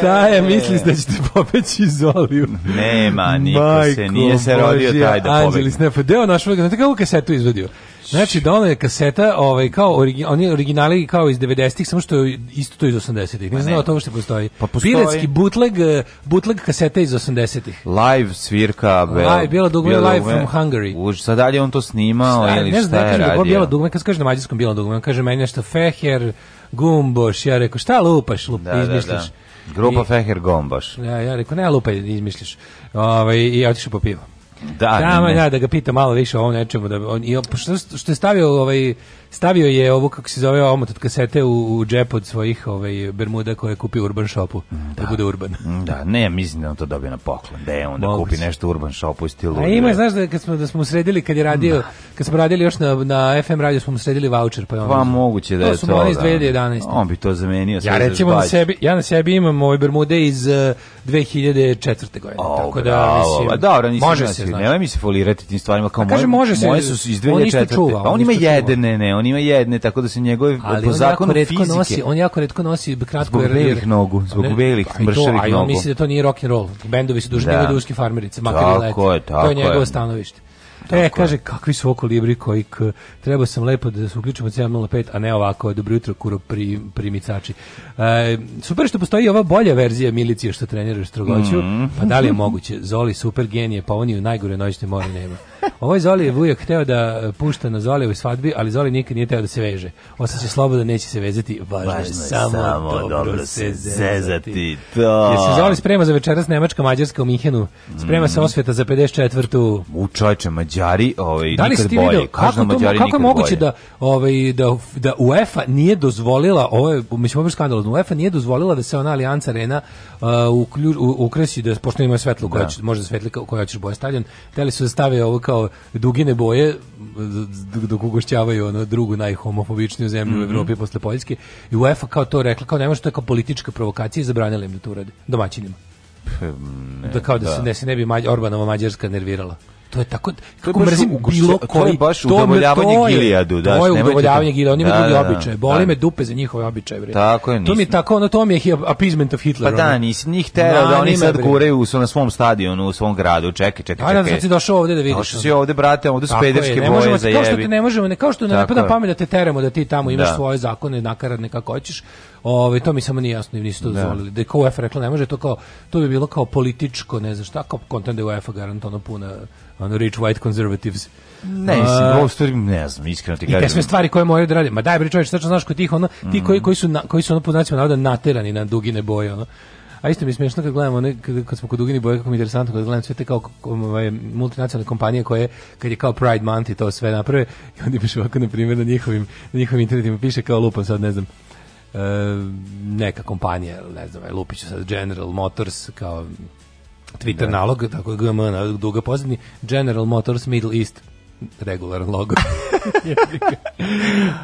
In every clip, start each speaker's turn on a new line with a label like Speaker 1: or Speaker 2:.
Speaker 1: Šta
Speaker 2: je, e. misliš da ćete popeći Zoliju?
Speaker 3: Nema, niko Majko, se, nije se rodio Božija, taj
Speaker 2: da pobegne. Anđelis Nefo, deo našo, znate kako kasetu izvodio? Znači, da ona je kaseta, ovaj, kao origi, oni originali kao iz 90-ih, samo što je isto to iz 80-ih. Ne znao pa to što postoji. Pa postoji. Piratski bootleg, bootleg kaseta iz 80-ih.
Speaker 3: Live svirka.
Speaker 2: Bel, live, bijela dugme, live dugme. from Hungary.
Speaker 3: Už, sad dalje on to snimao šta, ili ne šta ne
Speaker 2: da je radio?
Speaker 3: Da
Speaker 2: bijela dugme, kad kaže na mađarskom bijela dugme, on kaže meni nešto Feher, Gumboš, ja rekao,
Speaker 3: šta lupaš, lup, da, da izmišljaš. Da, da. Grupa I, Feher Gombaš.
Speaker 2: Ja, da, ja rekao, ne, lupaj, izmišljaš. Ove, ovaj, I otišao po pivo. Da, Sama, ja da ga pita malo više o ovom nečemu da on i što, što je stavio ovaj Stavio je ovu, kako se zove, omot od kasete u, u džep od svojih ovaj, bermuda koje je kupio u Urban Shopu. Da, da bude Urban. Mm,
Speaker 3: da, ne, mislim da on to dobio na poklon. Da je onda Moguće. kupi nešto Urban Shopu u stilu.
Speaker 2: A ima, e, znaš da, kad smo, da smo sredili, kad je radio, da. kad smo radili još na, na FM radio, smo mu sredili voucher. Pa, je on,
Speaker 3: pa moguće da je to. To su
Speaker 2: iz 2011. Da.
Speaker 3: On bi to zamenio.
Speaker 2: Ja recimo na sebi, ja na sebi imam ove bermude iz
Speaker 3: uh, e, 2004. godine. O, tako da, mislim, a, dobro, nisam može se, znači. Nemoj mi se folirati tim stvarima. Kao, pa kaže, može se. Moje su iz 2004. On On, pa on ima jedene, ne, on ima jedne, tako da se njegove ali po zakonu
Speaker 2: fizike... Nosi, on jako retko nosi
Speaker 3: kratko... Zbog belih nogu, zbog ne, belih
Speaker 2: mršavih
Speaker 3: nogu. A
Speaker 2: on misli da to nije rock'n'roll. Bendovi su dužni da. da duške farmerice, makar i leti. je, tako To je njegovo stanovište. Tako e, kaže, kakvi su okolibri koji k, treba sam lepo da se uključimo 7.05, a ne ovako, dobro jutro, kuro pri, primicači. E, super što postoji ova bolja verzija milicije što treniraš strogoću, mm pa da li je moguće? Zoli, super genije, pa on u najgore noćne more nema. Ovo je Zoli vujak hteo da pušta na Zoli u svadbi, ali Zoli nikad nije teo da se veže. Ostaće slobodan, neće se vezati. Važno, Važno je samo, samo dobro, dobro se zezati. To. Jer se Zoli sprema za večeras Nemačka, Mađarska u Minhenu. Sprema mm. se osveta za 54.
Speaker 3: U čovječe, Mađari ovaj, da nikad bolje.
Speaker 2: Video, kako, Mađari kako je moguće da, ovaj, da, da UEFA nije dozvolila, ovo je, mislim, ovo je skandalozno, da UEFA nije dozvolila da se ona Alijanca Arena uh, uklju, u, ukresi, da, pošto ima svetlo koja, da. može da svetli koja ćeš boja stavljen, teli su da stave ovo kao dugine boje dok ugošćavaju ono drugu najhomofobičniju zemlju mm -hmm. u mhm. Evropi posle Poljske i UEFA kao to rekla kao ne može to je kao politička provokacija i zabranila im da to urade domaćinima. Ne, da kao da, da. se ne, se ne bi Mađ, Orbanova Mađarska nervirala to je tako kako mrzim bilo koji to je
Speaker 3: baš
Speaker 2: udovoljavanje to je, Gilijadu da
Speaker 3: to
Speaker 2: je udovoljavanje Gilijadu oni da, imaju drugi da, da, običaje boli me dupe za njihove običaje bre tako je to mi tako ono to mi je appeasement of Hitler pa
Speaker 3: da nisi njih tera da oni sad guraju su na svom stadionu u svom gradu čekaj čekaj čekaj ajde
Speaker 2: sad si došao ovde da
Speaker 3: vidiš došao si ovde brate ovde su pederske boje za
Speaker 2: jebi kao što ti ne možemo ne kao što ne pada pamet da te teramo da ti tamo imaš svoje zakone nakaradne kako hoćeš Ove, to mi samo nije jasno i nisu to dozvolili. Da je kao UEFA rekla, ne može to kao, to bi bilo kao političko, ne znam šta, kao kontent da je UEFA garantovano puna ono rich white conservatives.
Speaker 3: Ne, mislim,
Speaker 2: ne znam, iskreno ti kažem. I te sve stvari koje moraju da rade. Ma daj bre čoveče, tačno znaš kod tih ono, ti mm. koji, koji su na, koji su ono pod nacionalno navoda naterani na dugine boje, ono. A isto mi je smiješno kad gledamo, ne, kad, kad smo kod dugini boje, kako mi je interesantno, kad gledam sve te kao ovaj, multinacionalne kompanije koje, kad je kao Pride Month i to sve naprave, i onda imaš ovako, na primjer, na njihovim, na njihovim internetima piše kao lupa, sad ne znam, e, neka kompanija, ne znam, ovaj, Lupiću sad General Motors, kao Twitter da. nalog, tako je GM, duga pozadnji, General Motors Middle East regularan logo.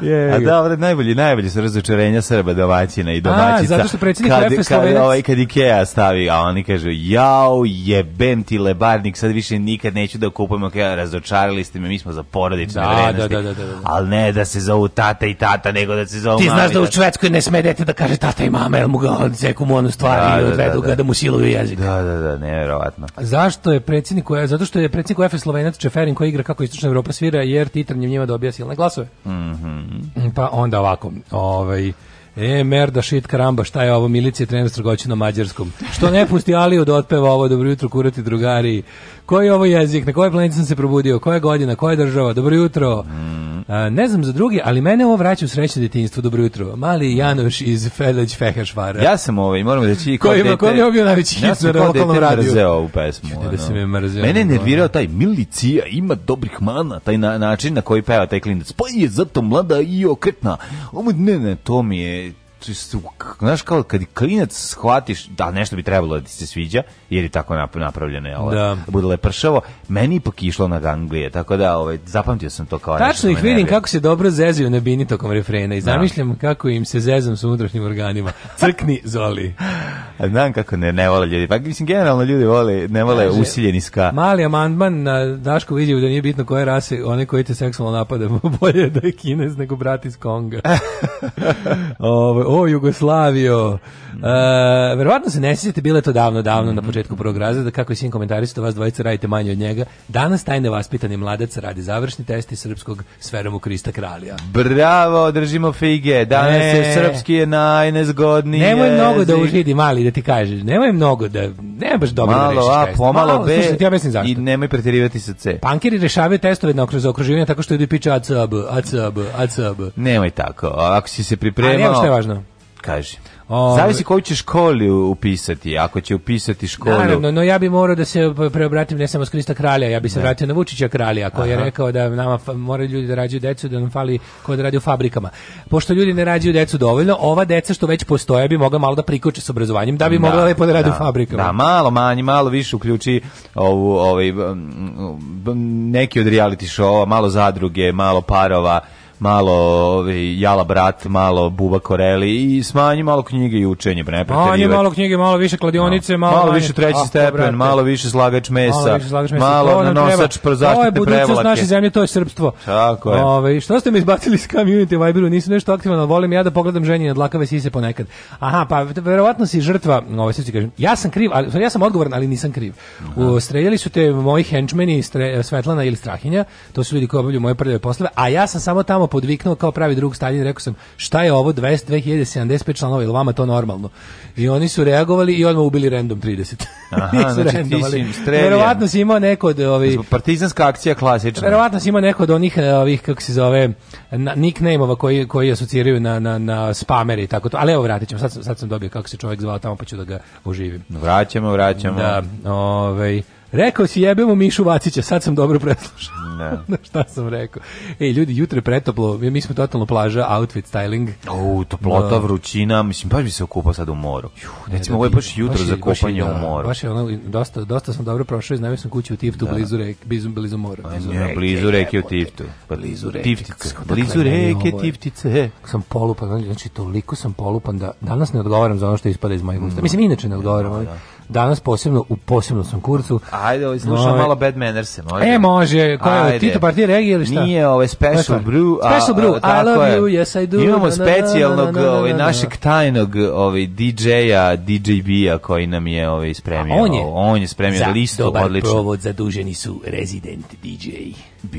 Speaker 3: yeah, A da, ovdje najbolji, najbolji su razočarenja Srba domaćina i domaćica.
Speaker 2: A, zato što predsjednik kad, kad, Slovenac... ovaj,
Speaker 3: kad Ikea stavi, a oni kažu, jao, jebem ti lebarnik, sad više nikad neću da kupujem, ok, razočarali ste me, mi smo za porodične da, vrednosti. Da, da, da, da, da. Ali ne da se zovu tata i tata, nego da se zovu Ti
Speaker 2: znaš da u da. Švedskoj ne sme dete da kaže tata i mama, jel mu ga odzeku mu onu stvar da, i da, da, odvedu da, da, ga da mu siluju jezik.
Speaker 3: Da, da, da,
Speaker 2: nevjerovatno. Zašto je predsjednik, e, zato što je predsjednik UEFA Slovenac Čeferin koji igra kako istočna istočna Europa svira jer titranjem njima dobija silne glasove. Mm -hmm. Pa onda ovako, ovaj, E, merda, shit, karamba, šta je ovo, milicija trener s na mađarskom. Što ne pusti Aliju da otpeva ovo, dobro jutro, kurati drugari. Koji je ovo jezik, na kojoj planeti sam se probudio, koja godina, koja država, dobro jutro. Mm. A, ne znam za drugi, ali mene ovo vraća u srećno detinjstvo. Dobro jutro. Mali Janoš iz Feleć Fehašvara.
Speaker 3: Ja sam ovaj, moram reći,
Speaker 2: ko dete... Ko je bio najveći hit ja sam na lokalnom radiju?
Speaker 3: mrzeo ovu pesmu. Ne da se me mrzeo. Mene je nervirao taj Milicija, ima dobrih mana, taj na, način na koji peva taj klinac. Pa je zato mlada i okretna. Ovo, ne, ne, to mi je znaš kao kad klinac shvatiš da nešto bi trebalo da ti se sviđa jer je tako napravljeno je da. da. bude lepršavo meni ipak išlo na ganglije tako da ovaj zapamtio sam to kao tačno
Speaker 2: da ih vidim kako se dobro zezaju na bini tokom refrena i da. zamišljam kako im se zezam sa unutrašnjim organima crkni zoli
Speaker 3: znam kako ne ne vole ljudi pa mislim generalno ljudi vole ne vole Kaže, usiljeni ska
Speaker 2: mali amandman na Daško vidio da nije bitno koje rase one koji te seksualno napadaju bolje da je kinez nego brat iz Konga ovaj o Jugoslavijo. Uh, mhm. e, verovatno se ne sjećate, bilo je to davno, davno, mm -hmm. na mhm. početku prvog razreda, kako je svim komentarista, vas dvojica radite manje od njega. Danas tajne vaspitani mladac radi završni test iz srpskog sferomu Krista Kralja.
Speaker 3: Bravo, držimo fige, e, danas ne. je srpski je najnezgodniji
Speaker 2: Nemoj mnogo da užidi, mali, da ti kažeš, nemoj mnogo da, ne baš dobro da malo, da rešiš a, test.
Speaker 3: Pomalo,
Speaker 2: malo,
Speaker 3: be, slušaj,
Speaker 2: ti ja mislim zašto.
Speaker 3: I nemoj preterivati sa C.
Speaker 2: Pankeri rešavaju testove na okruženje, okruženje tako što idu piče ACB, ACB, ACB. Nemoj
Speaker 3: tako, ako si se pripremao,
Speaker 2: kažem.
Speaker 3: Ove... Ovaj- Zavisi koju će školi upisati, ako će upisati školu.
Speaker 2: Naravno, no ja bi morao da se preobratim ne samo s Krista Kralja, ja bi se ne. Da. vratio na Vučića Kralja, koji je rekao da nama moraju ljudi da rađaju decu, da nam fali ko da radi u fabrikama. Pošto ljudi ne rađaju decu dovoljno, ova deca što već postoje bi mogla malo da prikoče s obrazovanjem, da bi da, mogla lepo da radi da, u fabrikama.
Speaker 3: Da, malo manje, malo više uključi ovu, ovaj, neki od reality showa, malo zadruge, malo parova, malo ovaj, Jala Brat, malo Buba Koreli i smanji
Speaker 2: malo knjige i
Speaker 3: učenje. Ne manje
Speaker 2: malo
Speaker 3: knjige,
Speaker 2: malo više kladionice, no. malo,
Speaker 3: malo više treći ah, stepen, brate. malo više slagač mesa, malo, više slagač mesa. malo na nosač prozaštite
Speaker 2: prevlake. Ovo je budućnost naše zemlje, to je srpstvo. Tako je. Ove, što ste mi izbacili iz community Viberu, nisam nešto aktivan, ali volim ja da pogledam ženje nad lakave sise ponekad. Aha, pa verovatno si žrtva, ovaj, sve kažem, ja sam kriv, ali, ja sam odgovoran, ali nisam kriv. U, streljali su te moji henchmeni, Svetlana ili Strahinja, to su ljudi koji obavljaju moje prljave poslove, a ja sam samo tamo vama podviknuo kao pravi drug Stalin, rekao sam, šta je ovo 20, 2075 članova, ili vama to normalno? I oni su reagovali i odmah ubili random 30.
Speaker 3: Aha, znači ti si im
Speaker 2: Verovatno si imao neko od ovih...
Speaker 3: Partizanska akcija klasična.
Speaker 2: Verovatno si imao neko od onih, eh, ovih, kako se zove, na, nickname-ova koji, koji asociraju na, na, na spamere i tako to. Ali evo vratit ćemo, sad, sad sam dobio kako se čovjek zvao tamo, pa ću da ga oživim.
Speaker 3: Vraćamo, vraćamo. Da,
Speaker 2: ovej... Rekao si jebemo Mišu Vacića, sad sam dobro preslušao. Ne. šta sam rekao? Ej, ljudi, jutro je pretoplo, mi smo totalno plaža, outfit styling.
Speaker 3: O, toplota, da. vrućina, mislim, baš bi se okupao sad u moru. Juh, ne, Recimo, ovo je da baš jutro baš za kopanje u da, moru.
Speaker 2: Baš je ono, dosta, dosta sam dobro prošao, iznajmio sam kuću u Tiftu, da. blizu,
Speaker 3: reke, blizu, blizu mora. Blizu, ne, blizu reke u Tiftu. Pa, blizu reke. Tiftice. Blizu reke,
Speaker 2: Tiftice. Sam polupan, znači, toliko sam polupan da danas ne odgovaram za ono što ispada iz mojeg usta. Mm. Mislim, inače ne odgovaram, ali danas posebno u posebnom sam kurcu.
Speaker 3: Ajde, slušam no, malo Bad Mannerse,
Speaker 2: može. E, može, Ko je Tito Partije regije ili šta?
Speaker 3: Nije, ovaj Special Brew.
Speaker 2: A, special Brew, a, I love je. you, yes I do.
Speaker 3: Imamo specijalnog ovaj, našeg tajnog ovaj, DJ-a, DJB-a koji nam je ovaj, spremio. on je? On je spremio listu, odlično.
Speaker 4: Za dobar provod zaduženi su Resident DJ. B.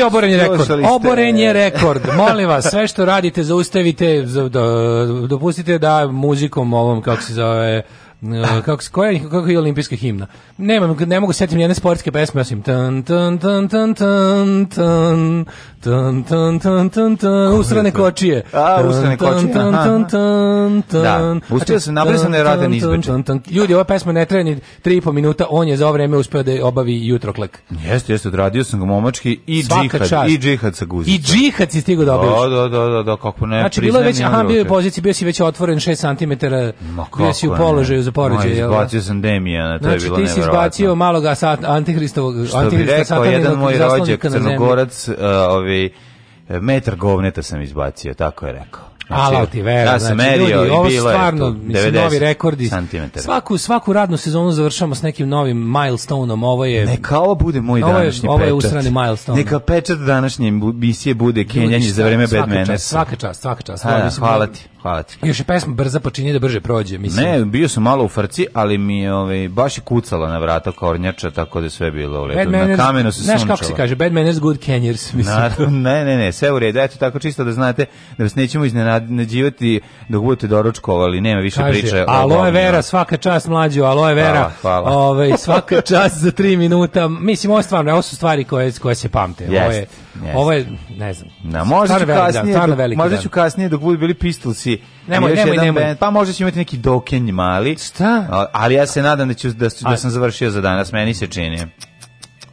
Speaker 2: Svi oboren je rekord. Oboren je rekord. Molim vas, sve što radite zaustavite, dopustite da muzikom ovom, kako se zove, kako koja kako je olimpijska himna. Nemam ne mogu setim jedne sportske pesme osim tan tan tan tan tan tan tan tan tan tan tan usrane kočije.
Speaker 3: A usrane kočije. Da, uspio sam nabrisan da rade izbeče. Ljudi, ova pesma
Speaker 2: ne traje ni 3 i po minuta, on je za ovo vreme uspeo da obavi jutroklek.
Speaker 3: Jeste, jeste, odradio sam ga momački i
Speaker 2: džihad, i džihad
Speaker 3: sa guzica. I
Speaker 2: džihad si stigao
Speaker 3: da objaviš. Da, da,
Speaker 2: da, da, kako ne. Znači, bilo već, aha, bio je pozicija, bio si već otvoren 6 cm, bio si u položaju za porođaj.
Speaker 3: Da? Izbacio sam Demijana, to znači, je bilo
Speaker 2: nevjerovatno. Znači ti si izbacio malog antihristov, antihrista satanina. Što bi
Speaker 3: rekao, jedan moj rođak, crnogorac, uh, ovi, metar govneta sam izbacio, tako je rekao.
Speaker 2: Znači, Ala ti vera, Da sam znači, merio ljudi, ovo bilo stvarno, je mislim, 90 novi rekordi. Svaku, svaku radnu sezonu završamo s nekim novim milestoneom, ovo je...
Speaker 3: Neka ovo bude moj ovo je, današnji ovo je, pečat. usrani milestone. Neka pečat današnje misije bude Kenjanje za vreme Batmana. Svaka,
Speaker 2: svaka čast, svaka čast.
Speaker 3: Ha, mislim, hvala ti, hvala ti.
Speaker 2: Još je pesma brza, počinje pa da brže prođe, mislim.
Speaker 3: Ne, bio sam malo u frci, ali mi je ovaj, baš i kucala na vrata kornjača, tako da sve bilo u redu. Na
Speaker 2: kamenu
Speaker 3: se sunčala. Znaš kako se kaže,
Speaker 2: bad good Kenyers, mislim. Naravno, ne, ne,
Speaker 3: ne, sve u redu. Eto, tako čisto da znate da vas nećemo iznenađivati dok budete doručkovali, nema više Kaži, priče.
Speaker 2: Aloe vera, svaka čast mlađu, aloe vera, hvala, hvala. Ove, svaka čast za tri minuta. Mislim, ovo stvarno, ovo su stvari koje, koje se pamte. ovo, je, yes. ovo je, ne znam. Na,
Speaker 3: možda ću kasnije, dan, Veliki možda ću kasnije dok budu bili pistolci Nemoj, nemoj, nemoj. Band, pa možda ću imati neki dokenj mali.
Speaker 2: Šta?
Speaker 3: Ali ja se nadam da, ću, da, da sam završio za danas, meni se čini.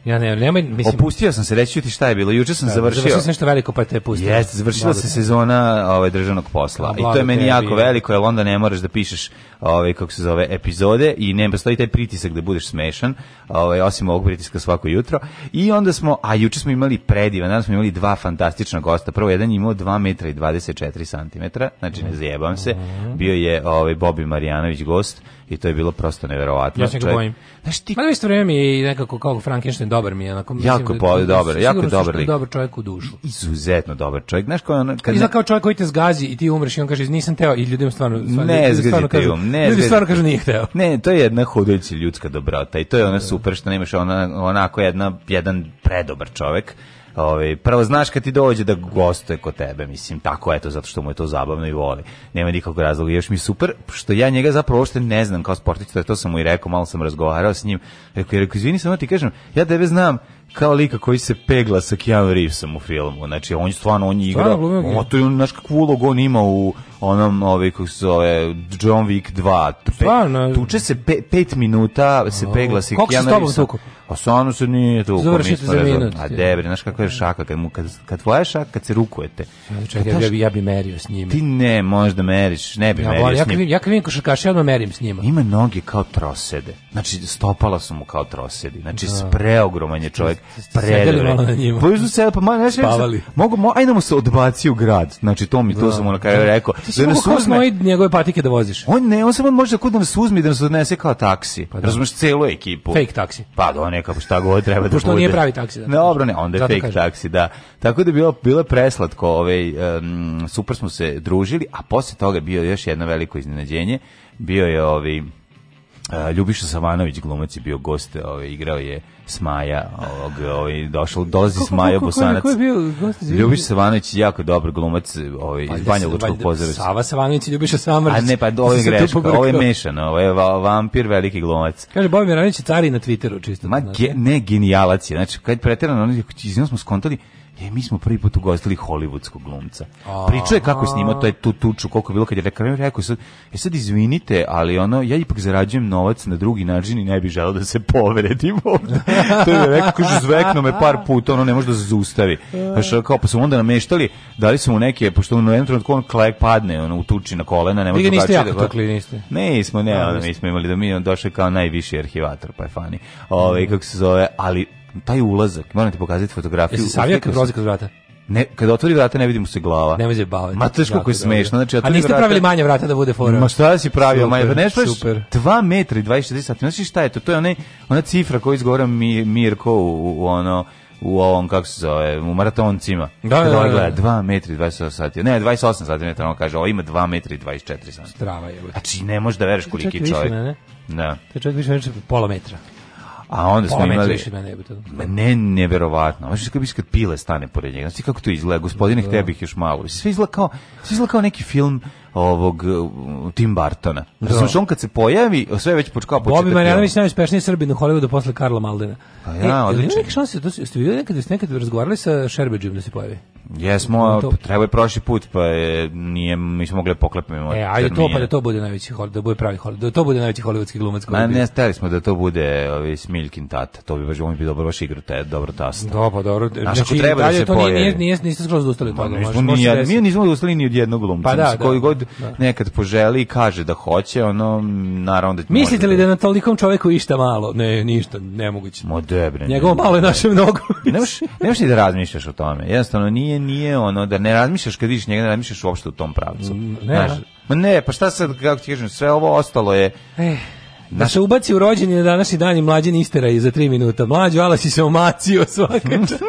Speaker 2: Ja ne, nemoj,
Speaker 3: mislim... Opustio sam se, reći ću ti šta je bilo. Juče sam da, završio...
Speaker 2: Završio
Speaker 3: sam
Speaker 2: nešto veliko, pa te pustio.
Speaker 3: Jeste, završila se sezona ovaj, državnog posla. Da, I to je meni jako veliko, jer onda ne moraš da pišeš, ovaj, kako se zove, epizode i ne postoji taj pritisak da budeš smešan, ovaj, osim ovog pritiska svako jutro. I onda smo, a juče smo imali predivan, danas smo imali dva fantastična gosta. Prvo, jedan je imao 2 m i 24 cm, znači ne zajebam se. Mhm. Bio je ovaj, Bobi Marjanović gost i to je bilo prosto neverovatno. Ja
Speaker 2: se ga bojim. Znaš ti... Ma da isto vreme mi je i nekako kao Frankenstein dobar mi je. Onako,
Speaker 3: mislim, jako je poli, dobar, jako je dobar lik. dobar
Speaker 2: čovjek u dušu.
Speaker 3: Izuzetno dobar čovjek. Znaš kao... Ono, kad I
Speaker 2: kao čovjek koji te zgazi i ti umreš i on kaže nisam teo i ljudima stvarno... stvarno
Speaker 3: ne,
Speaker 2: zgazite
Speaker 3: um. Ne, ljudi stvarno kažu
Speaker 2: um. nije hteo.
Speaker 3: Ne, to je jedna hodajuća ljudska dobrota i to je ona super što nemaš ona, onako jedna, jedan predobar čovjek Ovaj prvo znaš kad ti dođe da gostuje kod tebe, mislim, tako eto zato što mu je to zabavno i voli. Nema nikakvog razloga. Još mi super što ja njega zapravo uopšte ne znam kao sportista to sam mu i rekao, malo sam razgovarao s njim. Rekao, rekao izvini samo ti kažem, ja tebe znam kao lika koji se pegla sa Keanu Reevesom u filmu. Znači, on je stvarno, on je igra, o, to je on, znaš kakvu ulogu on ima u onom, ovaj, kako se zove, John Wick 2. Pe, stvarno? Tuče se 5 pe, minuta, se pegla sa
Speaker 2: Keanu Reevesom. Kako se s tobom tuku?
Speaker 3: A pa stvarno se nije tuku. Završite za minut. A debri, znaš kakva je šaka, kad, mu, kad, kad tvoja šaka, kad se rukujete. Ja, čekaj,
Speaker 2: ja, ja, bi, ja bi merio s njima.
Speaker 3: Ti ne, možda meriš, ne bi ja, merio
Speaker 2: ja,
Speaker 3: s
Speaker 2: njima. Ja, ja kad vidim košarkaša, ja odmah merim s njima.
Speaker 3: Ima noge kao trosede. Znači, stopala su mu kao trosedi. Znači, da. preogroman je čovjek predali malo na njima. Pošto se pa malo nešto pa mogu mo, ajde da mu se odbaci u grad. Znači to mi to da. sam ona kraj da. rekao.
Speaker 2: Da nas uzme njegove patike da voziš.
Speaker 3: On ne, on samo može da kod nas uzme da nas odnese kao taksi. Pa razumeš celu ekipu.
Speaker 2: Fake
Speaker 3: taksi. Pa do neka šta god treba da bude. Pošto
Speaker 2: nije pravi taksi.
Speaker 3: Da. Ne, Dobro, ne, onda je fake kažem. taksi, da. Tako da bilo bilo preslatko, ovaj um, super smo se družili, a posle toga bio još jedno veliko iznenađenje. Bio je ovaj Uh, Ljubiša Savanović glumac je bio gost, ovaj igrao je Smaja, ovog, ovaj, došao dozi Smaja Bosanac. Ko je bio gost Ljubiša Savanović jako dobar glumac, ovaj, iz Banja Lučkog pozorišta. Sava
Speaker 2: Savanović i Ljubiša Samrđić. A
Speaker 3: ne, pa ovo je greška, ovo je mešano, ovo je vampir, veliki glumac.
Speaker 2: Kaže, Bobim Miranić je cari na Twitteru, čisto.
Speaker 3: Ma, ge, ne, genijalac je, znači, kad preterano, iz njega smo skontali, je, mi smo prvi put ugostili hollywoodskog glumca. Pričao je kako je snimao taj tu tuču, koliko je bilo kad je rekao, rekao sad, je sad izvinite, ali ono, ja ipak zarađujem novac na drugi način i ne bih želeo da se povredim ovdje. to je rekao, kaže, zvekno me par puta, ono ne može da se zustavi. Znaš, kao, pa smo onda nameštali, dali smo mu neke, pošto on u jednom trenutku on klek padne, ono, u tuči na kolena, ne može da niste jako
Speaker 2: tukli, niste?
Speaker 3: Ne, smo, ne, da, ono, mi smo imali da mi on došao kao najviši arhivator, pa je fani. Ove, ovaj, kako se zove, ali taj ulazak, moram ti pokazati fotografiju. Jesi
Speaker 2: savija kad prolazi kroz vrata?
Speaker 3: Ne, kad otvori vrata ne vidimo se glava. Ne
Speaker 2: može baviti.
Speaker 3: Ma to je kako je smešno. Znači,
Speaker 2: A niste vrata, pravili manje vrata da bude fora.
Speaker 3: Ma šta
Speaker 2: da
Speaker 3: si pravio super, manje? Pa nešto super. 2 metra i 24 sati. Znači šta je to? To je one, ona cifra koju izgovara mi, Mirko u, u ono u ovom, kako se zove, u maratoncima. Da, da, da. da. gleda, 2 da. metra 28 sati. Ne, 28 sati metra, on kaže, ovo ima 2 metra 24 sati. Strava je. Znači, ne možeš da veriš koliki
Speaker 2: je
Speaker 3: čovjek. Više, ne, ne? Da.
Speaker 2: To je čovjek više, više pola metra.
Speaker 3: A onda smo imali...
Speaker 2: Mene, ma
Speaker 3: ne, neverovatno. Možeš da kako bi pile stane pored njega. Znači kako to izgleda, gospodine, da. htio bih još malo. Sve izgleda kao, sve izgleda kao neki film ovog e, Tim Bartona. Razumiješ, da. on kad se pojavi, sve već počkao početak.
Speaker 2: Bobby Marjanović najuspešniji Srbin u Hollywoodu posle Karla Maldena. Pa e, ja, e, odlično. Ili šanse, to ste vidjeli nekad, ste nekad razgovarali sa Šerbeđom da se pojavi?
Speaker 3: Jesmo, treba je prošli put, pa je, nije, mi smo mogli da poklepimo.
Speaker 2: E, ajde to, pa da to bude najveći Hollywood, da bude pravi Hollywood, da to bude najveći hollywoodski glumac. Ma,
Speaker 3: ne, stali smo da to bude ovi, Smiljkin tata, to bi baš, on bi dobro baš igru, te, dobro tasta.
Speaker 2: Da, pa dobro. Znaš, znači, treba da se to
Speaker 3: pojavi. Nije, nije, nije,
Speaker 2: niste skroz odustali od toga.
Speaker 3: Mi nismo odustali ni od jednog glumca, Pa da, da koji god Da. nekad poželi i kaže da hoće, ono, naravno da...
Speaker 2: Mislite li da-, da je na tolikom čoveku išta malo? Ne, ništa, nemoguće.
Speaker 3: Mo debre.
Speaker 2: Njegovo malo je naše mnogo. Nemaš,
Speaker 3: nemaš ni da razmišljaš o tome. Jednostavno, nije, nije ono, da ne razmišljaš kad vidiš njega, ne razmišljaš uopšte u tom pravcu. Mm, ne, Znaš, Ma ne, pa šta sad, kako ti kažem, sve ovo ostalo je... Eh.
Speaker 2: Da se ubaci u rođenje na današnji dan i mlađe nistera i za tri minuta. Mlađo, ala si se omacio svaka čast.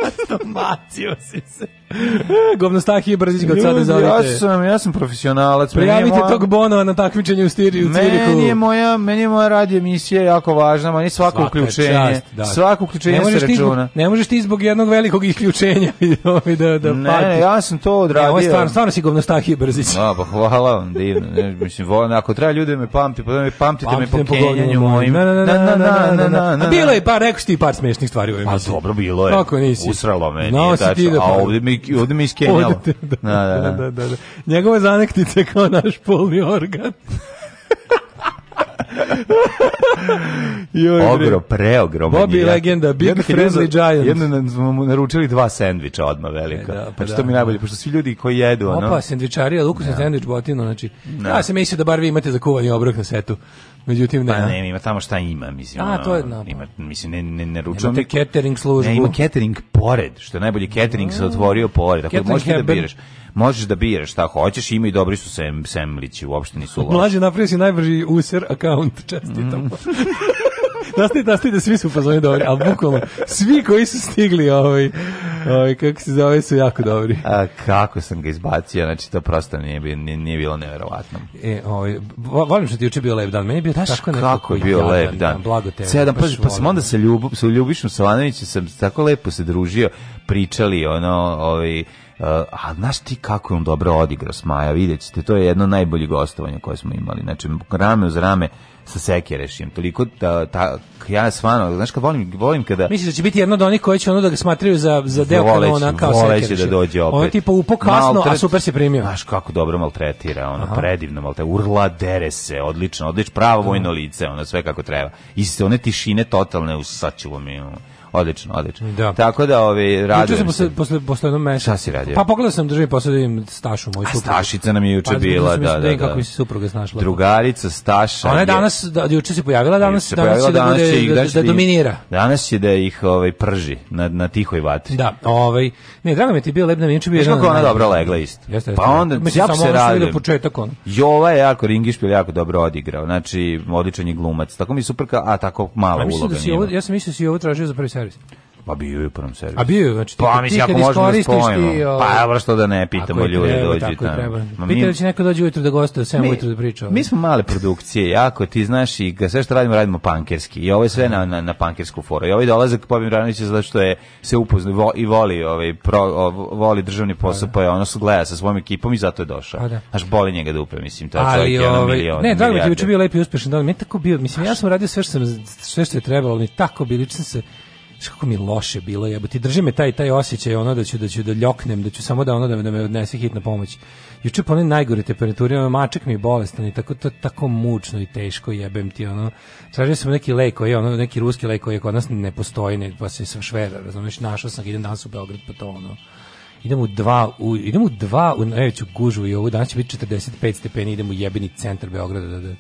Speaker 2: omacio si se. Govno Stahije Brzić god sada
Speaker 3: zovete. Ja sam, ja sam profesionalac.
Speaker 2: Prijavite moja... tog Bonova na takmičenje u Stiri u
Speaker 3: Cirihu. Meni je moja, meni je moja radi emisija jako važna, meni svako uključenje. Čast, da. Svako uključenje se računa.
Speaker 2: ne možeš ti zbog jednog velikog isključenja ovaj da, da ne, patiš. ne,
Speaker 3: ja sam to odradio. Ne, stvarno, stvarno
Speaker 2: si Govno Stahije Brzić. A,
Speaker 3: da, pa hvala vam, divno. Ne, mislim, volim, ako treba ljudi me pamti, pa me pamtite me po kenjanju mojim.
Speaker 2: Na, na, na, na, na, na, na, na. Bilo je par, rekao ti par smešnih stvari u pa
Speaker 3: emisiji. A dobro, bilo je. Kako nisi? Usralo me. Znao si ti da pa. A ovdje mi i
Speaker 2: ovde me iskenjalo. da, da, da, da, Njegove zanektice kao naš polni organ.
Speaker 3: Joj, Ogro, preogroman.
Speaker 2: Bobby je. legenda, big jedno friendly giant.
Speaker 3: Jedno smo mu naručili dva sendviča odma velika. E, da, pa, pa da, mi da. najbolje, pošto svi ljudi koji jedu... Opa, ono...
Speaker 2: sendvičarija, lukusni ja. Da. sendvič, botino, znači... Da. Ja sam mislio da bar vi imate za kuvanje obrok na setu. Međutim
Speaker 3: pa ne. Pa ne, ima tamo šta ima, mislim. A to je na. Ima, mislim ne ne ne ručam.
Speaker 2: Ima catering službu. Ne, ima
Speaker 3: catering pored, što je najbolje catering se otvorio pored. Tako dakle, možeš da biraš. Možeš da biraš šta hoćeš, ima i dobri su sem semlići u opštini Sulac.
Speaker 2: Mlađi napravio si najbrži user account, čestitam. Mm. nastavi, da da nastavi da svi su fazoni dobri, a bukvalno, svi koji su stigli, ovaj, ovaj, kako se zove, su jako dobri. A,
Speaker 3: kako sam ga izbacio, znači to prosto nije, nije, nije bilo neverovatno.
Speaker 2: E, ovaj, volim što ti
Speaker 3: juče
Speaker 2: bio lep dan, meni je bio Daš, tako
Speaker 3: nekako je bio lep dan. Blago te. Sedam, pa, pa sam onda sa, ljub, sa Ljubišom Savanovićem sam tako lepo se družio, pričali, ono, ovaj, Uh, a znaš ti kako je on dobro odigrao Smaja, vidjet ćete, to je jedno najbolji gostovanje koje smo imali, znači rame uz rame sa sekerešim. Toliko da ta ja stvarno, znaš kad volim, volim kada
Speaker 2: Misliš da će biti jedno od onih koji će ono da ga smatraju za za deo kanona kao sekerešim. da
Speaker 3: dođe opet. On
Speaker 2: tipa upo kasno, a super se primio.
Speaker 3: Znaš kako dobro maltretira, ono Aha. predivno malte urla dere se, odlično, odlično pravo vojno da. lice, ono sve kako treba. I se one tišine totalne usačilo mi. Ono Odlično, odlično. Da. Tako da ove radio. Juče se.
Speaker 2: posle posle jednog meseca.
Speaker 3: Šta si radio?
Speaker 2: Pa pogledao sam državi posle da vidim Stašu moju suprugu.
Speaker 3: Stašica nam je juče pa, bila, da, da, e, da.
Speaker 2: Kako mi se supruga snašla.
Speaker 3: Drugarica Staša.
Speaker 2: Ona je danas da, juče se pojavila, danas se danas će da bude da, da dominira.
Speaker 3: Danas će da ih ovaj prži na na tihoj vatri.
Speaker 2: Da, ovaj. Ne, drago mi je da
Speaker 3: ti
Speaker 2: bio lep dan, juče bio. Kako
Speaker 3: ona dobro legla isto. Pa onda ja se radio. početak
Speaker 2: on. Jova je jako Ringišpil jako dobro odigrao. Znači odličan je glumac. Tako mi superka, a tako malo pa uloga. Da ja sam mislio da si ovo
Speaker 3: tražio za prvi
Speaker 2: servisu. Pa
Speaker 3: bio je u prvom servisu. A
Speaker 2: bio je, znači,
Speaker 3: pa, mislim, ako možemo da ti... Pa evo ovaj, što da ne pitamo ljude
Speaker 2: dođi tamo. Treba. Ma, Pita mi... da će neko dođe ujutru da gostuje, sve ujutru da priča. Ovaj.
Speaker 3: Mi smo male produkcije, jako, ti znaš, i sve što radimo, radimo pankerski. I ovo je sve na, na, na pankersku foru. I ovaj dolazak Pobim Ranovića zato što je se upoznao vo, i voli, ovaj, pro, o, voli državni posao, da, da. pa je ono su gleda sa svojom ekipom i zato je došao. Pa da. Znaš, boli njega dupe, da mislim, taj
Speaker 2: čovjek je ono ovaj, milion. Ne, Drago mi je bio lepi i uspešan, da, mi tako bio, mislim, ja sam radio sve što, sam, sve što je trebalo, ali tako bilično se kako mi loše bilo ti drži me taj taj osjećaj ono da ću da ću da ljoknem da ću samo da ono da me, da me odnese hitna pomoć juče po one najgore temperature ono, mačak mi je bolestan i tako to tako mučno i teško jebem ti ono tražio sam neki lek koji ono neki ruski lek koji kod nas ne postoji ne pa se sam Šveda, razumeš našao sam idem danas u Beograd pa to ono idemo u dva u, idemo u dva u najveću gužu i ovo danas će biti 45 stepeni idemo u jebeni centar Beograda da, da,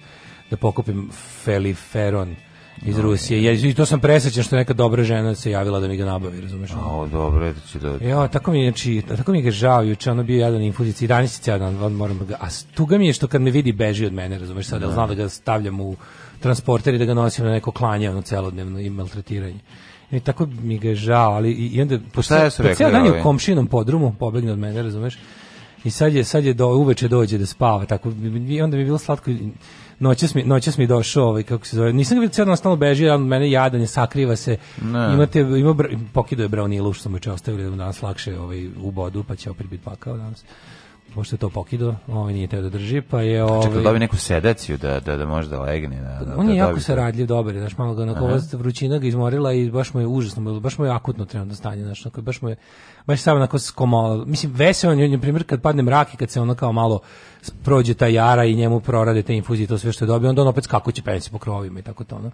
Speaker 2: da pokupim feliferon iz Rusije. Ja, I to sam presrećen što neka dobra žena se javila da mi ga nabavi, razumeš? A,
Speaker 3: dobro, da će da...
Speaker 2: Jo, tako mi, znači, tako mi ga žao, juče ono bio jedan infuzici, 11 jedan, da moram da ga, a tuga mi je što kad me vidi beži od mene, razumeš, sad, da. zna da ga stavljam u transporter i da ga nosim na neko klanje, ono, celodnevno i maltretiranje. I tako mi ga je žao, ali i, i onda...
Speaker 3: Po, šta je po
Speaker 2: dan je u komšinom podrumu, pobegne od mene, razumeš? I sad je, sad je do, uveče dođe da spava, tako, i onda mi je bilo slatko noćas mi, noćas mi došao, ovaj, kako se zove, nisam ga vidio cijelo stalno beži, on mene jadan je, sakriva se, ne. imate, ima, pokidao je braunilu, što smo juče ostavili da danas lakše ovaj, u bodu, pa će opet biti pakao danas pošto je to pokido, ovaj nije teo da drži, pa je ovaj
Speaker 3: Čekaj, dobi neku sedaciju da da da može da legne Da, da,
Speaker 2: On da je jako saradljiv, dobar, znaš, malo ga onako vrućina ga izmorila i baš mu je užasno, baš mu je akutno trenutno stanje, znaš, onako, baš mu je baš samo onako skomalo. Mislim veseo on je, na primjer, kad padne mrak i kad se ono kao malo prođe ta jara i njemu prorade te infuzije, to sve što je dobio, onda on opet skakuće penci po krovovima i tako to, ono.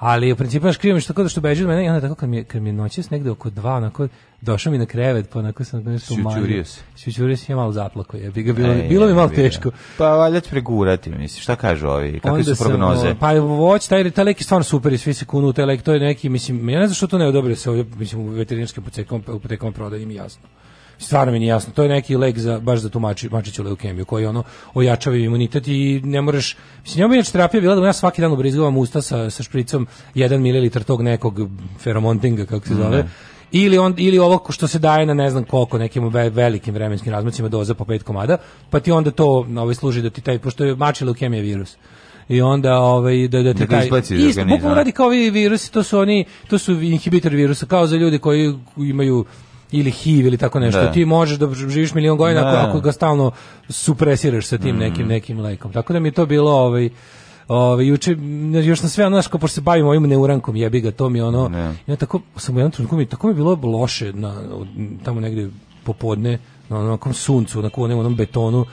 Speaker 2: Ali u principu baš krivo što kao što beži od mene i onda tako kad mi je, kad mi je noćas negde oko 2 na kod došao mi na krevet, pa na
Speaker 3: kod sam nešto umanio. Svićurio
Speaker 2: se. Svićurio se je malo zaplako, je bi ga bilo, e, bilo mi malo teško.
Speaker 3: Pa valjać pregurati, misliš, šta kažu ovi, kakve onda su prognoze? Sam,
Speaker 2: pa voć, taj, taj lek stvarno super i svi se kunu, taj lek, to je neki, mislim, ja ne znam što to ne odobrio se ovdje, mislim, u veterinarskim apotekama prodaju im jasno. Stvarno mi nije jasno. To je neki lek za, baš za tu mačiću leukemiju, koji ono ojačava imunitet i ne možeš Mislim, njemu je terapija bila da ja svaki dan obrizgavam usta sa, sa špricom 1 ml tog nekog feromontinga, kako se zove. Mm -hmm ili on ili ovo što se daje na ne znam koliko nekim velikim vremenskim razmacima doza po pet komada, pa ti onda to ovaj služi da ti taj pošto je mači leukemija virus. I onda ovaj da da te
Speaker 3: da taj isto bukvalno
Speaker 2: radi kao ovi virusi, to su oni, to su inhibitor virusa kao za ljude koji imaju ili HIV ili tako nešto. Da. Ti možeš da živiš milion godina da. ako, ga stalno supresiraš sa tim mm. nekim nekim lekom. Tako da mi je to bilo ovaj Ove, ovaj, juče, još na sve, ono, kao pošto se bavim ovim neurankom, jebi ga, to mi ono, ne. ja tako, sam u jednom trenutku mi, tako mi je bilo loše, na, tamo negde popodne, na onom suncu, na onom betonu,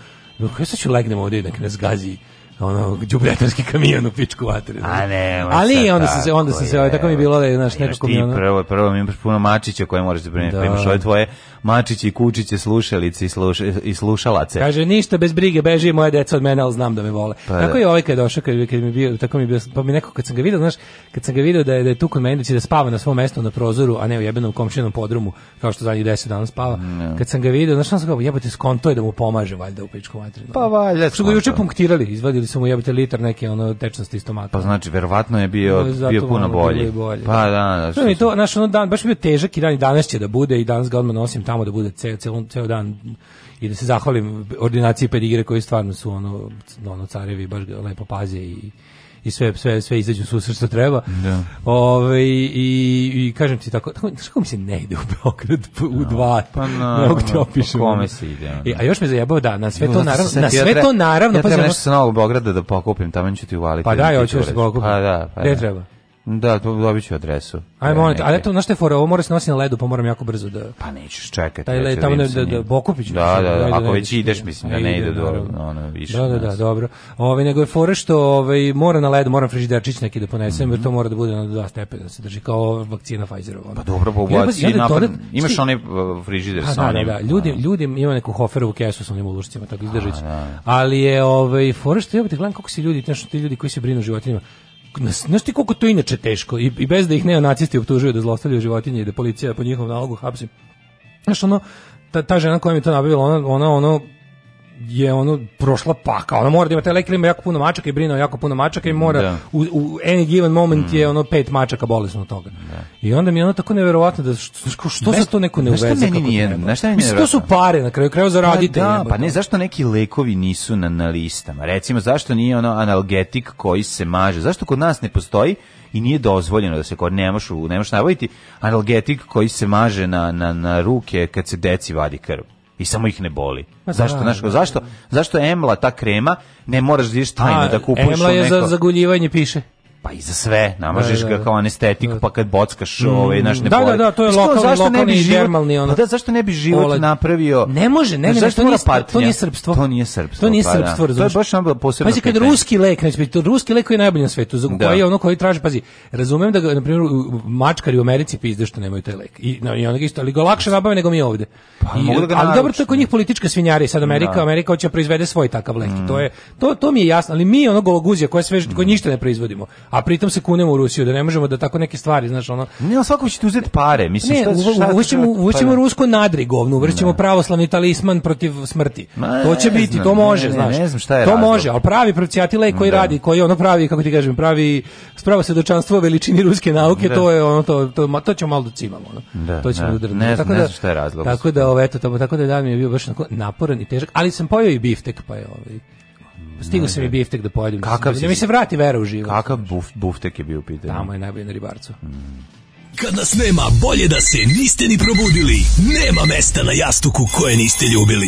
Speaker 2: ja sad ću legnem ovdje da ne zgazi ono đubretarski kamion u pičku vatru. A
Speaker 3: ne,
Speaker 2: ali onda se onda se se ovaj, tako mi je bilo da znaš nekako
Speaker 3: mi ono. Prvo prvo mi
Speaker 2: imaš
Speaker 3: puno mačića koje možeš
Speaker 2: da
Speaker 3: brineš, pa imaš da. ove tvoje mačići i kučiće, slušalice i, sluša, i slušalace.
Speaker 2: Kaže ništa bez brige, beži moje deca od mene, al znam da me vole. Pa, da. tako je ovaj kad došao, kad, kad mi bio, tako mi bio, pa mi neko kad sam ga video, znaš, kad sam ga video da je da je tu kod mene da, da spava na svom mestu na prozoru, a ne u jebenom komšinom podrumu, kao što zadnjih 10 dana spava. No. Kad sam ga video, znaš, sam kao jebote skonto je da mu pomaže valjda u pičku materinu. Pa valjda. Su ga juče punktirali, izvadili izvadili su mu jebite litar neke ono tečnosti iz tomata.
Speaker 3: Pa znači verovatno je bio no, bio puno bolji.
Speaker 2: bolji. Pa da, da. Što mi to naš ono dan baš bio težak i dan i danas će da bude i danas ga odmah nosim tamo da bude ceo ceo, ceo dan i da se zahvalim ordinaciji pedigre koji stvarno su ono ono carevi baš lepo paze i i sve sve sve izađu susret što treba. Da. Ove, i, i kažem ti tako, tako kako mi se ne ide u Beograd u da. dva. Pa na, no, ti pa opišem. Kome se
Speaker 3: ide?
Speaker 2: I, e, a još me zajebao da na sve to naravno,
Speaker 3: na sve
Speaker 2: to naravno ja
Speaker 3: pa treba nešto sa Novog Beograda da pokupim, tamo ću ti
Speaker 2: uvaliti. Pa
Speaker 3: da,
Speaker 2: hoćeš da pokupim. Pa
Speaker 3: da,
Speaker 2: pa. Ne da. treba.
Speaker 3: Da, to dobit ću adresu.
Speaker 2: Ajmo, molim, ali to znaš što je fora, ovo mora se nositi na ledu, pa moram jako brzo da...
Speaker 3: Pa nećeš čekati.
Speaker 2: Taj
Speaker 3: led, tamo da, da, da bokupiću. Da, da, da, ako već ideš, mislim da ne ide do ono, više.
Speaker 2: Da, da, da, dobro. Ove, nego je fora što ove, ovaj, mora na ledu, moram frižiderčić neki da ponesem, jer mhm. to mora da bude na dva stepe, da se drži kao vakcina Pfizerova.
Speaker 3: Pa dobro, pa ubaci, imaš onaj frižider sa
Speaker 2: onim. Da, da, ljudi, ljudi ima neku hoferovu kesu sa onim ulušcima, tako izdržići. Da. Ali je, ove, ovaj, fora što je, gledam kako se ljudi, ti ljudi koji se brinu životinjima, Znaš ti koliko to inače teško i, i bez da ih neonacisti optužuju da zlostavljaju životinje i da policija po njihovom nalogu hapsi. Znaš ono, ta, ta žena koja mi to nabavila, ona, ona ono je ono prošla paka. Ona mora da ima te lekar ima jako puno mačaka i brina o jako puno mačaka i mora da. u, u any given moment mm. je ono pet mačaka bolesno od toga. Da. I onda mi je ono tako neverovatno da što, što, Bez, se to neko ne uveze meni kako
Speaker 3: nije,
Speaker 2: treba. Šta meni Mislim, to su pare na kraju krajeva zaradite.
Speaker 3: Pa da, pa ne zašto neki lekovi nisu na, na listama? Recimo zašto nije ono analgetik koji se maže? Zašto kod nas ne postoji i nije dozvoljeno da se kod nemaš, u nemaš nabaviti analgetik koji se maže na, na, na ruke kad se deci vadi krv? i samo ih ne boli. Pa, da, da, da, zašto, da, znaš, da, zašto, zašto Emla ta krema ne moraš da ideš tajno da kupuješ Emla je za
Speaker 2: zaguljivanje piše
Speaker 3: pa i za sve, namažeš da, da, da. kao anestetik da. pa kad bockaš ovaj, mm. ovaj, naš ne
Speaker 2: Da, da, da, to je lokalni, zašto lokalni ne bi život, dermalni Pa
Speaker 3: da, zašto ne bi život oled. napravio?
Speaker 2: Ne može, ne, pa ne, zašto to, nije,
Speaker 3: to nije
Speaker 2: srpstvo. To nije srpstvo. To nije srpstvo,
Speaker 3: pa, da. To je baš ono posebno. Pazi,
Speaker 2: kad ruski lek, neće biti, znači, ruski lek koji je najbolji na svetu, za da. koji je ono koji traži, pazi, razumem da ga, na primjer, mačkari u Americi pizde što nemaju taj lek. I, i onog isto, ali ga lakše nabave nego mi ovde. Pa, I, da ali dobro, to je kod njih politička svinjarija, sad Amerika, da. Amerika hoće proizvede svoj takav lek. Mm. To je, to, to mi je jasno, ali mi ono gologuzija koje sve, mm. koje ništa ne proizvodimo a pritom se kunemo u Rusiju, da ne možemo da tako neke stvari, znaš, ono. Ne,
Speaker 3: svako će ti uzeti pare, mislim ne,
Speaker 2: šta, šta uvrćemo, uvrćemo pa da. nadrigovnu, uvrćemo da. pravoslavni talisman protiv smrti. Ma, to će biti, znam, to može, ne, znaš. Ne,
Speaker 3: ne znam šta je
Speaker 2: to razlog. može, al pravi pravcijatile koji da. radi, koji ono pravi, kako ti kažem, pravi spravo se dočanstvo veličini ruske nauke, da. to je ono to to to, to ćemo malo docimamo, ono. Da, to ćemo da,
Speaker 3: ne, tako ne da- znam šta je razlog.
Speaker 2: Tako da, ovo ovaj, eto, tako da dan mi je bio baš naporan i težak, ali sam pojeo i biftek, pa je ovaj Stigo sam i biftek da pojedem. Kakav da mi se vrati vera u život.
Speaker 3: Kakav buf, buftek je bio pitanje.
Speaker 2: Tamo je najbolje na ribarcu. Mm.
Speaker 5: Kad nas nema, bolje da se niste ni probudili. Nema mesta na jastuku koje niste ljubili.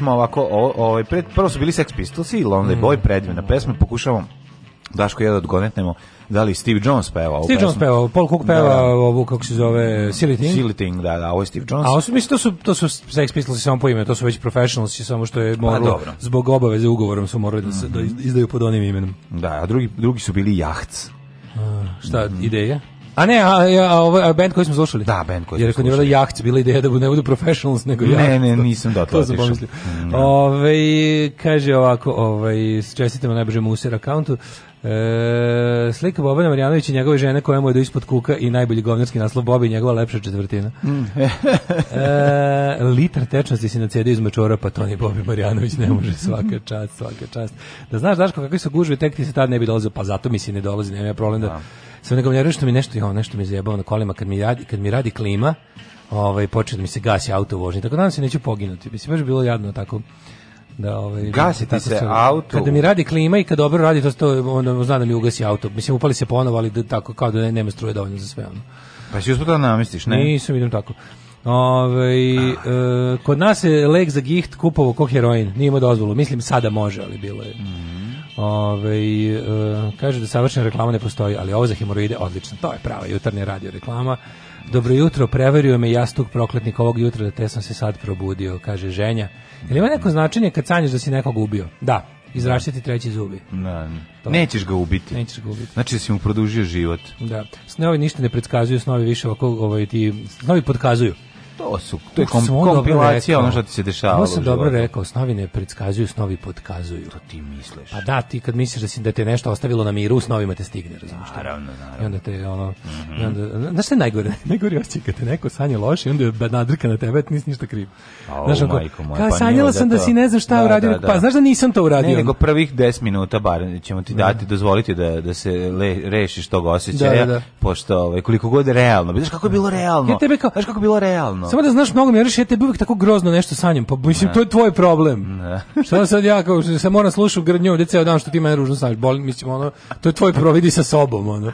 Speaker 3: smo ovako, ovaj pred prvo su bili Sex Pistols i Lonely mm. Boy predivna pesma, pokušavamo Daško i ja da odgonetnemo da li Steve Jones peva ovu
Speaker 2: Steve
Speaker 3: Jones
Speaker 2: peva, Paul Cook da, peva da. ovu, kako se zove, Silly Thing. Silly
Speaker 3: Thing, da, da, ovo je Steve Jones.
Speaker 2: A ovo su, mislim, to su, to su Sex Pistols samo po ime, to su već professionals, samo što je pa moralo, pa, zbog obaveze ugovorom su morali da, se, da mhm. izdaju pod onim imenom.
Speaker 3: Da, a drugi, drugi su bili Jahc. A,
Speaker 2: šta, mhm. ideja? A ne, a, a, ovo, ovaj, a band koji
Speaker 3: smo
Speaker 2: slušali? Da,
Speaker 3: band koji
Speaker 2: Jer smo slušali. Jer kod je jahc bila ideja da ne budu professionals, nego
Speaker 3: jahc. Ne, ne, nisam do
Speaker 2: toga otišao. Mm. Da. Ove, kaže ovako, ovaj, čestitamo najbrže user akauntu. E, slika Bobana Marjanović i njegove žene koja mu je do ispod kuka i najbolji govnarski naslov Bobi i njegova lepša četvrtina. Mm. e, litar tečnosti si nacedio iz mačora, pa to ni Bobi Marjanović ne može svaka čast, svaka čast. Da znaš, Daško, kakve su gužve, tek ti se tad ne bi dolazio, pa zato mi si ne dolazi, nema problem da. da Sam nego nervira što mi nešto, jo, nešto mi zajebao na kolima kad mi radi, kad mi radi klima, ovaj počeo da mi se gasi auto u vožnji. Tako da se neću poginuti. Bi se baš bilo jadno tako da ovaj da gasi
Speaker 3: ti se auto. Kada
Speaker 2: mi radi klima i kad dobro radi to to onda zna da mi ugasi auto. Mislim upali se ponovo, ali da, tako kao da ne, nema struje dovoljno za sve ono.
Speaker 3: Pa si uspio da namestiš, ne?
Speaker 2: Nisam, idem tako. Ove, ovaj, ah. e, eh, kod nas je lek za giht kupovo ko heroin. Nije imao dozvolu. Mislim sada može, ali bilo je. Mm Ove, e, kaže da savršena reklama ne postoji, ali ovo za hemoroide odlično. To je prava jutarnja radio reklama. Dobro jutro, preverio me jastuk prokletnik ovog jutra da te sam se sad probudio, kaže ženja. Jel ima neko značenje kad sanjaš da si nekog ubio? Da, izraštiti treći zubi.
Speaker 3: Da, ne. nećeš ga ubiti.
Speaker 2: Nećeš ga ubiti.
Speaker 3: Znači da si mu produžio život.
Speaker 2: Da. Snovi ništa ne predskazuju, snovi više ovako, ovaj, ti, snovi podkazuju.
Speaker 3: To su, to je kom, kompilacija ono što ti se dešavalo.
Speaker 2: Ovo
Speaker 3: sam
Speaker 2: dobro rekao, snovi ne predskazuju, snovi podkazuju.
Speaker 3: To ti
Speaker 2: misliš. Pa da, ti kad misliš da, si, da te nešto ostavilo na miru, snovima te stigne, razumiješ?
Speaker 3: Naravno, naravno.
Speaker 2: I onda te, ono, mm -hmm. onda, znaš što je najgore? Najgore osjeća kad te neko sanje loše onda je nadrka na tebe, nisi ništa kriv.
Speaker 3: O, znaš, ako, majko moja, kao,
Speaker 2: pa sanjala sam da, to... da si ne znam šta da, uradio, da, pa da. pa znaš da nisam to uradio. Ne,
Speaker 3: nego prvih 10 minuta bar ćemo ti da. dati, dozvoliti da, da se le, rešiš tog osjećaja, da, da, pošto ovaj, koliko god je
Speaker 2: realno. Znaš kako je bilo realno?
Speaker 3: Ja tebe znaš kako je bilo realno?
Speaker 2: Samo da znaš mnogo mi reš, ja tebi uvek tako grozno nešto sanjam, pa mislim, ne. to je tvoj problem. Ne. Šta sad ja, kao, se moram slušati grnju ovdje ceo dan što ti mene ružno sanjaš, bolim, mislim, ono, to je tvoj problem, vidi sa sobom, ono.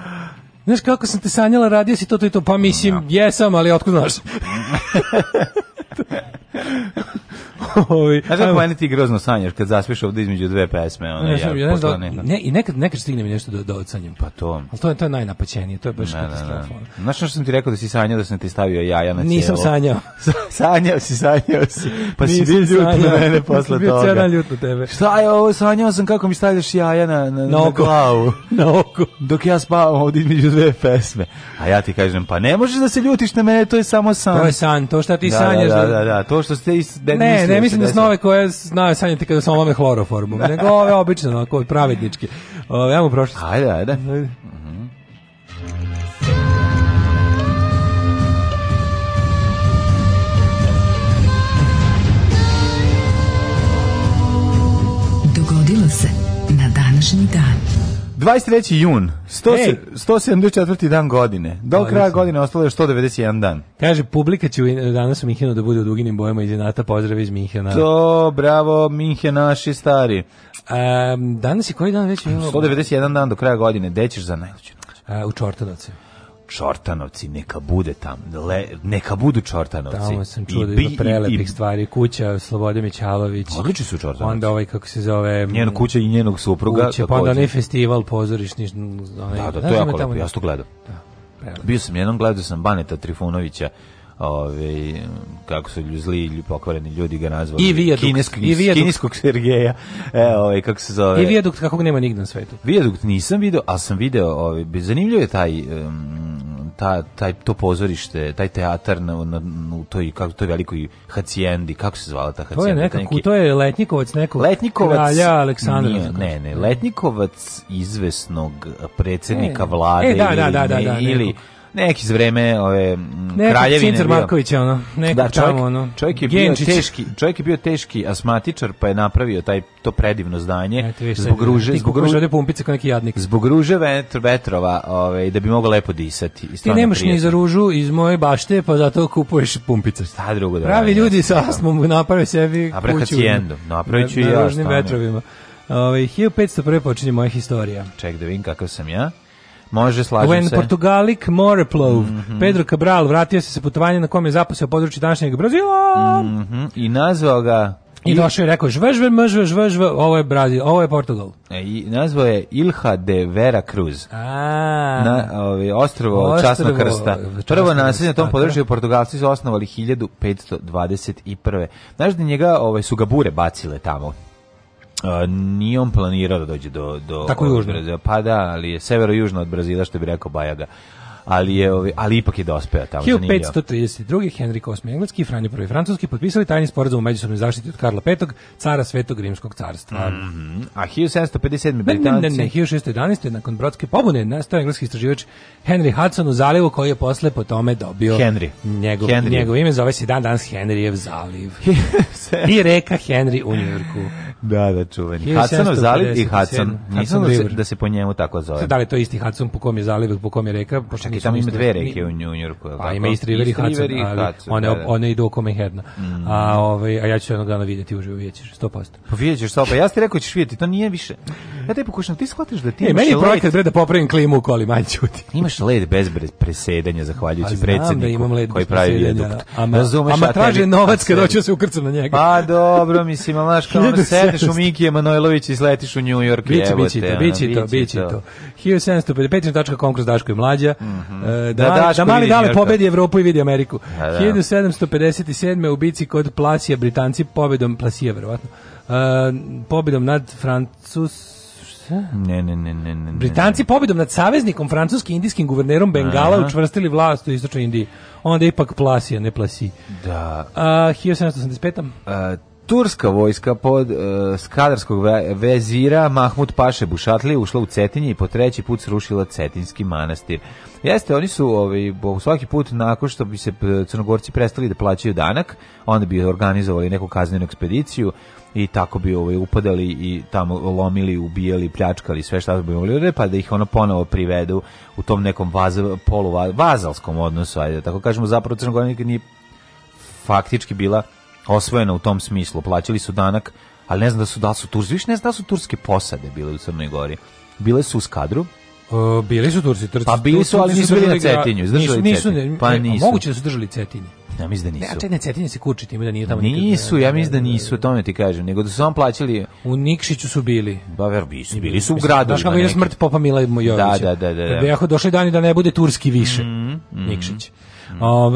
Speaker 2: Znaš kako sam te sanjala, radio si to, to i to, pa mislim, da. jesam, ali otko
Speaker 3: znaš. Ovi, Znaš kako meni ti grozno sanjaš kad zaspiš ovde između dve pesme?
Speaker 2: Ona, ne, ja, ja, da, ne, I nekad, nekad stigne mi nešto da, da odsanjam. Pa to. Ali to je, to je najnapaćenije, to je baš
Speaker 3: katastrofa. Znaš što sam ti rekao da si sanjao da sam ti stavio jaja na cijelo?
Speaker 2: Nisam sanjao.
Speaker 3: sanjao si, sanjao si. Pa Nisam si bio ljut na mene posle toga. Bio cijena ljut na tebe. Šta
Speaker 2: je
Speaker 3: ovo, sanjao sam kako mi stavljaš jaja na, na, na, oko. na glavu.
Speaker 2: na oko.
Speaker 3: Dok ja spavam ovde između dve pesme. A ja ti kažem, pa ne možeš da se ljutiš na mene, to je samo san.
Speaker 2: To je san, to što ti da, da, sanjaš. Da, da, da,
Speaker 3: da, to što ste
Speaker 2: is, ne, mislili, ne da mislim da snove koje znaju sanjati kada sam lome hloroformom, nego ove obične, onako, pravedničke. ja mu prošlost.
Speaker 3: Ajde, ajde. ajde. Dogodilo se na današnji dan. 23. jun, 100, hey. 174. dan godine. Do Odlično. kraja godine ostalo je 191 dan.
Speaker 2: Kaže, publika će danas u Minhenu da bude u duginim bojama iz Jenata. Pozdrav iz Minhena.
Speaker 3: To, bravo, Minhen naši stari.
Speaker 2: Um, danas je koji dan već?
Speaker 3: 191 dan do kraja godine. Gde ćeš za najluđu
Speaker 2: noć? Uh, u Čortanovce.
Speaker 3: Čortanovci, neka bude tam, le, neka budu Čortanovci. Tamo
Speaker 2: sam čuo da ima prelepih i, stvari, kuća Slobode Mićalović.
Speaker 3: Odlični su Čortanovci.
Speaker 2: Onda ovaj, kako se zove...
Speaker 3: Njeno kuća i njenog supruga. Kuća,
Speaker 2: pa
Speaker 3: onda
Speaker 2: onaj festival pozorišni. Onaj,
Speaker 3: da, da, to je jako lepo, ja da- sam to gledao. Da, Bio sam jednom, gledao sam Baneta Trifunovića ove, kako su ljudi, zli, pokvareni ljudi ga nazvali.
Speaker 2: I vijadukt. Kineskog, i
Speaker 3: vijadukt. kineskog Sergeja. E, ove, kako se zove.
Speaker 2: I vijadukt kakvog nema nigde na svetu.
Speaker 3: Vijadukt nisam video, ali sam video, ove, zanimljivo je taj... Um, ta, taj to pozorište, taj teatar na, na, u toj kako to je velikoj hacijendi, kako se zvala ta hacijenda? To je
Speaker 2: neka neki... to je Letnikovac nekog. Letnikovac kralja Aleksandra. Nije,
Speaker 3: ne, ne, Letnikovac izvesnog predsednika e, vlade e, da, ili, da, da, da, da, ili nekog neki s vreme ove neki kraljevine Cincer
Speaker 2: Marković ono neki da, tamo ono
Speaker 3: čovjek je Genčić. bio teški čovjek je bio teški asmatičar pa je napravio taj to predivno zdanje e, viš, zbog ruže
Speaker 2: zbog ruže pumpice kao neki jadnik
Speaker 3: zbog ruže vetr, vetrova ove da bi mogao lepo disati i
Speaker 2: ti nemaš prijatelj. ni za ružu iz moje bašte pa zato kupuješ pumpice šta
Speaker 3: drugo
Speaker 2: da pravi ljudi sa asmom naprave sebi kuću a bre
Speaker 3: haciendu napraviću na, i ja
Speaker 2: na vetrovima Ove, 1501. počinje moja historija.
Speaker 3: Ček da vidim kakav sam ja. Može, slažem
Speaker 2: When se. When Portugalik Moreplov, mm -hmm. Pedro Cabral vratio se sa putovanja na kom je zaposeo područje današnjeg Brazila. Mm
Speaker 3: -hmm. I nazvao ga...
Speaker 2: I došao je rekao, žvežve, mžve, žvežve, ovo je Brazil, ovo je Portugal. E,
Speaker 3: i nazvao je Ilha de Vera Cruz. A, na, ovi, ovaj, ostrovo, ostrovo Časnog krsta. Prvo naselje na tom području Portugalci su osnovali 1521. Znaš da njega ovaj, su ga bure bacile tamo? Uh, nije on planirao da dođe do... do Tako južno. Pa da, ali je severo-južno od Brazila, što bi rekao Bajaga ali je ali ipak je dospeo tamo
Speaker 2: 1532. Henrik VIII engleski, i Franjo I francuski potpisali tajni sporazum o međusobnoj zaštiti od Karla V, cara Svetog rimskog carstva. Mm
Speaker 3: -hmm. A 1757. Britanci... Ne,
Speaker 2: ne, ne, 1611. nakon brodske pobune nastao engleski istraživač Henry Hudson u zalivu koji je posle po tome dobio
Speaker 3: Henry.
Speaker 2: Njegov, Henry. njegov ime zove se dan danas Henryjev zaliv. I reka Henry u Njurku.
Speaker 3: Da, da, čuveni. Hudsonov zaliv i Hudson. Nisam da se, da se po njemu tako zove.
Speaker 2: Da li to isti Hudson po kom je zaliv, po kom je reka? Pošto
Speaker 3: I tamo ima dve reke u New Yorku,
Speaker 2: Pa ima East River i Hudson, ali one, da, da. one idu oko Manhattana. Mm. A, ovaj, a ja ću jednog dana vidjeti uživo, vidjet ćeš, 100%. Pa
Speaker 3: vidjet ćeš, pa ja ti rekao da ćeš vidjeti, to nije više. Ja te pokušam, ti shvatiš da ti e,
Speaker 2: imaš meni je projekat da popravim klimu u koli, manj ćuti.
Speaker 3: Imaš led bez presedanja, zahvaljujući predsedniku da imam led koji pravi vijadukt. Ama, Razumeš,
Speaker 2: ama traže novac kad hoću se ukrcam na njega.
Speaker 3: Pa dobro, mislim, znaš, kao
Speaker 2: ono,
Speaker 3: sedeš u Miki Emanojlović i sletiš u New York. Biće, biće
Speaker 2: to, biće to, biće to. 1755.com kroz Daško i Mlađa. Mm -hmm. da, da, da mali dale pobedi Evropu i vidi Ameriku. Da, da. 1757. u bici kod Plasija Britanci pobedom Plasija verovatno. Uh, pobedom nad Francus
Speaker 3: ne, ne, ne, ne, ne.
Speaker 2: Britanci pobedom nad saveznikom francuski indijskim guvernerom Bengala Aha. učvrstili vlast u istočnoj Indiji. Onda ipak Plasija, ne Plasi.
Speaker 3: Da.
Speaker 2: Uh, 1785. Uh,
Speaker 3: Turska vojska pod uh, skadarskog vezira Mahmud Paše Bušatli ušla u Cetinje i po treći put srušila Cetinski manastir. Jeste, oni su ovaj, svaki put nakon što bi se e, crnogorci prestali da plaćaju danak, onda bi organizovali neku kaznenu ekspediciju i tako bi ovaj, upadali i tamo lomili, ubijali, pljačkali sve šta bi mogli pa da ih ono ponovo privedu u tom nekom vaz, poluvazalskom odnosu, ajde, da tako kažemo, zapravo Crnogornika nije faktički bila osvojena u tom smislu. Plaćali su danak, ali ne znam da su da su turski, više ne znam da su turske posade bile u Crnoj Gori. Bile su u skadru,
Speaker 2: Uh, bili su Turci, Turci.
Speaker 3: Pa bili su, ali nisu bili na Cetinju,
Speaker 2: izdržali nisu, nisu, Cetinju. Pa nisu. Moguće da su držali Cetinje.
Speaker 3: Ja mislim da nisu.
Speaker 2: Ne, a ne Cetinje se kuči tim da
Speaker 3: nije
Speaker 2: tamo Nisu, ja
Speaker 3: da, da, mislim da, da nisu, to ne ti kažem, nego da su samo plaćali.
Speaker 2: U Nikšiću su bili.
Speaker 3: Ba, ver, bili su, bili su u gradu. Daš
Speaker 2: kako je mrt Popa Mila Mojovića.
Speaker 3: Da, da, da.
Speaker 2: da, da. Bejaho došli dani da ne bude turski više, mm, mm. Nikšić. Mm.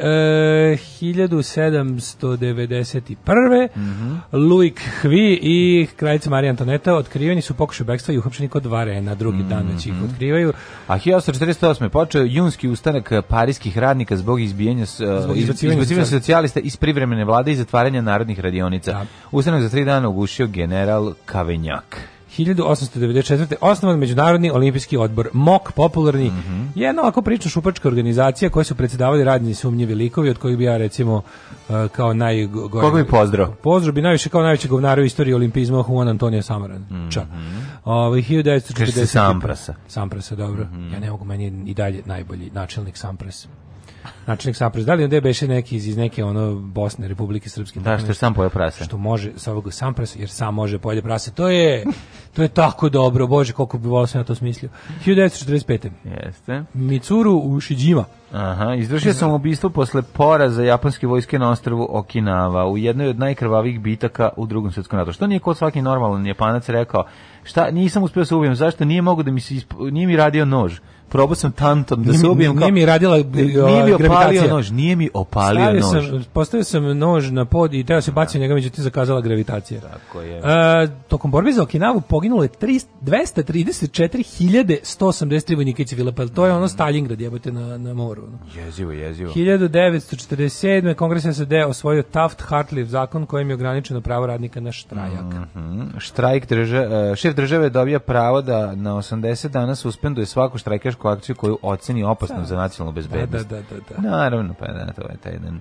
Speaker 2: e, 1791. Mm -hmm. Louis Hvi i kraljica Marija Antoneta otkriveni su pokušaj bekstva i uhapšeni kod Varena drugi mm -hmm. dan već mhm. znači ih otkrivaju.
Speaker 3: A 1848. počeo junski ustanak e, parijskih radnika zbog izbijanja e, zbog izbacivanja socijalista iz privremene vlade i zatvaranja narodnih radionica. Da. Ustanak za tri dana ugušio general Kavenjak.
Speaker 2: 1894. osnovan Međunarodni olimpijski odbor, MOK, popularni, mm -hmm. jedna ovako priča šupačka organizacija koja su predsedavali radni sumnjivi likovi, od kojih bi ja recimo uh, kao najgore...
Speaker 3: Koga bi pozdrav?
Speaker 2: Pozdrav bi najviše kao najveći govnar u istoriji olimpizma Juan Antonio Samaran. Mm
Speaker 3: -hmm. Ča. Mhm.
Speaker 2: Ovo, ovaj, 1940... Kaže se
Speaker 3: Samprasa.
Speaker 2: Samprasa, dobro. Mm -hmm. Ja ne mogu, meni i dalje najbolji načelnik Sampras načelnik Saprez, da li onda je beše neki iz, iz neke ono Bosne, Republike Srpske.
Speaker 3: Da, što je sam pojeo prase.
Speaker 2: Što može, sa ovog sam prase, jer sam može pojede prase. To je, to je tako dobro, bože, koliko bi volao sam ja to smislio. 1945. Jeste. u Ushijima.
Speaker 3: Aha, izvršio sam ubistvo posle poraza japanske vojske na ostrvu Okinawa u jednoj od najkrvavih bitaka u drugom svjetskom ratu. Što nije kod svaki normalan japanac rekao, šta, nisam uspio da se ubijem, zašto nije mogu da mi se, ispo, nije mi radio nož probao sam tantom da se ubijem
Speaker 2: nije, mi radila
Speaker 3: nije
Speaker 2: mi e,
Speaker 3: opalio nož, nije mi opalio
Speaker 2: Stavio nož. Sam, postavio sam nož na pod i teo se da. baciti njega, međutim zakazala gravitacija. Tako je. E, tokom borbe za Okinavu poginulo je 234.183 vojnika i civila, pa to je ono mm. Stalingrad jebate na, na moru. No.
Speaker 3: Jezivo, jezivo.
Speaker 2: 1947. Kongres SAD osvojio Taft-Hartley zakon kojim je ograničeno pravo radnika na
Speaker 3: štrajak. Mm -hmm. Štrajk drže, e, šef države dobija pravo da na 80 dana suspenduje svaku štrajkašku terorističku koju oceni opasnom da. za nacionalnu bezbednost. Da, da, da, da. Naravno,
Speaker 2: pa
Speaker 3: da, to je taj jedan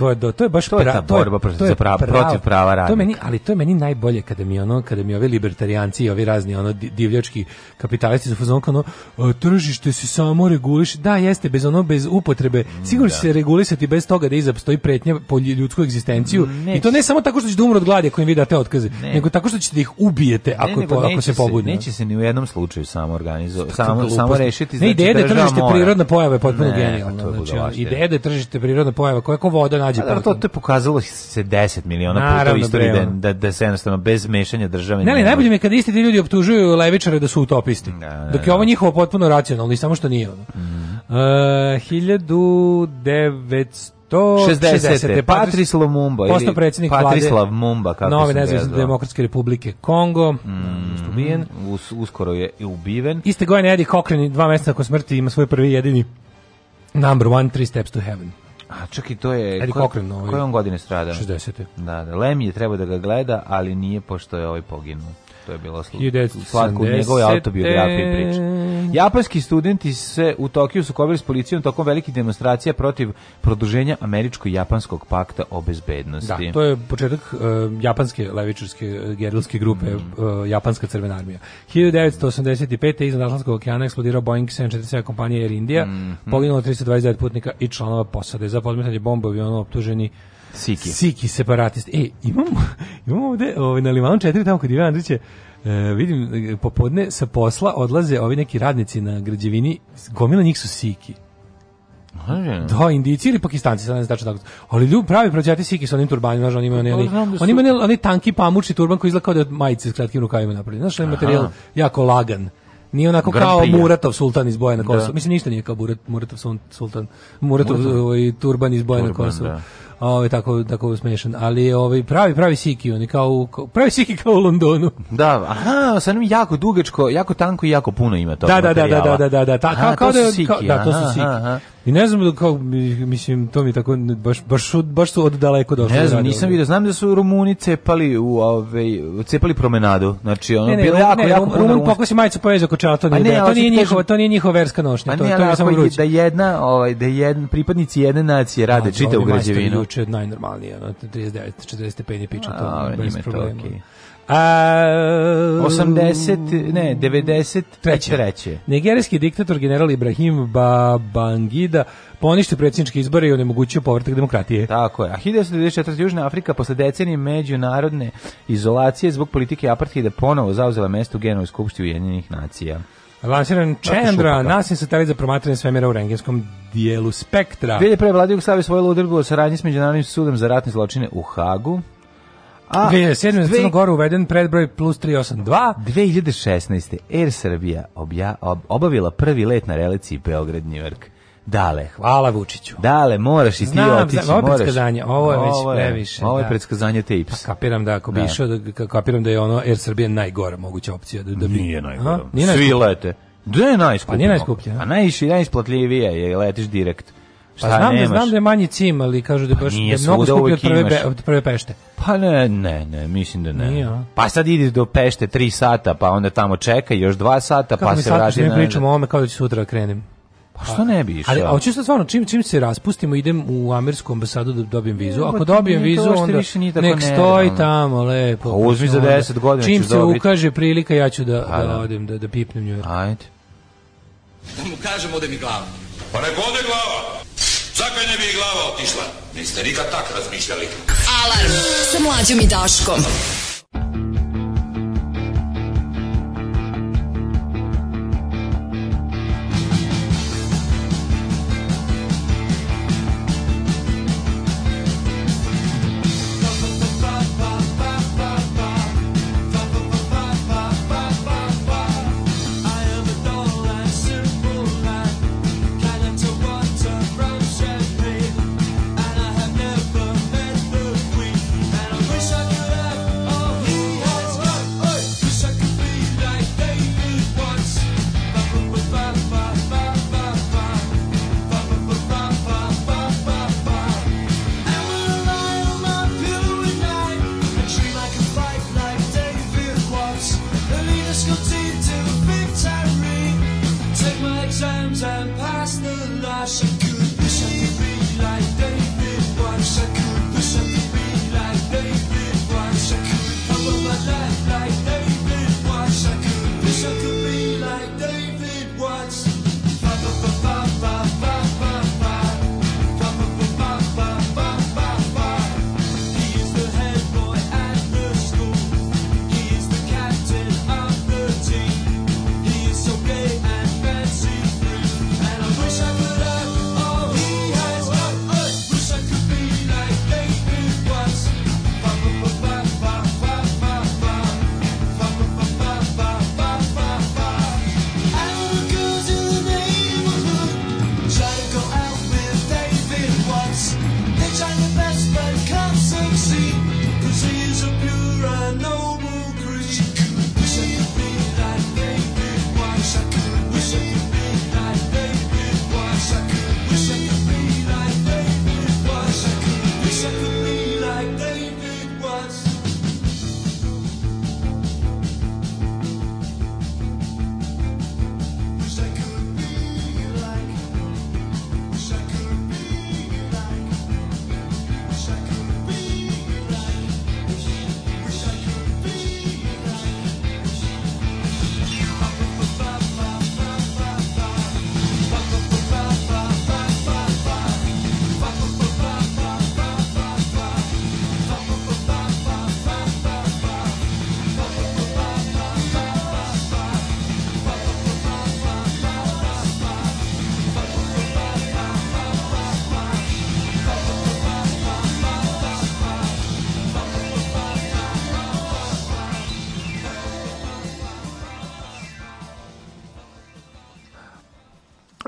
Speaker 2: To je do, to je
Speaker 3: baš to pra, ta borba to je, to je prava, protiv prava radnika. To meni,
Speaker 2: ali to je meni najbolje kada mi ono kada mi ovi libertarijanci i ovi razni ono divljački kapitalisti su fazon ono tržište se samo reguliše. Da, jeste bez ono bez upotrebe. Mm, Sigurno da. se regulisati bez toga da iza postoji pretnja po ljudsku egzistenciju. Neći. I to ne samo tako što ćete da umrati od gladi ako im vi date otkaze, ne. nego tako što ćete da ih ubijete ako ne, po, ako
Speaker 3: se
Speaker 2: pobune.
Speaker 3: Neće
Speaker 2: se
Speaker 3: ni u jednom slučaju samo organizo, samo samo rešiti
Speaker 2: da znači, ideja da tržište prirodna pojava potpuno genijalno. Znači, ideje da tržište prirodna pojava koja je voda
Speaker 3: nađe.
Speaker 2: A, pa da,
Speaker 3: to, da. to je pokazalo da se 10 miliona puta u istoriji da, da, da se jednostavno bez mešanja države...
Speaker 2: Ne, ne, najbolje mi je kad isti ti ljudi optužuju levičare da su utopisti. Da, da, dok je ovo njihovo potpuno racionalno i samo što nije. Mm. Uh, 1900 to 60.
Speaker 3: Patrice Lumumba
Speaker 2: ili predsjednik
Speaker 3: Patrislav vlade,
Speaker 2: Mumba kako Nove nezavisne demokratske republike Kongo
Speaker 3: mm, ubijen us, uskoro je i ubiven
Speaker 2: iste godine Eddie Cochran dva mjeseca nakon smrti ima svoj prvi jedini number one three steps to heaven
Speaker 3: A čak i to je... Eddie Cochran. Ovaj koje on godine strada?
Speaker 2: 60.
Speaker 3: Da, da. Lem je trebao da ga gleda, ali nije pošto je ovaj poginuo to je bila slatko u njegovoj autobiografiji priča. Japanski studenti se u Tokiju sukobili s policijom tokom velikih demonstracija protiv produženja američko-japanskog pakta o bezbednosti.
Speaker 2: Da, to je početak uh, japanske levičarske e, gerilske grupe, mm. uh, japanska crvena armija. 1985. iznad Atlantskog okeana eksplodirao Boeing 747 kompanije Air India, mm poginulo 329 putnika i članova posade. Za podmetanje bombe avionu optuženi
Speaker 3: Siki.
Speaker 2: Siki separatist. E, imam, imam ovde ovaj, na Limanu 4, tamo kod Ivan Andriće, e, vidim, e, popodne sa posla odlaze ovi neki radnici na građevini, gomila njih su Siki. Da, Indici ili Pakistanci, sad ne znam tako. Ali ljudi pravi prođati siki sa onim turbanima, znaš, oni imaju oni, pa, da oni, oni imaju oni tanki pamučni turban koji izgleda kao da je od majice s kratkim rukavima napravljen. Znaš, onaj materijal jako lagan. Nije onako Grand kao Muratov sultan iz boje na da. Kosovu. Mislim, ništa nije kao Murat, Muratov sultan, Muratov, Muratov. Ovaj, turban iz boje na Kosovu. Da. Ovaj tako tako smešan, ali ovaj pravi pravi siki, oni kao u, pravi siki kao u Londonu.
Speaker 3: Da, aha, sa njim jako dugačko, jako tanko i jako puno ima to.
Speaker 2: Da, da, da, da, da, da, da, da, ta, aha, kao, da kao da, siki, da, to su siki. Aha, aha. I ne znam da kako mislim to mi tako baš baš baš su od daleko
Speaker 3: došli. Ne znam, nisam video, Znam da su Rumuni cepali u ovaj cepali promenadu. Znači ono ne, ne, bilo ne, jako ne, jako Rumun
Speaker 2: pokosi majice pa poježe oko čela, to pa nije, ne, to nije njihova, to nije njihova verska nošnja, to, pa ne, to je samo vruće.
Speaker 3: Da jedna, ovaj da jedan pripadnici jedne nacije rade čita u građevinu. Juče
Speaker 2: najnormalnije, ono 39 40 stepeni piča
Speaker 3: to, bez problema.
Speaker 2: A,
Speaker 3: 80, ne, 93.
Speaker 2: treće. Nigerijski diktator general Ibrahim Babangida poništio predsjedničke izbore i onemogućio povratak demokratije.
Speaker 3: Tako je. A 1994. Južna Afrika posle decenije međunarodne izolacije zbog politike apartheida ponovo zauzela mesto u Genovoj skupštini Ujedinjenih nacija.
Speaker 2: Lansiran Chandra, nasim satelit za promatranje svemira u rengenskom dijelu spektra.
Speaker 3: Dvije pre vlade Jugoslavije svojila udrgu o saradnji s Međunarodnim sudom za ratne zločine u Hagu.
Speaker 2: A, 2007. Dve... Crnu Goru uveden predbroj plus 382.
Speaker 3: 2016. Air Srbija obja, ob, obavila prvi let na relaciji Beograd-New York. Dale,
Speaker 2: hvala Vučiću.
Speaker 3: Dale, moraš i ti otići. Znam, otići, ovo
Speaker 2: moraš. Predskazanje,
Speaker 3: ovo je već ovo je, previše. Ovo je da. predskazanje tips.
Speaker 2: Pa kapiram da ako bi da. išao, da, kapiram da je ono Air Srbija najgora moguća opcija. Da,
Speaker 3: da
Speaker 2: bi...
Speaker 3: Nije najgora. Aha, nije Svi lete. Da je najskuplje. Pa nije najskuplje. Pa najši, najisplatljiv, najisplatljivije je, letiš direkt.
Speaker 2: Šta pa znam, nemaš? da, da znam da je manji cim, ali kažu da je baš pa da mnogo skuplji od prve, od prve pešte.
Speaker 3: Pa ne, ne, ne, mislim da ne. Nije, pa sad idi do pešte 3 sata, pa onda tamo čeka još 2 sata, Kako pa se vrati. Kako da mi
Speaker 2: mi pričamo o ovome kao da ću sutra krenem?
Speaker 3: Pa što ne bi išao?
Speaker 2: Ali hoću sad stvarno čim čim se raspustimo idem u američku ambasadu da dobijem vizu. Ako pa dobijem vizu onda nek stoji tamo lepo.
Speaker 3: Pa uzmi za 10 godina
Speaker 2: Čim se ukaže prilika ja ću pa da da odem da da pipnem nju.
Speaker 3: Ajde. Da mu kažem ode mi glava. Pa nek ode glava. Zakaj ne bi glava otišla? Niste nikad tak razmišljali. Alarm sa mlađom i Daškom.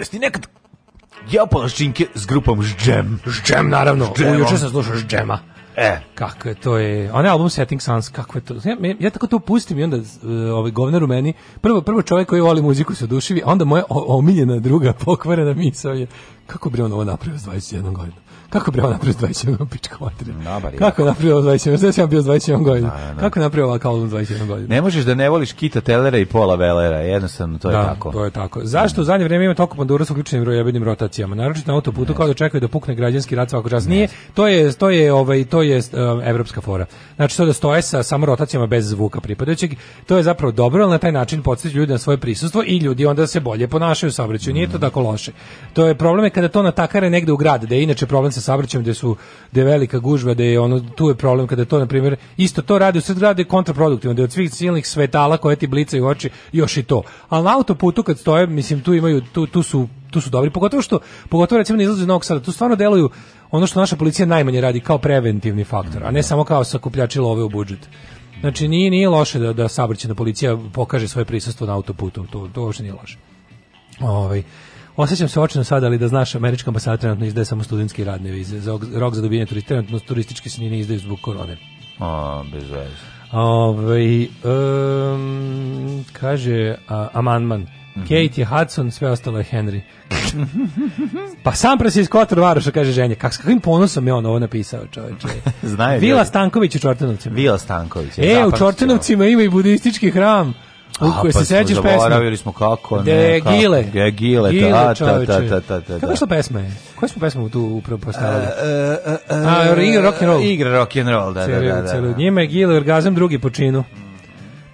Speaker 3: Jesi nekad jeo palaščinke s grupom Ždžem? Ždžem, naravno. Ždžem. Juče sam slušao Ždžema. E. Kako je to e, je, onaj album Setting Suns, kako je to, ja, ja tako to pustim i onda uh, ovaj govnar u meni, prvo, prvo čovjek koji voli muziku se odušivi, onda moja o, omiljena druga pokvarena misao je, kako bi on ovo napravio s 21 godinom? Kako bi on napravio s 21 godinom, pička materina? Kako je napravio s 21 godinom? Znači sam bio s 21 godinom. Da, da. Kako je napravio ovakav album s 21 godinom? Ne možeš da ne voliš Kita Telera i Pola Velera, jednostavno to je da, tako. to je tako. Zašto u zadnje vreme ima toliko pandura sa uključenim rojebenim rotacijama? Naročito na autoputu ne. kao da čekaju da pukne građanski rad svakog čas. Nije, to je, to je, ovaj, to je um, eh, evropska fora. Znači to da stoje sa samo rotacijama bez zvuka pripadajućeg, to je zapravo dobro, ali na taj način podstiče ljudi na svoje prisustvo i ljudi onda se bolje ponašaju u saobraćaju. Nije to tako loše. To je problem kada to natakare negde u grad, da je inače problem sa saobraćajem, da su da je velika gužva, da je ono tu je problem kada to na primjer isto to radi u sred grada je kontraproduktivno, da je od svih silnih svetala koje ti blicaju oči još i to. Al na autoputu kad stoje, mislim tu imaju tu, tu su tu su dobri, pogotovo što pogotovo recimo na izlazu iz Novog Sada, tu stvarno deluju ono što naša policija najmanje radi kao preventivni faktor, a ne samo kao sakupljači love u budžet. Znači nije nije loše da da saobraćajna policija pokaže svoje prisustvo na autoputu, to to uopšte nije loše. Ovaj Osjećam se očino sada, ali da znaš, američka ambasada trenutno izdaje samo studentski radne vize. Za rok za dobijanje turista, trenutno turistički se nije izdaju zbog korone. A, bez veze. Ove, ovaj, um, kaže uh, Amandman. Mm -hmm. Kate je Hudson, sve ostalo je Henry. pa sam presi iz Kotor Varoša, kaže ženje.
Speaker 6: Kak, s kakvim ponosom je on ovo napisao, čoveče. Znaju. Vila Stanković u Čortanovcima. Vila Stanković. E, u Čortanovcima ima i budistički hram. Ako pa se sećaš pesme. Zaboravili smo kako, ne. Kako, gile. Gile, gile da, ta, ta, ta, ta, ta. Kako što pesme? Koje smo pesmu tu upravo postavili? Uh, uh, uh, A, igra rock and roll. Igra rock and roll, da, da Cijeli, da, da. da. Cijelu. Njima je Gile orgazam drugi počinu.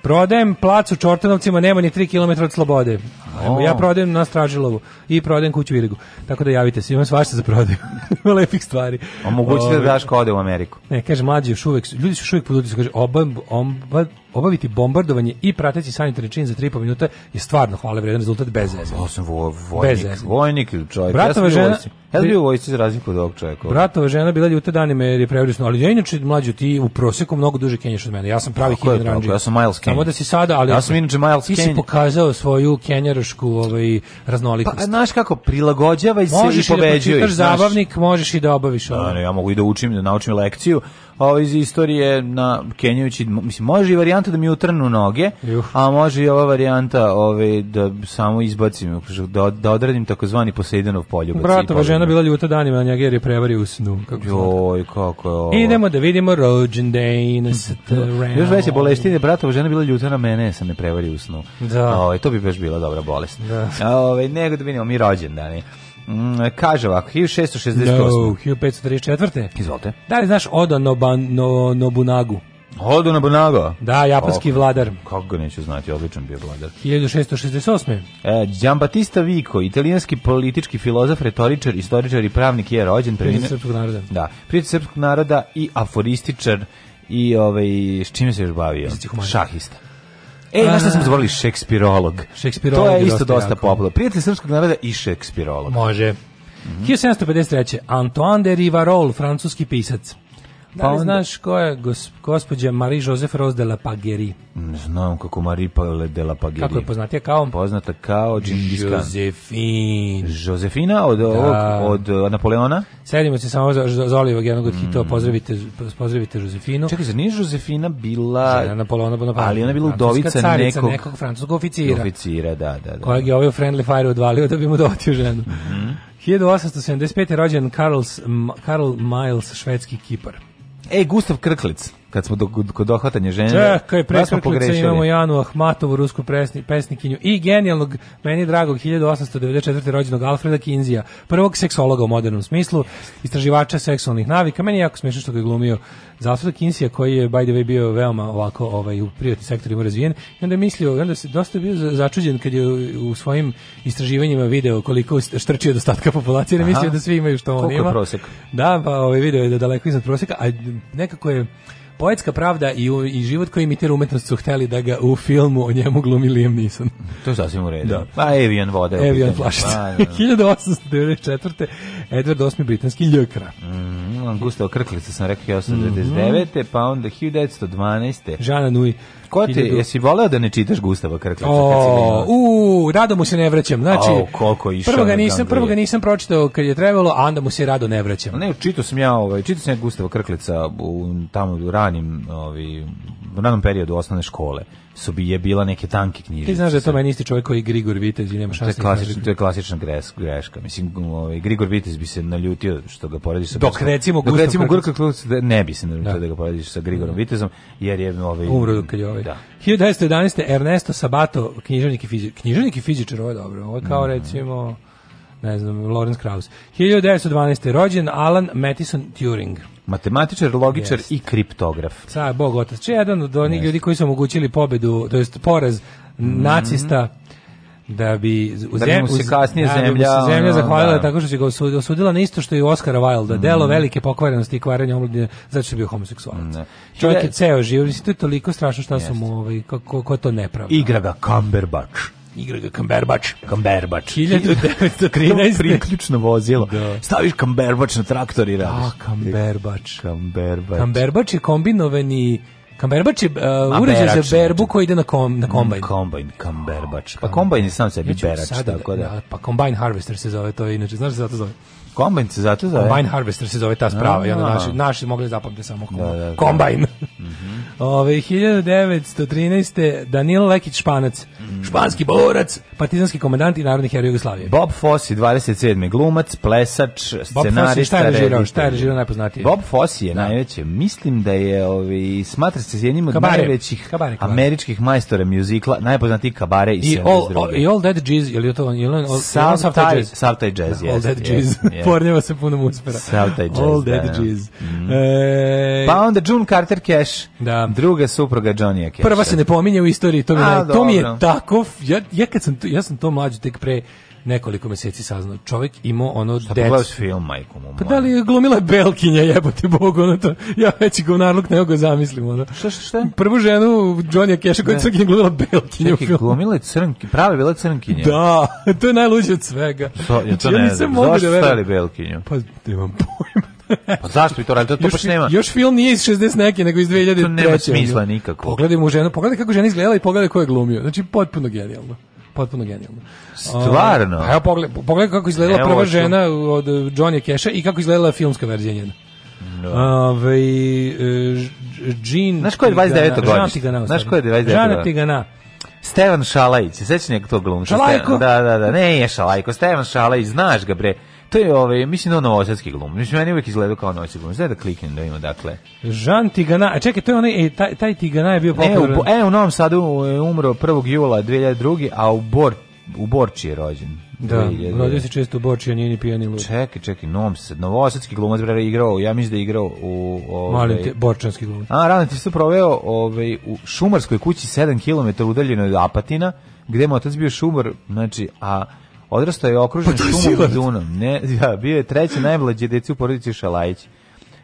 Speaker 6: Prodajem plac u Čortanovcima, nema ni 3 km od slobode. Oh. Ja prodajem na Stražilovu i prodajem kuću u Tako da javite se, imam svašta za prodaju. Ima lepih stvari. A Omogućite da daš kode u Ameriku. Ne, kaže, mlađi još uvek, ljudi su još uvek pod Kaže, oba, oba obaviti bombardovanje i prateći sanitarni čin za 3,5 minuta je stvarno hvale vredan rezultat bez pa, veze. Ja sam vo, vojnik, bez vojnik ili čovjek. Bratova ja žena, vojci. ja sam bio vojci za razliku od ovog čovjeka. Bratova žena bila ljuta danima jer je preurisno, ali ja inače mlađu ti u proseku mnogo duže kenjaš od mene. Ja sam pravi Kenyan Ranji. Ja sam Miles Kenyan. Samo da si sada, ali ja sam inače Miles Kenyan. Ti si pokazao svoju kenjarošku ovaj pa, raznolikost. Pa znaš kako prilagođavaj se i pobeđuješ. Možeš i da zabavnik, možeš i da obaviš. Da, ja mogu i da učim, da naučim lekciju, ovo iz istorije na Kenjujući, mislim, može i varijanta da mi utrnu noge, Juh. a može i ova varijanta ove, da samo izbacim, da, da odradim takozvani Poseidanov poljubac. Bratova žena bila ljuta danima na njega jer je prevario u snu. Kako Joj, kako je ovo. Idemo da vidimo rođendane. Da. Još veće bolestine, bratova žena bila ljuta na mene, sam ne prevario u snu. Da. Ove, ovaj, to bi baš bila dobra bolest. Da. Ove, ovaj, nego da vidimo mi rođendani. Mm, kaže ovako, 1668. No, 1534. Izvolite. Da li znaš Oda Noban, no, Nobunagu? Oda Nobunaga? Da, japanski oh, vladar. Kako ga neću znati, odličan bio vladar. 1668. E, Giambattista Vico, italijanski politički filozof, retoričar, istoričar i pravnik je rođen. Prijatelj srpskog naroda. Da, prijatelj srpskog naroda i aforističar i ovaj, s čime se još bavio? Šahista. E, znaš šta smo zaboravili? Šekspirolog. Šekspirolog. To je isto dosta popularno. Prijatelj srpskog naroda i šekspirolog. Može. Mm -hmm. 1753. Antoine de Rivarol, francuski pisac. Pa da pa onda... znaš ko je gospođa Marie Joseph Rose de la Paguerie? Znam kako Marie de la Paguerie. Kako je poznatija kao? Poznata kao Gengis Khan. Josefina. Josefina od, da. ovog, od uh, Napoleona? Sedimo se samo za, za Olivog jednog od mm. hitova. Pozdravite, pozdravite Josefinu. Čekaj, za nije Josefina bila... Žena Napoleona Bonaparte. Ali ona je bila udovica nekog... nekog francuskog oficira. Oficira, da, da. da. Kojeg je ovaj Friendly Fire odvalio da bi mu dotio ženu. Mm 1875. je rođen Karls, Karl Miles, švedski kipar. E, Gustav Krklic kad smo do, kod dohvatanja žene. Čekaj, pa prekaklice imamo Janu Ahmatovu, rusku presni, pesnikinju i genijalnog, meni dragog, 1894. rođenog Alfreda Kinzija, prvog seksologa u modernom smislu, istraživača seksualnih navika. Meni je jako smiješno što ga je glumio za Alfreda Kinsija, koji je, by the way, bio veoma ovako ovaj, u privatni sektor sektorima razvijen. I onda je mislio, onda se dosta bio začuđen kad je u, u svojim istraživanjima video koliko štrči dostatka populacije, ne mislio da svi imaju što on ima. Koliko je prosek? Da, pa ovaj, video je da daleko iznad proseka, a nekako je poetska pravda i, i život koji imitira umetnost su hteli da ga u filmu o njemu glumi Liam Neeson. To je sasvim u redu. Da. Pa Evian vode. Evian flašica. 1894. Edward VIII. britanski ljekar. Mm, Gustavo Krklica sam rekao 1899. Mm -hmm. Pa onda 1912. Žana Nui. Ko ti, jesi voleo da ne čitaš Gustava Krkljača? O, u, rado mu se ne vraćam. Znači, o, koliko išao. Prvo ga nisam, prvo ga nisam pročitao kad je trebalo, a onda mu se rado ne vraćam. Ne, čitao sam ja, ovaj, čitao sam ja Gustava Krklica u tamo u ranim, ovaj, u ranom periodu osnovne škole su bi je bila neke tanke knjižice. Ti znaš da je to meni isti čovjek koji Grigor Vitez i nema šanse. To je klasična, to je klasična greš, greška. Mislim, ovaj, Grigor Vitez bi se naljutio što ga porediš sa... Dok Gustav, recimo Dok recimo Gurka Kluz, da ne bi se naljutio da. da ga porediš sa Grigorom da. Vitezom, jer je... Ovaj, Umro kad je ovaj. Da. 1911. Ernesto Sabato, književnik i fizičar. Književnik i fizičar, ovo je dobro. Ovo je kao mm. recimo ne znam, Lawrence Krauss. 1912. rođen Alan Mattison Turing matematičar, logičar yes. i kriptograf. Sa Bog otac. Je jedan od onih yes. ljudi koji su omogućili pobedu, to jest poraz mm -hmm. nacista da bi u da bi se kasnije da, zemlja, da se zemlja zahvalila da. tako što će ga osudila na isto što i Oscar Wilde, mm. delo velike pokvarenosti i kvarenja omladine zato što je bio homoseksualac. Mm. Čovjek je ceo živ, mislim, to je toliko strašno što su mu, ovaj, kako, kako to nepravda. Igra ga Kamberbač igra ga Kamberbač. Kamberbač. 1913. Priključno vozilo. Da. Staviš Kamberbač na traktor i radiš. A, da, Kamberbač. Kamberbač. Kamberbač je kombinovani Kamberbač je uh, uređaj za berbu znači. koji ide na, kom, na kombajn. Kombajn,
Speaker 7: kamberbač. Pa kombajn
Speaker 6: je
Speaker 7: sam sebi berač, sada, tako da.
Speaker 6: pa kombajn harvester se zove, to je inače, znaš da se zato zove?
Speaker 7: Kombajn
Speaker 6: se
Speaker 7: zato zove.
Speaker 6: Kombajn Harvester
Speaker 7: se
Speaker 6: zove ta sprava. I onda naši, naši mogli da zapamte samo kombajn. Da, da, da, da. Ove, 1913. Danilo Lekić Španac. Mm. Španski borac. Partizanski komandant i narodni heroj Jugoslavije.
Speaker 7: Bob Fossi, 27. glumac, plesač,
Speaker 6: scenarista. šta je režirao? Šta je režirao
Speaker 7: najpoznatije? Bob Fossi je da. najveće. Mislim da je, ovi, smatra se jednim od kabare. najvećih kabare, kabare. američkih majstora mjuzikla, najpoznatiji kabare i, I all, all,
Speaker 6: I all Dead Jazz, je li to on? Je li on all,
Speaker 7: sav, taj, sav taj jazz, da,
Speaker 6: All Dead Jazz pornjeva sa punom uspera. Sav taj jazz, All
Speaker 7: da, dead da, jazz. Mm. E, pa onda June Carter Cash, da. druga supruga Johnny Cash.
Speaker 6: Prva se ne pominje u istoriji, to mi, A, je, to mi je tako, ja, ja, kad sam, ja sam to mlađo tek pre nekoliko meseci saznao. Čovjek imao ono Šta pa dec...
Speaker 7: film, majko mu?
Speaker 6: Pa da li je glumila Belkinja, jebote Bog, ono to. Ja veći govnarluk nego ga zamislim, ono.
Speaker 7: Šta, šta, šta?
Speaker 6: Prvu ženu Johnny Cash koja je
Speaker 7: glumila
Speaker 6: Belkinja.
Speaker 7: Čekaj, glumila je crnki, prave bila
Speaker 6: crnkinja. Da, to je najluđe od svega.
Speaker 7: So, ja to ja znači, ne znam. Da zašto stali Belkinju?
Speaker 6: Pa, da imam pojma.
Speaker 7: pa zašto bi to radili? To, još, baš nema.
Speaker 6: Još film nije iz 60 neke, nego iz 2003. To nema smisla nikako. Pogledaj mu ženu, pogledaj kako žena izgledala i pogledaj ko je glumio. Znači, potpuno genijalno potpuno genijalno.
Speaker 7: Stvarno?
Speaker 6: A, evo pogledaj, pogledaj kako izgledala prva žena od Johnny Casha i kako izgledala filmska verzija njena. No. Da. Ove, e, Jean...
Speaker 7: Znaš ko je 29. godište? Znaš ko je 29. godište? Žana Stevan Šalajić, sećaš njega tog glumca? Da, da, da, ne je Šalajko, Stevan Šalajić, znaš ga bre. To je, ovaj, mislim da on glum. Mislim, meni uvijek izgleda kao novosadski glum. Zdaj da kliknem da ima, dakle.
Speaker 6: Žan Tigana, a čekaj, to je onaj, e, taj, taj Tigana je bio popularan. E,
Speaker 7: u, e, u Novom Sadu je umro 1. jula 2002. a u, Bor, u Borči je rođen.
Speaker 6: Da, rođen se često u Borči, a nije ni pijan ni lud.
Speaker 7: Čekaj, čekaj, Novom Sad, novosadski glumac, brera, igrao, ja mislim da je igrao u... Ovaj, Mali te,
Speaker 6: borčanski glumac.
Speaker 7: A, rano ti se proveo ovaj, u šumarskoj kući 7 km udaljeno od Apatina, gde mu otac bio šumar, znači, a Odrastao je okružen pa šumom i dunom. Ne, ja, bio je treći najmlađi deci u porodici Šalajić.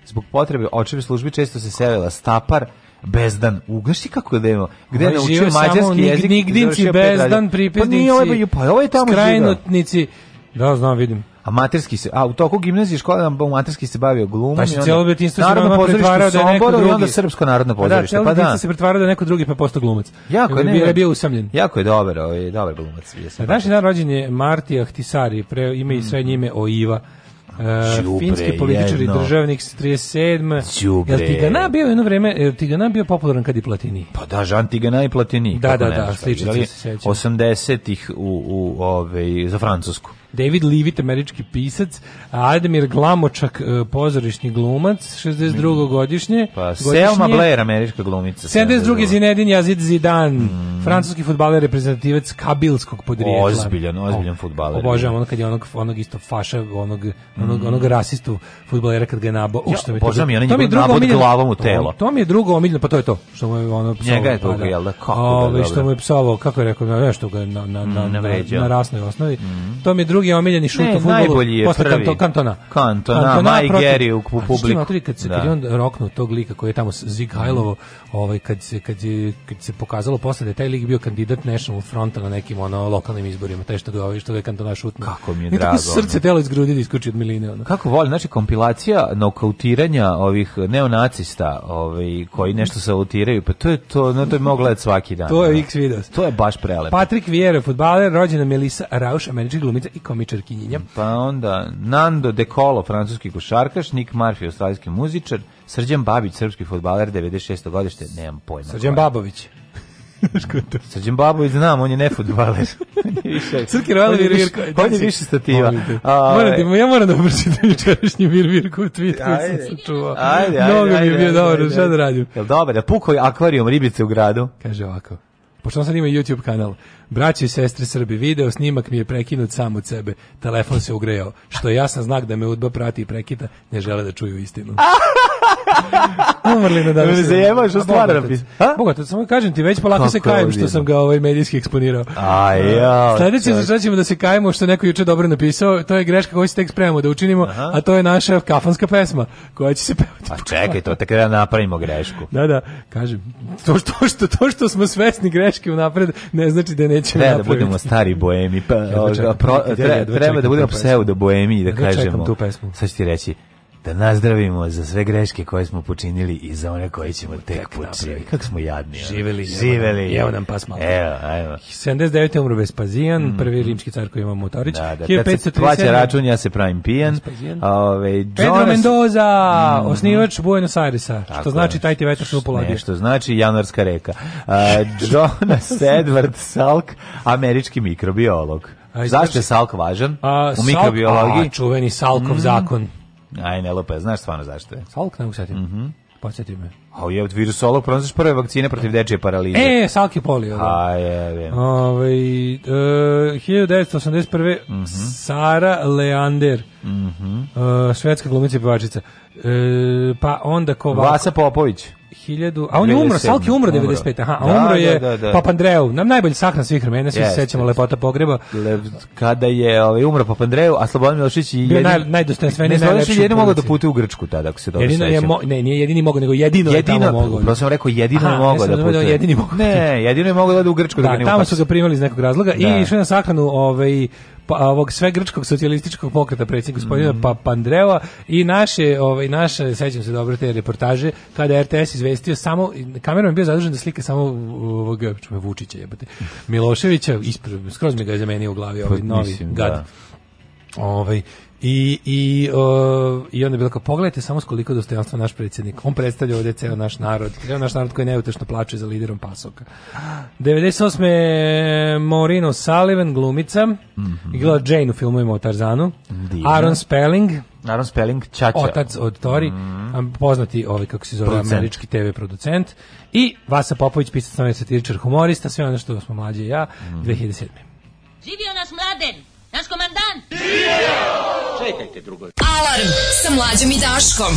Speaker 7: Zbog potrebe očeve službi često se selila Stapar, Bezdan. Ugaši kako je da imamo. Gde je ovaj naučio mađarski jezik?
Speaker 6: Nigdinci, Bezdan, pripisnici.
Speaker 7: Pa nije ovaj, pa
Speaker 6: ovaj tamo živao. Skrajnotnici. Da, znam, vidim
Speaker 7: amaterski se, a u toku gimnazije škola škole amaterski se bavio glumom pa i onda
Speaker 6: betinstvo narodno pozorište da, pa da, pa da. da je neko drugi. onda
Speaker 7: srpsko narodno pozorište. Pa da, pa
Speaker 6: da. se pretvarao da neko drugi pa postao glumac.
Speaker 7: Jako je, bio,
Speaker 6: znači, bio usamljen.
Speaker 7: Jako je dobar, ovaj dobar glumac.
Speaker 6: Na današnji dan rođen je Marti Ahtisari, pre ime i sve mm. njime Oiva. Uh, finski političar i državnik s 37. Đubre.
Speaker 7: Jel
Speaker 6: Tigana bio jedno vreme, jel Tigana bio popularan kad i Platini?
Speaker 7: Pa da, Jean Tigana i Platini. Da,
Speaker 6: da, da, slično se sećam. 80-ih
Speaker 7: u, u, ove, ovaj, za Francusku.
Speaker 6: David Leavitt, američki pisac, Ademir Glamočak, e, pozorišni glumac, 62. Mm. godišnje.
Speaker 7: Pa,
Speaker 6: godišnje,
Speaker 7: Selma Blair, američka glumica.
Speaker 6: 72. Zinedin Yazid Zidane, mm. francuski futbaler, reprezentativac kabilskog podrijetla. Ozbiljan, ozbiljan futbaler. Obožavam da. ono kad je onog, onog isto faša, onog, onog, mm. onog rasistu futbalera kad
Speaker 7: ga je
Speaker 6: nabao.
Speaker 7: Ja, što mi
Speaker 6: obožavam i ono njegov nabod glavom u telo.
Speaker 7: To, to
Speaker 6: mi je drugo omiljeno, pa to je to. Što mu je ono psovo.
Speaker 7: Njega je
Speaker 6: to, pa da.
Speaker 7: jel da? Kako
Speaker 6: Ove,
Speaker 7: da,
Speaker 6: što mu je psovo, kako je rekao, nešto ga na, na, na, mm, na, na rasnoj osnovi. Mm. To mi je drugo drugi omiljeni šut u fudbalu posle
Speaker 7: kanto, Kantona.
Speaker 6: Kantona,
Speaker 7: kantona Maj Geri u publiku. Znači,
Speaker 6: kad se kad on roknu tog lika koji je tamo Zig Hajlovo, ovaj kad se kad je kad se pokazalo posle da je taj lik bio kandidat National Fronta na nekim ono lokalnim izborima, taj što ga ovaj što ga Kantona šutno.
Speaker 7: Kako mi je drago.
Speaker 6: srce telo iz grudi iskoči od miline ono.
Speaker 7: Kako voli, znači kompilacija nokautiranja ovih neonacista, ovaj koji nešto sautiraju, pa to je to, no to je mogla svaki dan.
Speaker 6: To je X video.
Speaker 7: To je baš prelepo.
Speaker 6: Patrick Vieira, fudbaler, rođena Melissa Rauš, američki glumica i komičarkinjinja.
Speaker 7: Pa onda Nando De Colo, francuski košarkaš, Nik Murphy, australijski muzičar, Srđan Babić, srpski fudbaler 96. godište, nemam pojma.
Speaker 6: Srđan koja. Babović.
Speaker 7: Srđan Babović znam, on je ne fudbaler.
Speaker 6: Srki Rojal Vir
Speaker 7: On je
Speaker 6: više
Speaker 7: stativa.
Speaker 6: Morate, ovaj- ja moram da pročitam jučerašnji Vir Virko u tweet
Speaker 7: koji sam sačuvao. Ajde, ajde, Mnogo mi je bio dobro, šta da radim. Jel dobro, da pukao je akvarijum ribice u gradu?
Speaker 6: Kaže ovako pošto on sad ima YouTube kanal. braće i sestre Srbi, video snimak mi je prekinut sam od sebe, telefon se ugrejao, što je jasan znak da me udba prati i prekida, ne žele da čuju istinu. Umrli na danas. Ne zajebaš,
Speaker 7: što stvar napisao.
Speaker 6: Boga, to samo kažem ti, već polako se kajem što sam ga ovaj medijski eksponirao. A ja. Sledeće za ćemo da se kajemo što neko juče dobro napisao, to je greška koju se tek spremamo da učinimo, Aha. a to je naša kafanska pesma koja će se pevati. Pa
Speaker 7: čekaj, to tek da napravimo grešku.
Speaker 6: Da, da, kažem, to što, što, to što smo svesni greške unapred ne znači da nećemo ne, da napraviti.
Speaker 7: Pa, da budemo stari boemi, pa, ja, treba, da budemo pseudo boemi da kažemo.
Speaker 6: tu
Speaker 7: Sad ću ti reći, da nazdravimo za sve greške koje smo počinili i za one koje ćemo tek, tek počiniti. Kako smo jadni.
Speaker 6: Živeli.
Speaker 7: Živeli.
Speaker 6: Evo nam pas malo.
Speaker 7: Evo, ajmo.
Speaker 6: 79. umro Vespazijan, mm. prvi rimski car koji ima Motorić. Da, da, 1537. se
Speaker 7: račun, ja se pravim pijan.
Speaker 6: Ove, Pedro Mendoza, mm. osnivač Buenos Airesa, što znači taj ti večer što
Speaker 7: Što znači januarska reka. Uh, Jonas Edward Salk, američki mikrobiolog. Zašto je Salk važan? A, u mikrobiologiji? A,
Speaker 6: čuveni Salkov mm. zakon.
Speaker 7: Aj, ne lupa, znaš stvarno zašto je.
Speaker 6: Falk, ne usetim. Mm -hmm. Podsjeti me.
Speaker 7: A je od virusolog pronaš prve vakcine protiv dečije paralize.
Speaker 6: E, salki polio. Da. A je,
Speaker 7: je.
Speaker 6: Ove, ovaj, e, 1981. Mm -hmm. Sara Leander. Mm -hmm. e, švedska glumica i pevačica. E, pa onda ko Vasa
Speaker 7: Popović.
Speaker 6: 1000, a on je umro, Salki umro 95, aha, da, umro da, je da, da, da. Papandreou, nam najbolji sahran svih vremena, svi yes, se sećamo yes. lepota pogreba. Le,
Speaker 7: kada je ovaj, umro Papandreou, a Slobodan Milošić je jedini... Bio naj,
Speaker 6: najdostojanstveniji, najlepši. Slobodan
Speaker 7: Milošić jedini mogao da putuje u Grčku tada, ako se dobro jedino sećam. Je
Speaker 6: ne, nije jedini mogao, nego jedino,
Speaker 7: jedino,
Speaker 6: pa sam rekao jedino
Speaker 7: Aha, je mogao da, da putuje. Jedini mogu.
Speaker 6: Ne, jedino je mogao da u Grčku da, da ga Tamo su ga primili iz nekog razloga da. i išli na sahranu ovaj pa, ovog sve grčkog socijalističkog pokreta predsjednik gospodina mm. Papandreova i naše, ovaj, naše, sećam se dobro te reportaže, kada je RTS izvestio samo, kamerom je bio zadužen da slike samo ovog, čume, Vučića jebate, Miloševića, ispred, skroz mi ga je zamenio u glavi ovaj pa, novi mislim, gad. Da. Ovaj, I, i, o, i onda je bilo kao, pogledajte samo s koliko dostojanstva naš predsjednik. On predstavlja ovdje ceo naš narod. Ceo naš narod koji neutešno plače za liderom pasoka. 98. Maureen O'Sullivan, glumica. Mm -hmm. Igrala Jane u filmu o Tarzanu. Divno. Aaron Spelling.
Speaker 7: Aaron Spelling, Čača.
Speaker 6: Otac od Tori. Mm -hmm. Poznati ovaj, kako se zove, producent. američki TV producent. I Vasa Popović, pisac, satiričar, humorista. Sve ono što smo mlađe ja, mm -hmm. 2007.
Speaker 8: Živio nas mladen! Naš komandant!
Speaker 7: Čekajte, drugo.
Speaker 8: Alarm sa mlađom i Daškom.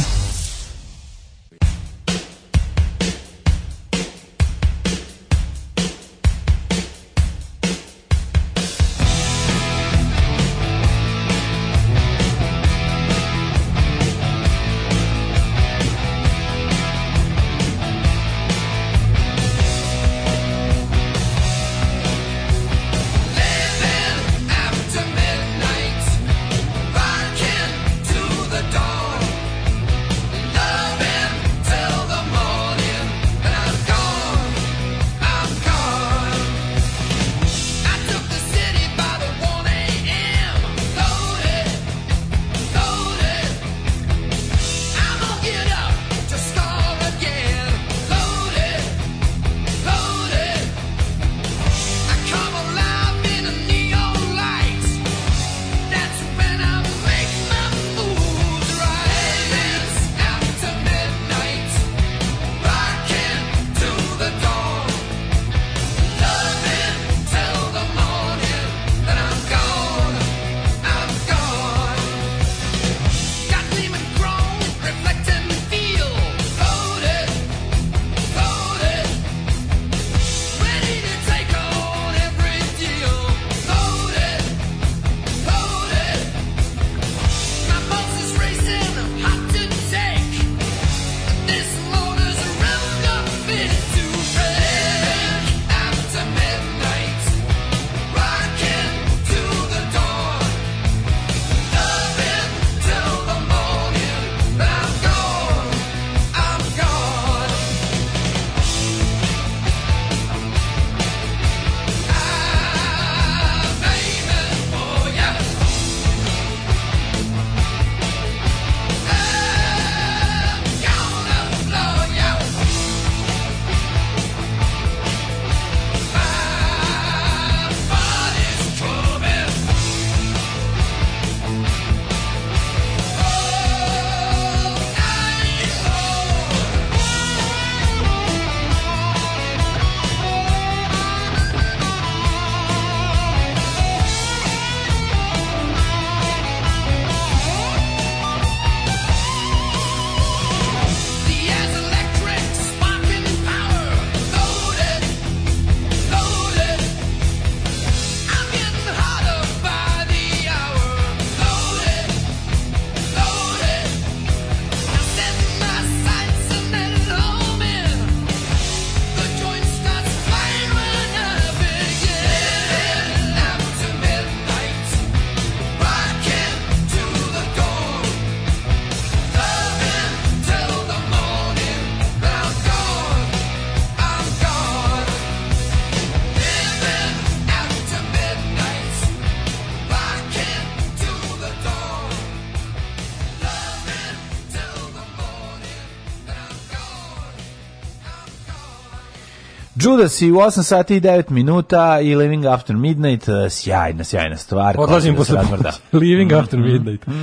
Speaker 7: Judas i u 8 sati i 9 minuta i Living After Midnight, e, sjajna, sjajna stvar.
Speaker 6: Odlazim posle da. Living mhm, After mhm. Midnight. Um,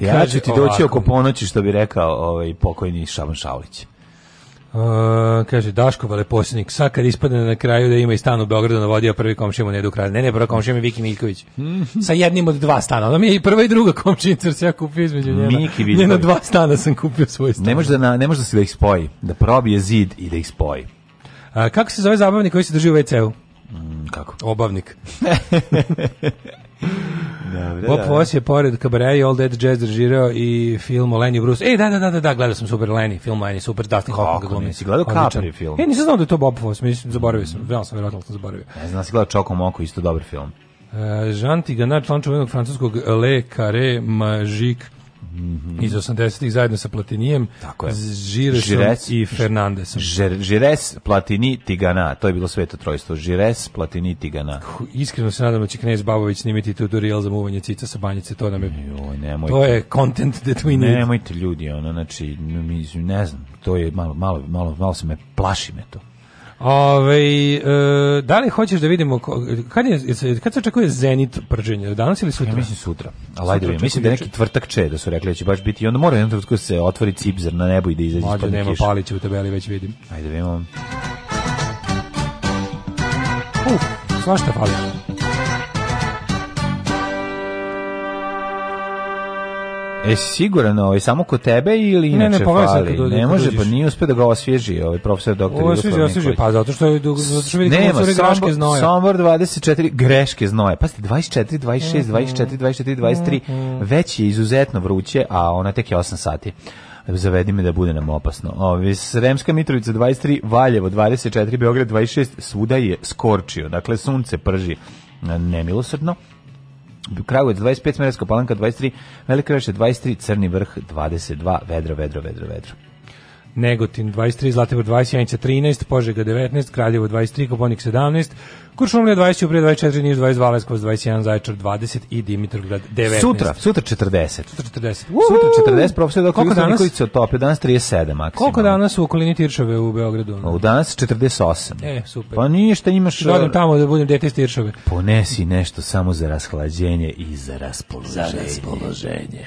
Speaker 7: ja ću ehm, ti doći oko ponoći, što bi rekao ovaj, pokojni Šaban Šaulić.
Speaker 6: Uh, kaže Daško veleposlanik sa kad ispadne na kraju da ima i stan u Beogradu na vodi a prvi komšija mu ne do kraja ne ne prva komšija mi Viki Miljković mhm. sa jednim od dva stana ona mi je i prva i druga komšinica se ja kupio između njena Miki njena dva stana sam kupio svoj
Speaker 7: stan ne može da na, ne može da se da ih spoji da probije zid i da ih spoji
Speaker 6: A, kako se zove zabavnik koji se drži u WC-u? Mm,
Speaker 7: kako?
Speaker 6: Obavnik. Dobre, Bob Fosse je pored Cabaret i All Dead Jazz režirao i film o Lenny Bruce. E, da, da, da, da,
Speaker 7: gledao
Speaker 6: sam super Lenny, film Lenny, super, Dustin
Speaker 7: Hoffman ga glumi.
Speaker 6: Nisi
Speaker 7: gledao Capri film? E,
Speaker 6: nisam znao da je to Bob Fosse, mislim, zaboravio sam, znao sam, vjerojatno sam zaboravio. Ne
Speaker 7: znam, si gledao Čokom oko, isto dobar film.
Speaker 6: Uh, Jean Tigana, član čuvenog francuskog Le Carré Magique, -hmm. iz 80-ih zajedno sa Platinijem, Tako je. i Fernandesom.
Speaker 7: Žir, žires, Platini, Tigana, to je bilo sveto trojstvo. Žires, Platini, Tigana.
Speaker 6: Iskreno se nadam da će Knez Babović snimiti tutorial za muvanje cica sa banjice, to nam je... Joj, nemojte, to je content that we need. Nemojte
Speaker 7: ljudi, ono, znači, ne znam, to je malo, malo, malo, malo se me plaši me to.
Speaker 6: Ove, e, da li hoćeš da vidimo kad, je, kad se očekuje Zenit prženje? Danas ili sutra? Ja
Speaker 7: mislim sutra. Ali ajde, mislim da je neki tvrtak če da su rekli da će baš biti i onda mora jednom trenutku da se otvori cipzer na nebu i da izađe Mlađe
Speaker 6: nema
Speaker 7: kiša.
Speaker 6: palića u tabeli, već vidim.
Speaker 7: Ajde, da
Speaker 6: vidimo. Uf, svašta fali.
Speaker 7: E siguran ovaj samo kod tebe ili inače ne, ne, fali? Kad ne može, pa nije uspio da ga osvježi ovaj profesor doktor
Speaker 6: Jugoslav Nikolić. Pa zato što je zato što
Speaker 7: vidi Nema, greške Sombor, znoja. Sombor 24 greške Pa Pazite, 24, 26, 24, 24, 23. Mm -hmm. Već je izuzetno vruće, a ona tek je 8 sati zavedi me da bude nam opasno. Ovi, Sremska Mitrovica 23, Valjevo 24, Beograd 26, svuda je skorčio, dakle sunce prži nemilosrdno. Kragujevac 25, Smerska palanka 23, Velika Reše 23, Crni vrh 22, vedro, vedro, vedro, vedro.
Speaker 6: Negotin 23, Zlatibor 21, Janica 13, Požega 19, Kraljevo 23, Koponik 17, Kuršumlija 20, Uprije 24, Niš 22, Leskovac 21, Zaječar 20 i Dimitrovgrad 19.
Speaker 7: Sutra, sutra 40. Sutra 40. Uuu. Sutra 40, profesor Doktor Koliko danas? Nikolić se otopio, danas 37 maksimum.
Speaker 6: Koliko danas u okolini Tiršove u Beogradu? U danas
Speaker 7: 48.
Speaker 6: E, super.
Speaker 7: Pa ništa imaš...
Speaker 6: Da odem e, tamo da budem dete iz Tiršove.
Speaker 7: Ponesi nešto samo za rashlađenje i za raspoloženje. Za raspoloženje.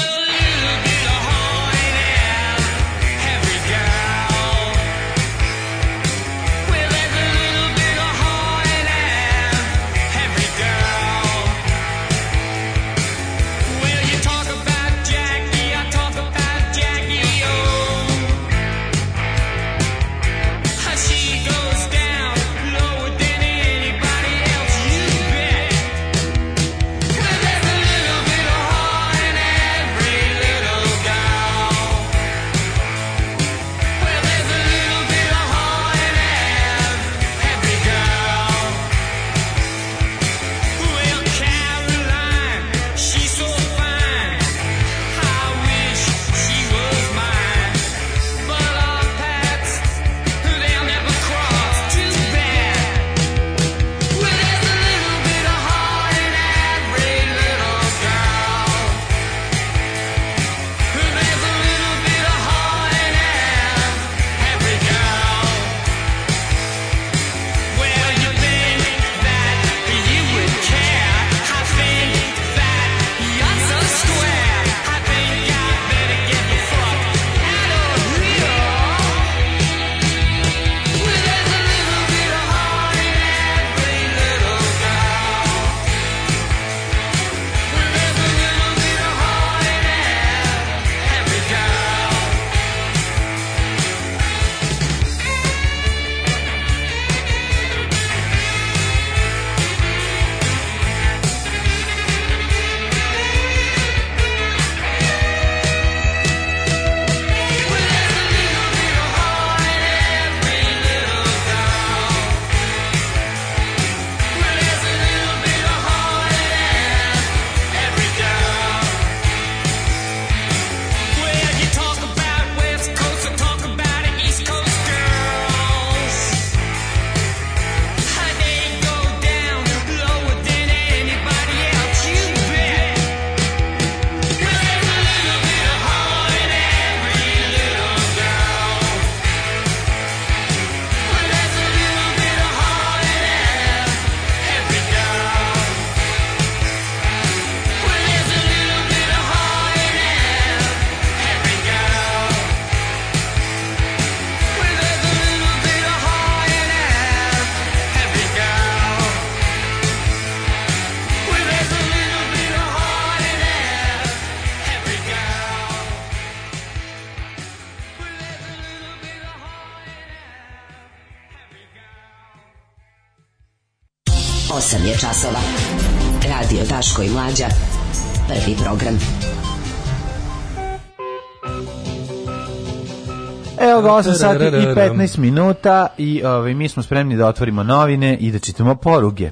Speaker 7: 8 sati i 15 minuta i ovaj, mi smo spremni da otvorimo novine i da čitamo poruge.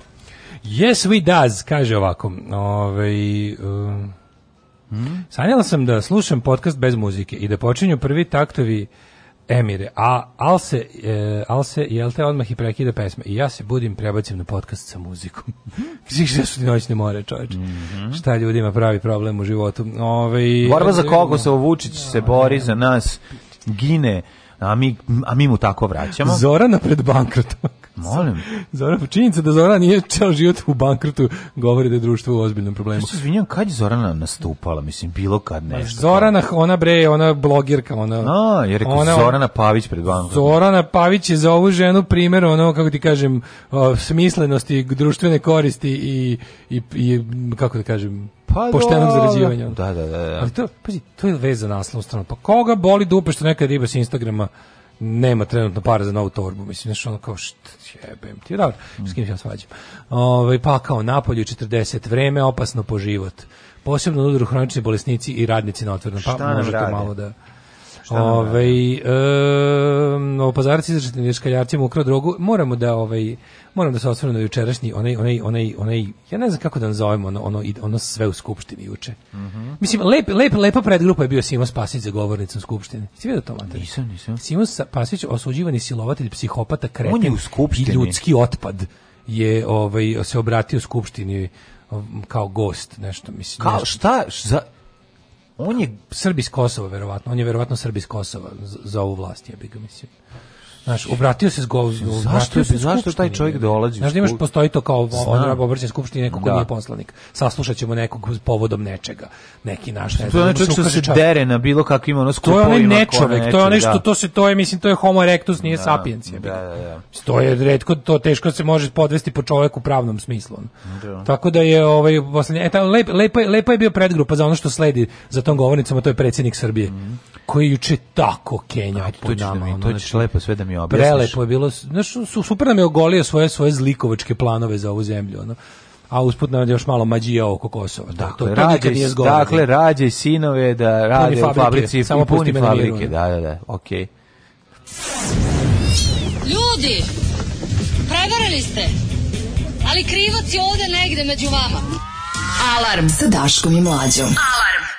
Speaker 6: Yes we does, kaže ovako. Ovaj hmm? um, hmm? sam da slušam podcast bez muzike i da počinju prvi taktovi Emire, a Alse, se, e, al se jel odmah i prekida pesme i ja se budim, prebacim na podcast sa muzikom. Hmm? Gdje su ti noćne more, čovječ? Mm -hmm. Šta ljudima pravi problem u životu? Ove,
Speaker 7: ovaj, Borba za e, koga se Vučić da, se bori da. za nas, gine, a mi, a mi mu tako vraćamo.
Speaker 6: Zorana pred bankrotom.
Speaker 7: Molim.
Speaker 6: Zorana, činjenica da Zorana nije ceo život u bankrotu govori da je društvo u ozbiljnom problemu. Ja se
Speaker 7: izvinjam, kad je Zorana nastupala? Mislim, bilo kad pa nešto.
Speaker 6: Zorana, ona bre, ona blogirka, ona...
Speaker 7: No, je rekao ona, Zorana Pavić pred bankrotom. Zorana
Speaker 6: Pavić je za ovu ženu primjer, ono, kako ti kažem, smislenosti, društvene koristi i, i, i kako da kažem, pa poštenog zarađivanja.
Speaker 7: Da, da, da. da.
Speaker 6: Ali to, pazi, to je veza naslovnom stranom. Pa koga boli dupe što neka riba s Instagrama nema trenutno para za novu torbu, mislim, znaš, ono kao, št, jebem ti, dobro, s kim se ja svađam. Ove, ovaj, pa kao napolju 40, vreme opasno po život. Posebno udaru hronični bolesnici i radnici na otvornom,
Speaker 7: pa možete rade? malo da...
Speaker 6: Ovaj ehm opozarci za četničkaljarcima ukrao drogu. Moramo da ovaj moram da se osvrnem na jučerašnji onaj onaj onaj onaj ja ne znam kako da nazovemo ono ono ono sve u skupštini juče. Mm -hmm. Mislim lep lep lepa predgrupa je bio Simo Spasić za govornicom skupštine. Si video to mater? Nisam,
Speaker 7: nisam.
Speaker 6: Simo Spasić osuđivani silovatelj, psihopata, kreten i ljudski otpad je ovaj se obratio skupštini kao gost nešto mislim. Kao nešto.
Speaker 7: šta? Za,
Speaker 6: On je Srbi iz Kosova, verovatno. On je verovatno Srbi iz Kosova za ovu vlast, ja bih ga mislim. Znaš, obratio se s
Speaker 7: Zašto, se zašto taj čovjek dolazi? Znaš
Speaker 6: da imaš, postoji to kao on obraća skupštini nekog ko da. nije poslanik. Saslušat ćemo nekog s povodom nečega. Neki naš,
Speaker 7: ne znam. To je čovjek što se dere na bilo kakvim ono
Speaker 6: skupovima. To je onaj nečovek, to je onaj što, da. to se, to je, mislim, to je homo erectus, nije sapiens. Da, da, da. To je redko, to teško se može podvesti po čovjeku pravnom smislu. Tako da je, ovaj, lepa, e, lepa je bio predgrupa za ono što sledi za tom govornicom, a to je predsjednik Srbije, mhm. koji juče tako Kenja po nama. To ćeš
Speaker 7: znači- lepo sve da mi ne objasniš. Prelepo
Speaker 6: je bilo, znaš, super nam je ogolio svoje, svoje zlikovačke planove za ovu zemlju, ono a usput nam je još malo mađija oko Kosova.
Speaker 7: Dakle, to, to dakle, rađe, nije zgodno. Dakle, rađe sinove da rade fabrike, u fabrici samo i puni fabrike. da, da, da, okej. Ljudi, prevarili ste, ali krivac je ovde negde među vama. Alarm sa Daškom i Mlađom. Alarm.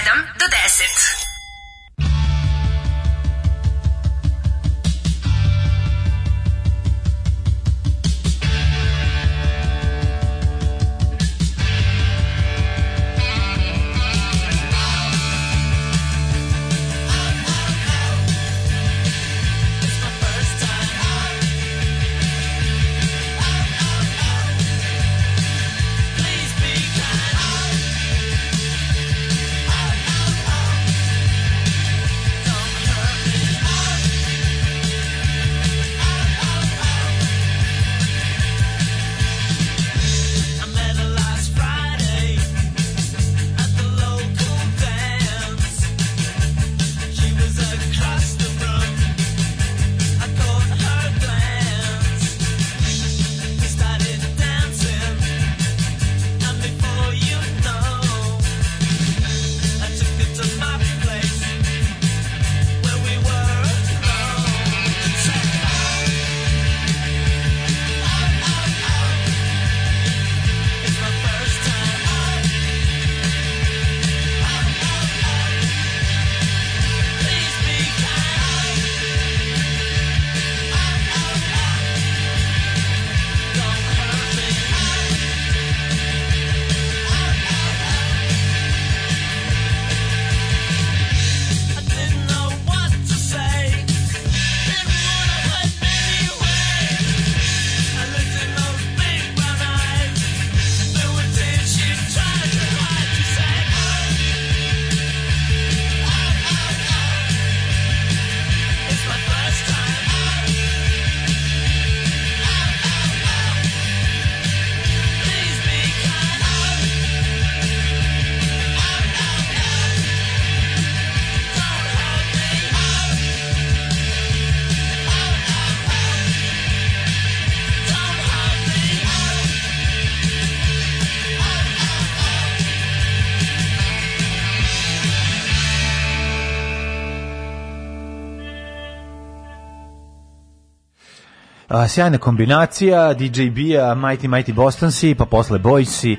Speaker 7: sjajna kombinacija DJ Bija, Mighty Mighty Bostonsi, pa posle Boysi,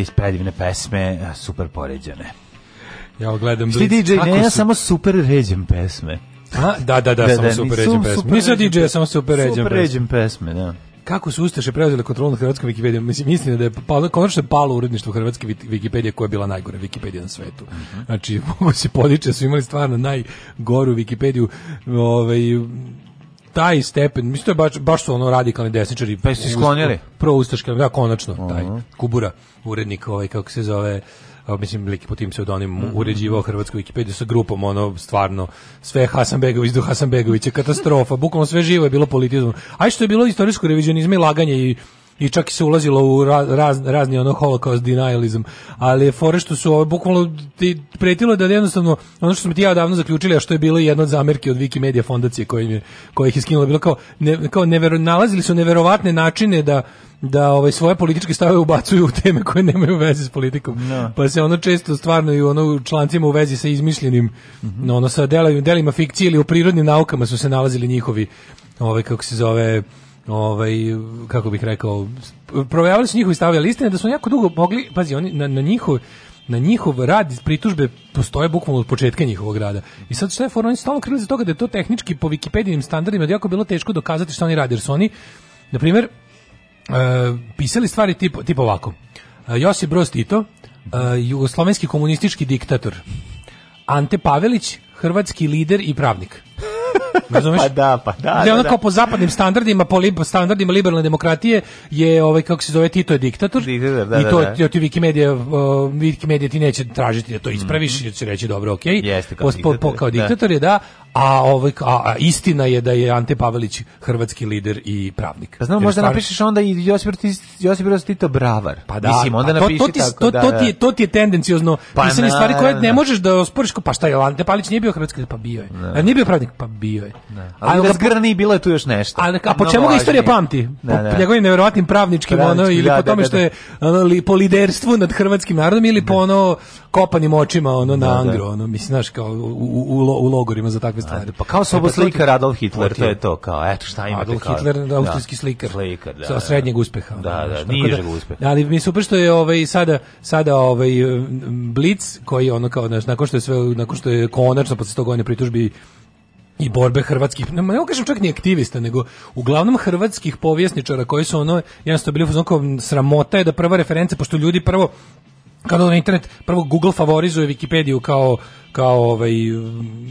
Speaker 7: uh, predivne pesme, super poređene.
Speaker 6: Ja gledam
Speaker 7: Blic. Ti DJ, ne, ja su... samo super ređem pesme.
Speaker 6: A, da, da, da, da samo da, super ređem
Speaker 7: pesme. Nisam
Speaker 6: DJ,
Speaker 7: ja samo super ređem pesme.
Speaker 6: Super ređem pesme, da. Kako su Ustaše preuzeli kontrolu nad hrvatskom Wikipedijom? Mislim, istina da je pa konačno palo uredništvo hrvatske Wikipedije koja je bila najgore Wikipedija na svetu. Mm Znači, mogu se podiče, su imali stvarno najgoru Wikipediju. Ovaj, taj stepen, mislim to baš, baš su ono radikalni desničari.
Speaker 7: Pa su sklonili?
Speaker 6: Proustaški, da, konačno, taj Kubura, urednik, ovaj, kako se zove, mislim lik po tim pseudonimom mhm. mm -hmm. uređivao hrvatsku Wikipediju sa grupom ono stvarno sve Hasanbegović do Hasanbegovića katastrofa bukvalno sve živo je bilo politizam Aj što je bilo istorijsko revizionizam i laganje i i čak i se ulazilo u raz, raz, razni ono holocaust denialism, ali je fore što su ovo bukvalno ti pretilo da jednostavno ono što smo ti ja davno zaključili, a što je bilo jedna od zamerke od Wikimedia fondacije kojim je, kojih je skinula, bilo kao, ne, kao nevero, nalazili su neverovatne načine da da ovaj svoje političke stavove ubacuju u teme koje nemaju veze s politikom. No. Da. Pa se ono često stvarno i ono člancima u vezi sa izmišljenim mm -hmm. ono sa delima, delima fikcije ili u prirodnim naukama su se nalazili njihovi ovaj kako se zove ovaj, kako bih rekao, provjavali su njihovi stavi, ali istina da su jako dugo mogli, pazi, oni na, na njihov, na njihov rad iz pritužbe postoje bukvalno od početka njihovog rada. I sad šta je for, oni stalno krili za toga da je to tehnički po Wikipedijinim standardima da jako bilo teško dokazati šta oni rade, jer su oni, na primjer, uh, eh, pisali stvari tip, tip ovako. Uh, Josip Broz Tito, uh, jugoslovenski komunistički diktator. Ante Pavelić, hrvatski lider i pravnik.
Speaker 7: Razumeš? pa da, pa da. Da, ono da. kao
Speaker 6: po zapadnim standardima, po, li, standardima liberalne demokratije je ovaj kako se zove Tito je diktator.
Speaker 7: diktator da,
Speaker 6: I da, to da, da. ti Wikimedia, uh, Wikimedia ti neće tražiti da to mhm. ispraviš, mm. će reći dobro, okej.
Speaker 7: Okay. Jeste kao po, diktator. Po,
Speaker 6: kao da. diktator je da, a, ovaj, a, a, istina je da je Ante Pavelić hrvatski lider i pravnik.
Speaker 7: Pa znam, možda stvarno... napišeš onda i Josip, Josip Tito Bravar.
Speaker 6: Pa da, Mislim, onda pa to, to, ti, tako, to, da, to, ti je, to ti je tendencijozno pa pisanje na, stvari koje ne možeš da osporiš. Pa šta je, Ante Pavelić nije bio hrvatski, pa bio je. Ne. Nije bio pravnik, pa bio je. Ne.
Speaker 7: Ali, ali razgrani, bilo je tu još nešto.
Speaker 6: Ali, a po čemu ga istorija pamti? Po ne, ne. njegovim nevjerovatnim pravničkim, ono, ili da, po da, tome da, što je ali, da. po liderstvu nad hrvatskim narodom ili po ono kopanim očima ono na Angro, ono mislim znaš kao u, u, u logorima za takve takve stvari.
Speaker 7: Pa kao sobo e, pa slikar Adolf Hitler, to je to kao, eto šta ima Adolf da
Speaker 6: Hitler, da. austrijski slikar. Slikar, da. Sa da, srednjeg uspeha. Da,
Speaker 7: da, nižeg uspeha.
Speaker 6: Ali mi super što je ovaj sada sada ovaj Blitz koji ono kao znači nakon što je sve nakon što je konačno posle 100 godina pritužbi i borbe hrvatskih, ne mogu kažem čak ni aktivista, nego uglavnom hrvatskih povjesničara koji su ono, jednostavno bili uzmano sramota je da prva referenca, pošto ljudi prvo kada na internet prvo Google favorizuje Wikipediju kao kao ovaj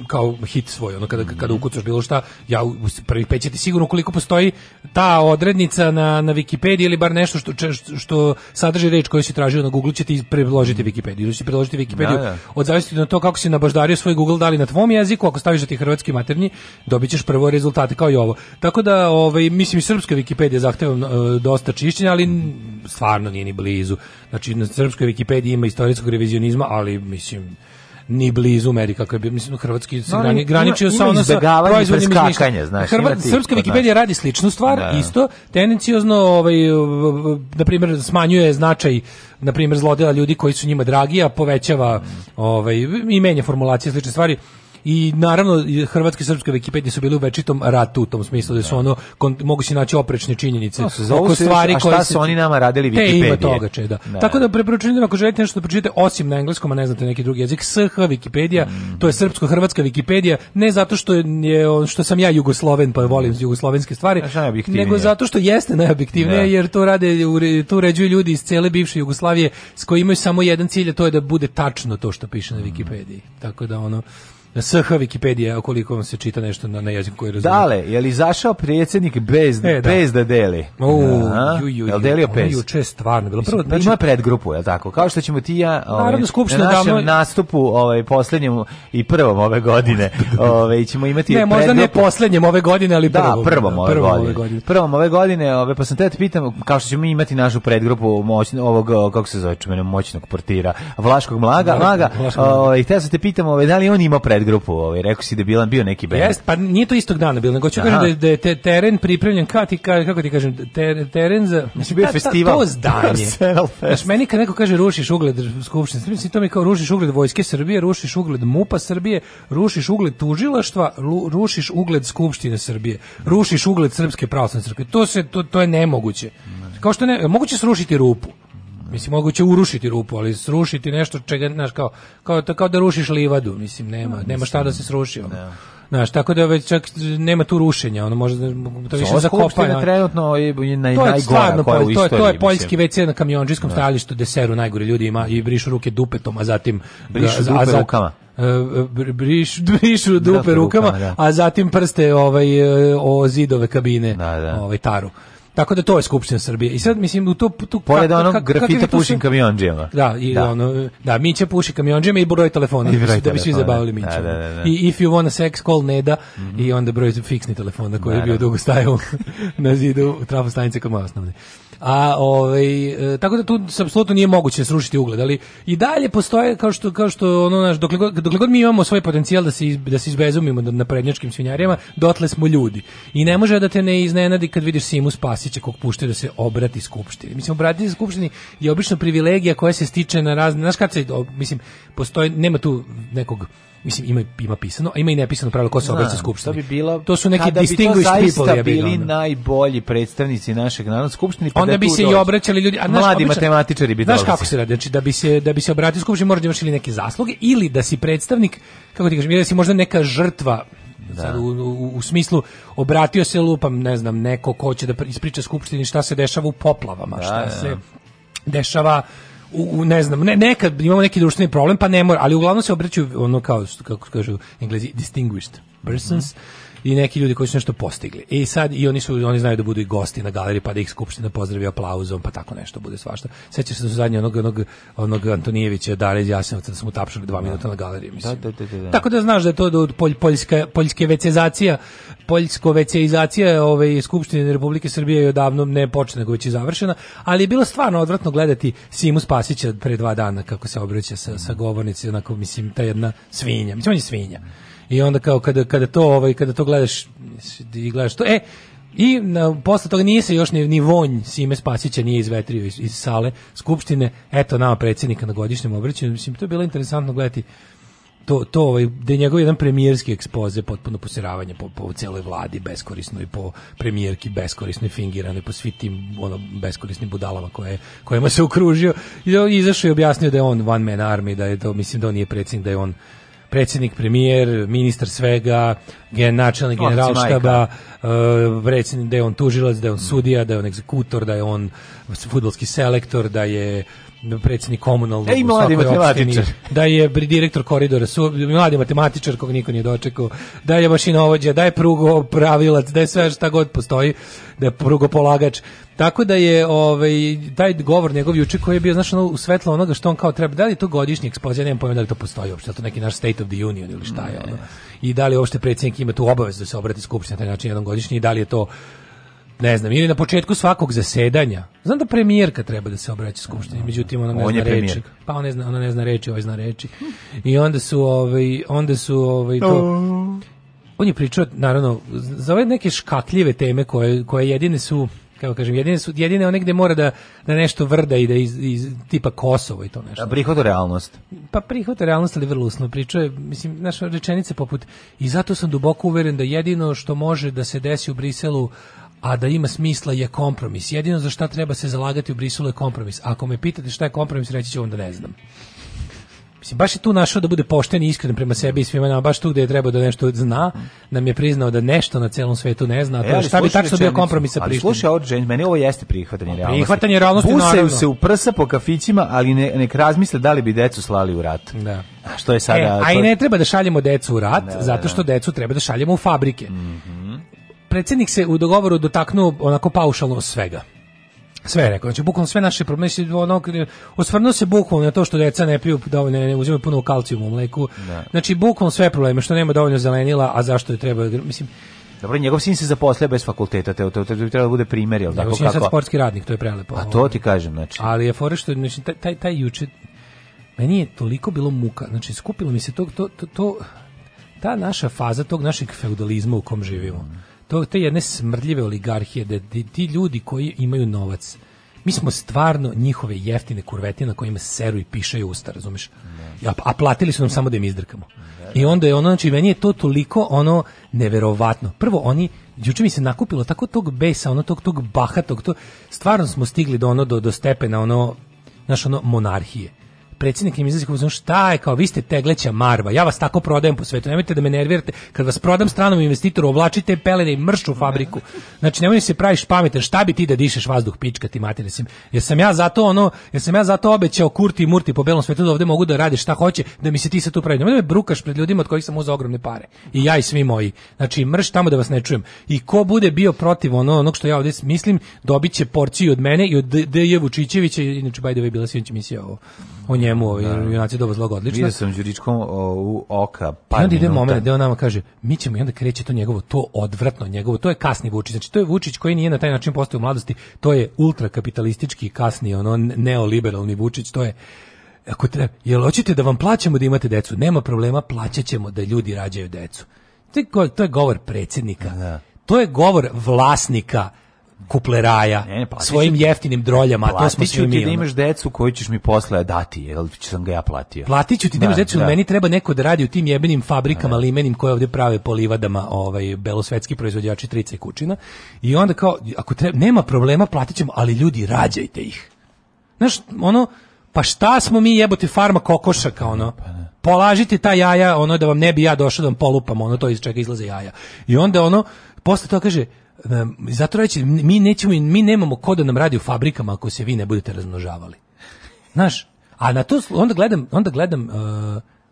Speaker 6: kao hit svoj ono kada kada mhm. ukucaš bilo šta ja prvi pet sigurno koliko postoji ta odrednica na na Wikipediji ili bar nešto što što sadrži reč koju si tražio na Google ćete ti priložiti mhm. Wikipediju ili će priložiti Wikipediju da, da. od zavisnosti na to kako si nabaždario svoj Google dali na tvom jeziku ako staviš da ti hrvatski maternji dobićeš prvo rezultate kao i ovo tako da ovaj mislim i srpska Wikipedija zahteva uh, e, dosta čišćenja ali stvarno nije ni blizu znači na srpskoj Wikipediji ima istorijskog revizionizma ali mislim ni blizu meri kako bi bio mislim hrvatski se grani, graničio
Speaker 7: ima, sa ono sa proizvodnim znaš
Speaker 6: Hrvat, srpska Wikipedija radi sličnu stvar da. isto tendenciozno ovaj na primjer smanjuje značaj na primjer zlodela ljudi koji su njima dragi a povećava ovaj i menja formulacije slične stvari i naravno hrvatske srpske Wikipedia su bile u večitom ratu u tom smislu da su da. ono kon, se naći oprečne činjenice za oko stvari a šta koje
Speaker 7: su oni nama radili Wikipedia. ima
Speaker 6: toga če, da. Ne. Da. Tako da preporučujem ako želite nešto da pročitate osim na engleskom, a ne znate neki drugi jezik, SH Wikipedia, mm. to je srpsko-hrvatska Wikipedia, ne zato što je što sam ja jugosloven pa volim mhm. jugoslovenske stvari, nego zato što jeste najobjektivnije ne. Da. jer to rade to uređuju ljudi iz cele bivše Jugoslavije s kojima imaju samo jedan cilj, a to je da bude tačno to što piše na mhm. Wikipediji. Tako da ono SH Wikipedija, ukoliko vam se čita nešto na, na jeziku koji razumije.
Speaker 7: Dale, je li izašao predsjednik bez, e, da. bez da deli?
Speaker 6: O,
Speaker 7: ju, ju, je li delio bez? Juče
Speaker 6: stvarno bilo. Prvo,
Speaker 7: znači, ima predgrupu, je li tako? Kao što ćemo ti ja ovaj, na
Speaker 6: našem davno...
Speaker 7: nastupu ovaj, poslednjem i prvom ove godine ovaj, ćemo imati
Speaker 6: Ne, možda predgrupu. ne poslednjem ove godine, ali
Speaker 7: prvom. Da, prvom ove,
Speaker 6: prvom
Speaker 7: godine. ove godine. Prvom ove godine, ove, ovaj, pa sam da te pitam, kao što ćemo imati našu predgrupu moć, ovog, kako se zove, čumenom moćnog portira, Vlaškog mlaga, mlaga, Vlaškog mlaga. Ovaj, te pitam, ovaj, da li on ima predgrupu? Red grupu, ovaj, rekao si da bilan bio neki bend. Jest,
Speaker 6: pa nije to istog dana bilo, nego ću da kažem da je, da je te, teren pripremljen kao ti ka, kako ti kažem, te, teren za
Speaker 7: mislim
Speaker 6: bio ta,
Speaker 7: festival.
Speaker 6: Ta, to zdanje.
Speaker 7: Znaš,
Speaker 6: meni kad neko kaže rušiš ugled skupštine, mislim to mi kao rušiš ugled vojske Srbije, rušiš ugled MUPA Srbije, rušiš ugled tužilaštva, rušiš ugled skupštine Srbije, rušiš ugled srpske pravoslavne crkve. To se to, to je nemoguće. Kao što ne, moguće srušiti rupu. Mislim moguće urušiti rupu, ali srušiti nešto čega znaš kao kao kao da rušiš livadu, mislim nema, no, nema šta da se sruši. Da. Znaš, tako da već čak nema tu rušenja, ono može da to više zakopa. Ovo trenutno i
Speaker 7: naj, to je stvarno, koja
Speaker 6: to, je, to je poljski WC na kamionđijskom da. stajalištu deseru najgore ljudi ima i brišu ruke dupetom, a zatim...
Speaker 7: Brišu dupe a zatim, rukama.
Speaker 6: E, e, briš, brišu dupe rukama, da, rukama da. a zatim prste ovaj, e, o zidove kabine, da, da. Ovaj, taru. Tako
Speaker 7: da
Speaker 6: to je Skupština Srbije. I sad mislim u to tu
Speaker 7: pored onog grafita pušim kamiondžijama.
Speaker 6: Da, i da. ono da mi će puši kamiondžijama i broj telefona I broj da, bi svi zabavili mi da, da, da, da, I if you want a sex call Neda mm -hmm. i onda broj fiksni telefona koji da, je bio da. dugo stajao na zidu trafostanice kod moje osnovne. A ovaj e, tako da tu apsolutno nije moguće srušiti ugled, ali i dalje postoje kao što kao što ono naš dokle god, dokle god mi imamo svoj potencijal da se iz, da se izbezumimo na prednjačkim svinjarijama, dotle smo ljudi. I ne može da te ne iznenadi kad vidiš Simu Spasića kog pušte da se obrati skupštini. Mislim obratiti se skupštini je obično privilegija koja se stiče na razne, znaš kad se mislim postoji nema tu nekog mislim ima ima pisano, a ima i nepisano pravilo ko se obraća skupštini.
Speaker 7: To bi bilo To su neki distinguished
Speaker 6: bi people ja bili onda. najbolji predstavnici našeg naroda skupštini pa da onda bi se i obraćali ljudi,
Speaker 7: a naš, mladi običan, matematičari bi Znaš
Speaker 6: kako se radi, znači da bi se da bi se obratio skupštini mora da imaš ili neke zasluge ili da si predstavnik, kako ti kažem, ili da si možda neka žrtva da. Sad, u, u, u, smislu obratio se lupam, ne znam, neko ko će da ispriča skupštini šta se dešava u poplavama, da, šta da, se da. dešava u, u, ne znam, ne, nekad imamo neki društveni problem, pa ne mora, ali uglavnom se obraćaju ono kao, kako kažu englezi, distinguished persons, mm i neki ljudi koji su nešto postigli. I sad i oni su oni znaju da budu i gosti na galeriji pa da ih skupština pozdravi aplauzom, pa tako nešto bude svašta. Sećaš se da su zadnje onog onog onog Antonijevića Dare Jasenovca da smo tapšali 2 da. minuta na galeriji,
Speaker 7: mislim. Da da, da, da, da,
Speaker 6: tako da znaš da je to od polj, poljska poljske vecezacija, poljsko veceizacija ove ovaj, skupštine Republike Srbije je odavno ne počne, nego već je završena, ali je bilo stvarno odvratno gledati Simu Spasića pre dva dana kako se obraća sa, sa govornici, onako mislim ta jedna svinja. Mislim on je svinja. I onda kao kada, kada to ovaj kada to gledaš i gledaš to e i na, posle toga nije se još ni, ni vonj Sime Spasića nije izvetrio iz, iz sale skupštine, eto nama predsjednika na godišnjem obraćanju, mislim, to je bilo interesantno gledati to, to ovaj, da je njegov jedan premijerski ekspoze potpuno posiravanje po, po celoj vladi beskorisnoj, po premijerki beskorisnoj, fingiranoj, po svi tim ono, beskorisnim budalama koje, kojima se okružio i izašao i objasnio da je on one man army, da je to, mislim da on nije predsjednik, da je on predsjednik, premijer, ministar svega, gen, načelnik generalštaba, uh, predsjednik, da je on tužilac, da je on sudija, da je on egzekutor, da je on futbolski selektor, da je Da predsjednik komunalnog
Speaker 7: e,
Speaker 6: mladi matematičar. da je direktor koridora, su, mladi matematičar kog niko nije dočekao, da je mašinovođa, da je prugo pravilac, da je sve šta god postoji, da je prugopolagač. Tako da je ovaj taj govor njegov juče koji je bio znaš ono, u svetlo onoga što on kao treba, da li je to godišnji ekspozicija, nemam pojma da li to postoji uopšte, da to neki naš State of the Union ili šta je ono. I da li uopšte predsjednik ima tu obavezu da se obrati skupštini na taj način jednom godišnji i da li je to ne znam, ili na početku svakog zasedanja. Znam da premijerka treba da se obraća skupštini, međutim ona ne on zna reči. Pa ona ne zna, ona ne zna reči, ovaj zna reči. I onda su ovaj onda su ovaj to oh. on je pričao naravno za ove neke škakljive teme koje koje jedine su kako kažem, jedine su jedine one gde mora da da nešto vrda i da iz, iz tipa Kosovo i to nešto. Da prihod
Speaker 7: realnost.
Speaker 6: Pa prihod realnost ali vrlo usno pričao je, mislim, naša rečenica poput i zato sam duboko uveren da jedino što može da se desi u Briselu a da ima smisla je kompromis. Jedino za šta treba se zalagati u Briselu je kompromis. Ako me pitate šta je kompromis, reći ću vam da ne znam. Mislim, baš je tu našao da bude pošten i iskren prema sebi i svima nama, baš tu gde je trebao da nešto zna, nam je priznao da nešto na celom svetu ne zna, a to e, šta bi tačno bio kompromis sa
Speaker 7: Ali slušaj, ovo, James, meni ovo jeste prihvatanje pa
Speaker 6: realnosti. Prihvatanje
Speaker 7: realnosti,
Speaker 6: Busaju
Speaker 7: se u prsa po kafićima, ali ne, nek razmisle da li bi decu slali u rat.
Speaker 6: Da. A što je sada... E, a i ne treba da šaljemo decu u rat, ne, zato što decu treba da šaljemo u fabrike. Mm -hmm predsednik se u dogovoru dotaknuo onako paušalno svega. Sve je rekao, znači bukvalno sve naše probleme se ono, osvrnuo se bukvalno na to što deca ne piju dovoljno, ne uzimaju puno kalcijuma u mleku. Da. Znači bukvalno sve probleme, što nema dovoljno zelenila, a zašto je trebao, mislim,
Speaker 7: dobro, njegov sin se zaposlio bez fakulteta, te to bi trebalo da bude primjer, jel tako kako?
Speaker 6: Njegov
Speaker 7: sin
Speaker 6: je sportski radnik, to je prelepo.
Speaker 7: A to ovaj. ti kažem, znači.
Speaker 6: Ali je fore što, znači, taj, taj, taj juče, meni je toliko bilo muka, znači, skupilo mi se to, to, to, to ta naša faza tog našeg feudalizma u kom živimo. Mm to, te jedne smrdljive oligarhije, da ti ljudi koji imaju novac, mi smo stvarno njihove jeftine kurvetine na kojima seru i pišaju usta, razumeš? ja, a platili su nam samo da im izdrkamo. Da, I da. onda je ono, znači, meni je to toliko ono neverovatno. Prvo, oni, juče mi se nakupilo tako tog besa, ono tog, tog bahatog, to, stvarno smo stigli do ono, do, do stepena, ono, znaš, ono, monarhije predsjednik im izlazi kao šta je kao vi ste tegleća marva. Ja vas tako prodajem po svetu. Nemojte da me nervirate. Kad vas prodam stranom investitoru, oblačite pelene i mrš u fabriku. Znači nemoj da se praviš pametan. Šta bi ti da dišeš vazduh pička ti materin mislim. Jer sam ja zato ono, jer sam ja zato obećao kurti i murti po belom svetu da ovde mogu da radi šta hoće, da mi se ti se tu pravi. Nemoj da me brukaš pred ljudima od kojih sam uzeo ogromne pare. I ja i svi moji. Znači mrš tamo da vas ne čujem. I ko bude bio protiv ono, onog što ja ovdje mislim, dobiće porciju od mene i od D.J. Vučićevića, inače by the way bila sinoć emisija ovo o njemu, ovaj, da. junaci doba zlog odlično.
Speaker 7: Vidio sam Đuričkom u oka par
Speaker 6: I onda
Speaker 7: ide
Speaker 6: moment gde on nama kaže, mi ćemo i onda kreće to njegovo, to odvratno njegovo, to je kasni Vučić, znači to je Vučić koji nije na taj način postao u mladosti, to je ultrakapitalistički kasni, ono neoliberalni Vučić, to je ako treba, jel hoćete da vam plaćamo da imate decu? Nema problema, plaćaćemo da ljudi rađaju decu. To je, to je govor predsjednika. Da. To je govor vlasnika kupleraja ne, ne, svojim jeftinim droljama, a to smo svi mi.
Speaker 7: ti da imaš decu koju ćeš mi posle dati, jer sam ga ja platio.
Speaker 6: Platiću ti
Speaker 7: da,
Speaker 6: imaš da, decu, da. meni treba neko da radi u tim jebenim fabrikama da. limenim koje ovde prave po livadama ovaj, belosvetski proizvođači trice i kučina. I onda kao, ako treba, nema problema, platit ali ljudi, rađajte ih. Znaš, ono, pa šta smo mi jebote farma kokošaka, ono? Pa Polažite ta jaja, ono, da vam ne bi ja došao da vam polupam, ono, to iz čega izlaze jaja. I onda, ono, posle to kaže, zato reći, mi, nećemo, mi nemamo ko da nam radi u fabrikama ako se vi ne budete razmnožavali. Znaš, a na to, onda gledam, onda gledam uh,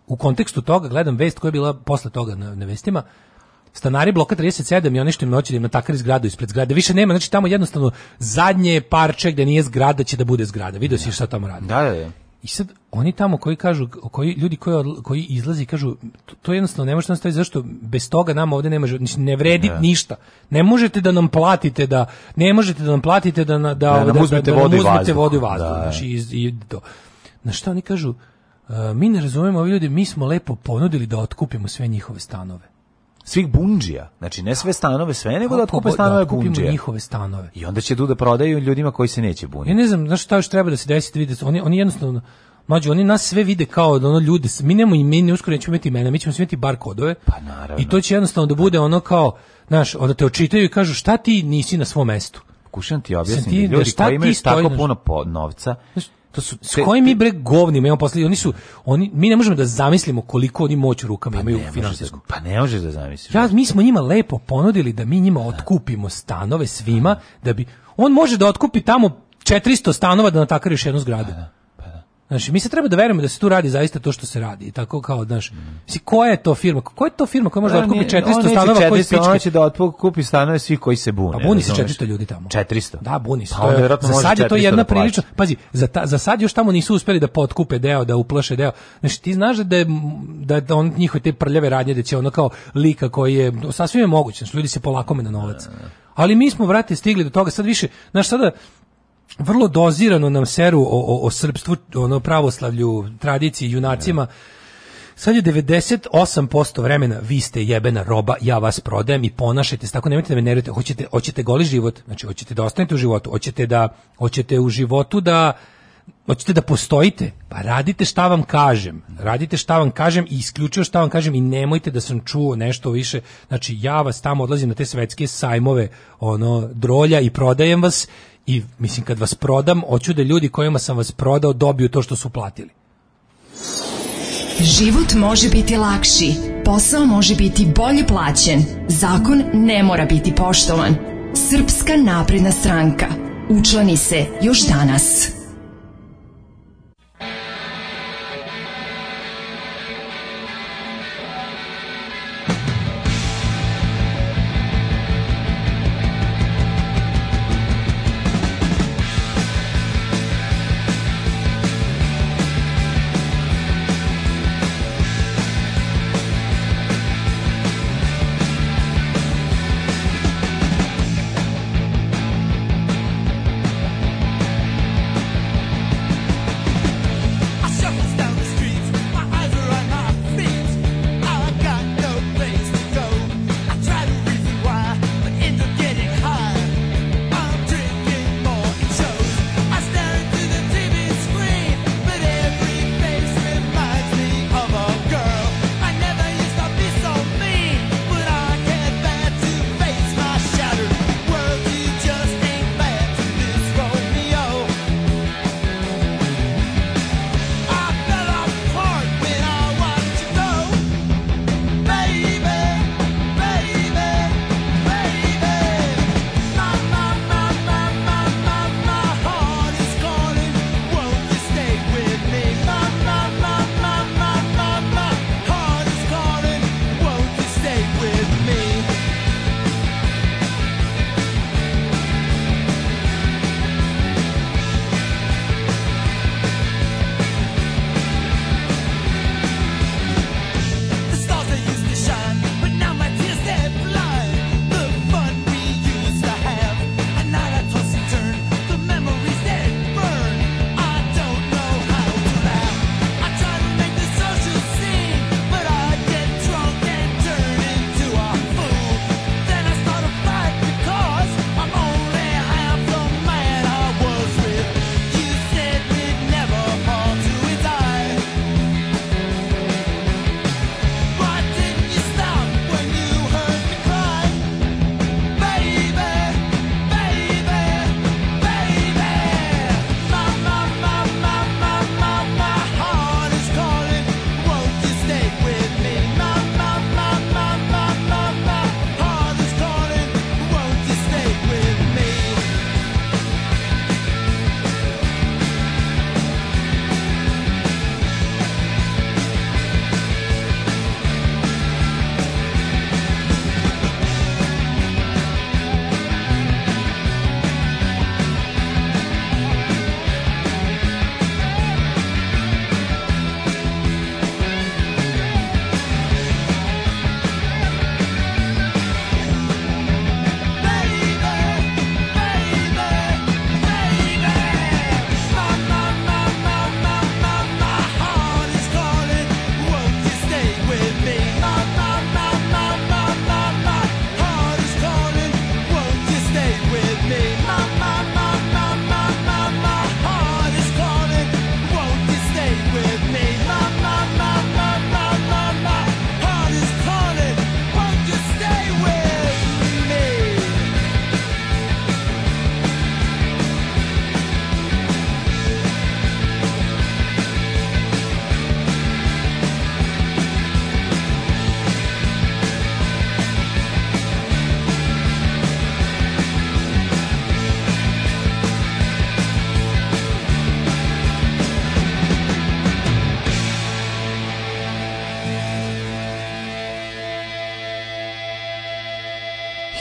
Speaker 6: u kontekstu toga, gledam vest koja je bila posle toga na, na vestima, Stanari bloka 37 i oni što im noći na natakali zgradu ispred zgrade. Više nema, znači tamo jednostavno zadnje parče gde nije zgrada će da bude zgrada. Vidio si šta tamo radi.
Speaker 7: Da, da, da.
Speaker 6: I sad oni tamo koji kažu, koji ljudi koji, koji izlazi kažu, to, to jednostavno ne možete da nastaviti, zašto bez toga nam ovde ne može, znači, ne vredi ne. Da. ništa. Ne možete da nam platite da, ne možete da nam platite da, da, da, ne, da, da uzmete
Speaker 7: da, vodu i vazduh. Vodu
Speaker 6: vazduh znači, i, i to. Na šta oni kažu, uh, mi ne razumemo ovi ljudi, mi smo lepo ponudili da otkupimo sve njihove stanove
Speaker 7: svih bundžija, Znači ne sve stanove, sve nego
Speaker 6: da
Speaker 7: otkupe stanove da bunđija.
Speaker 6: njihove stanove.
Speaker 7: I onda će tu da prodaju ljudima koji se neće buniti.
Speaker 6: Ja ne znam, znaš šta još treba da se desi, da vidite, oni, oni jednostavno Mađu, oni nas sve vide kao da ono ljude, mi nemamo imena, uskoro nećemo imati imena, mi ćemo imati bar kodove.
Speaker 7: Pa naravno.
Speaker 6: I to će jednostavno da bude ono kao, znaš, onda te očitaju i kažu šta ti nisi na svom mestu.
Speaker 7: Pokušam ti objasniti, ti, da ljudi šta koji imaju stoji, tako puno po, novca,
Speaker 6: znaš, to su te, s kojim mi bre govnima imamo posle oni su oni mi ne možemo da zamislimo koliko oni moć rukama pa imaju da- finansijsku. Da,
Speaker 7: pa ne možeš da zamisliš. Ja
Speaker 6: mi smo njima lepo ponudili da mi njima da. otkupimo stanove svima da bi on može da otkupi tamo 400 stanova da natakariš jednu zgradu. Da, da. Znači, mi se treba da verujemo da se tu radi zaista to što se radi. I tako kao, znaš, mislim, koja je to firma? Koja je to firma koja može da, da otkupi
Speaker 7: 400
Speaker 6: stanova koji pičke? On
Speaker 7: će da otkupi stanove svi koji se bune.
Speaker 6: A pa buni se 400 ljudi tamo.
Speaker 7: 400?
Speaker 6: Da, buni se. Pa onda vjerojatno za sad je to jedna da prilično... Pazi, za, ta, za sad još tamo nisu uspeli da potkupe deo, da uplaše deo. Znači, ti znaš da je, da on njihove te prljave radnje, da će ono kao lika koji je... Sasvim je moguće, znači, ljudi se polakome na novac. E. Ali mi smo, vrati, stigli do toga, sad više, znaš, sada, vrlo dozirano nam seru o, o, o srpstvu, ono pravoslavlju, tradiciji, junacima. Sad je 98% vremena vi ste jebena roba, ja vas prodajem i ponašajte se tako, nemojte da me nervite. Hoćete, hoćete goli život, znači hoćete da ostanete u životu, hoćete da hoćete u životu da hoćete da postojite, pa radite šta vam kažem. Radite šta vam kažem i isključio šta vam kažem i nemojte da sam čuo nešto više. Znači ja vas tamo odlazim na te svetske sajmove, ono drolja i prodajem vas i mislim kad vas prodam, hoću da ljudi kojima sam vas prodao dobiju to što su platili.
Speaker 9: Život može biti lakši, posao može biti bolje plaćen, zakon ne mora biti poštovan. Srpska napredna stranka. Učlani se još danas.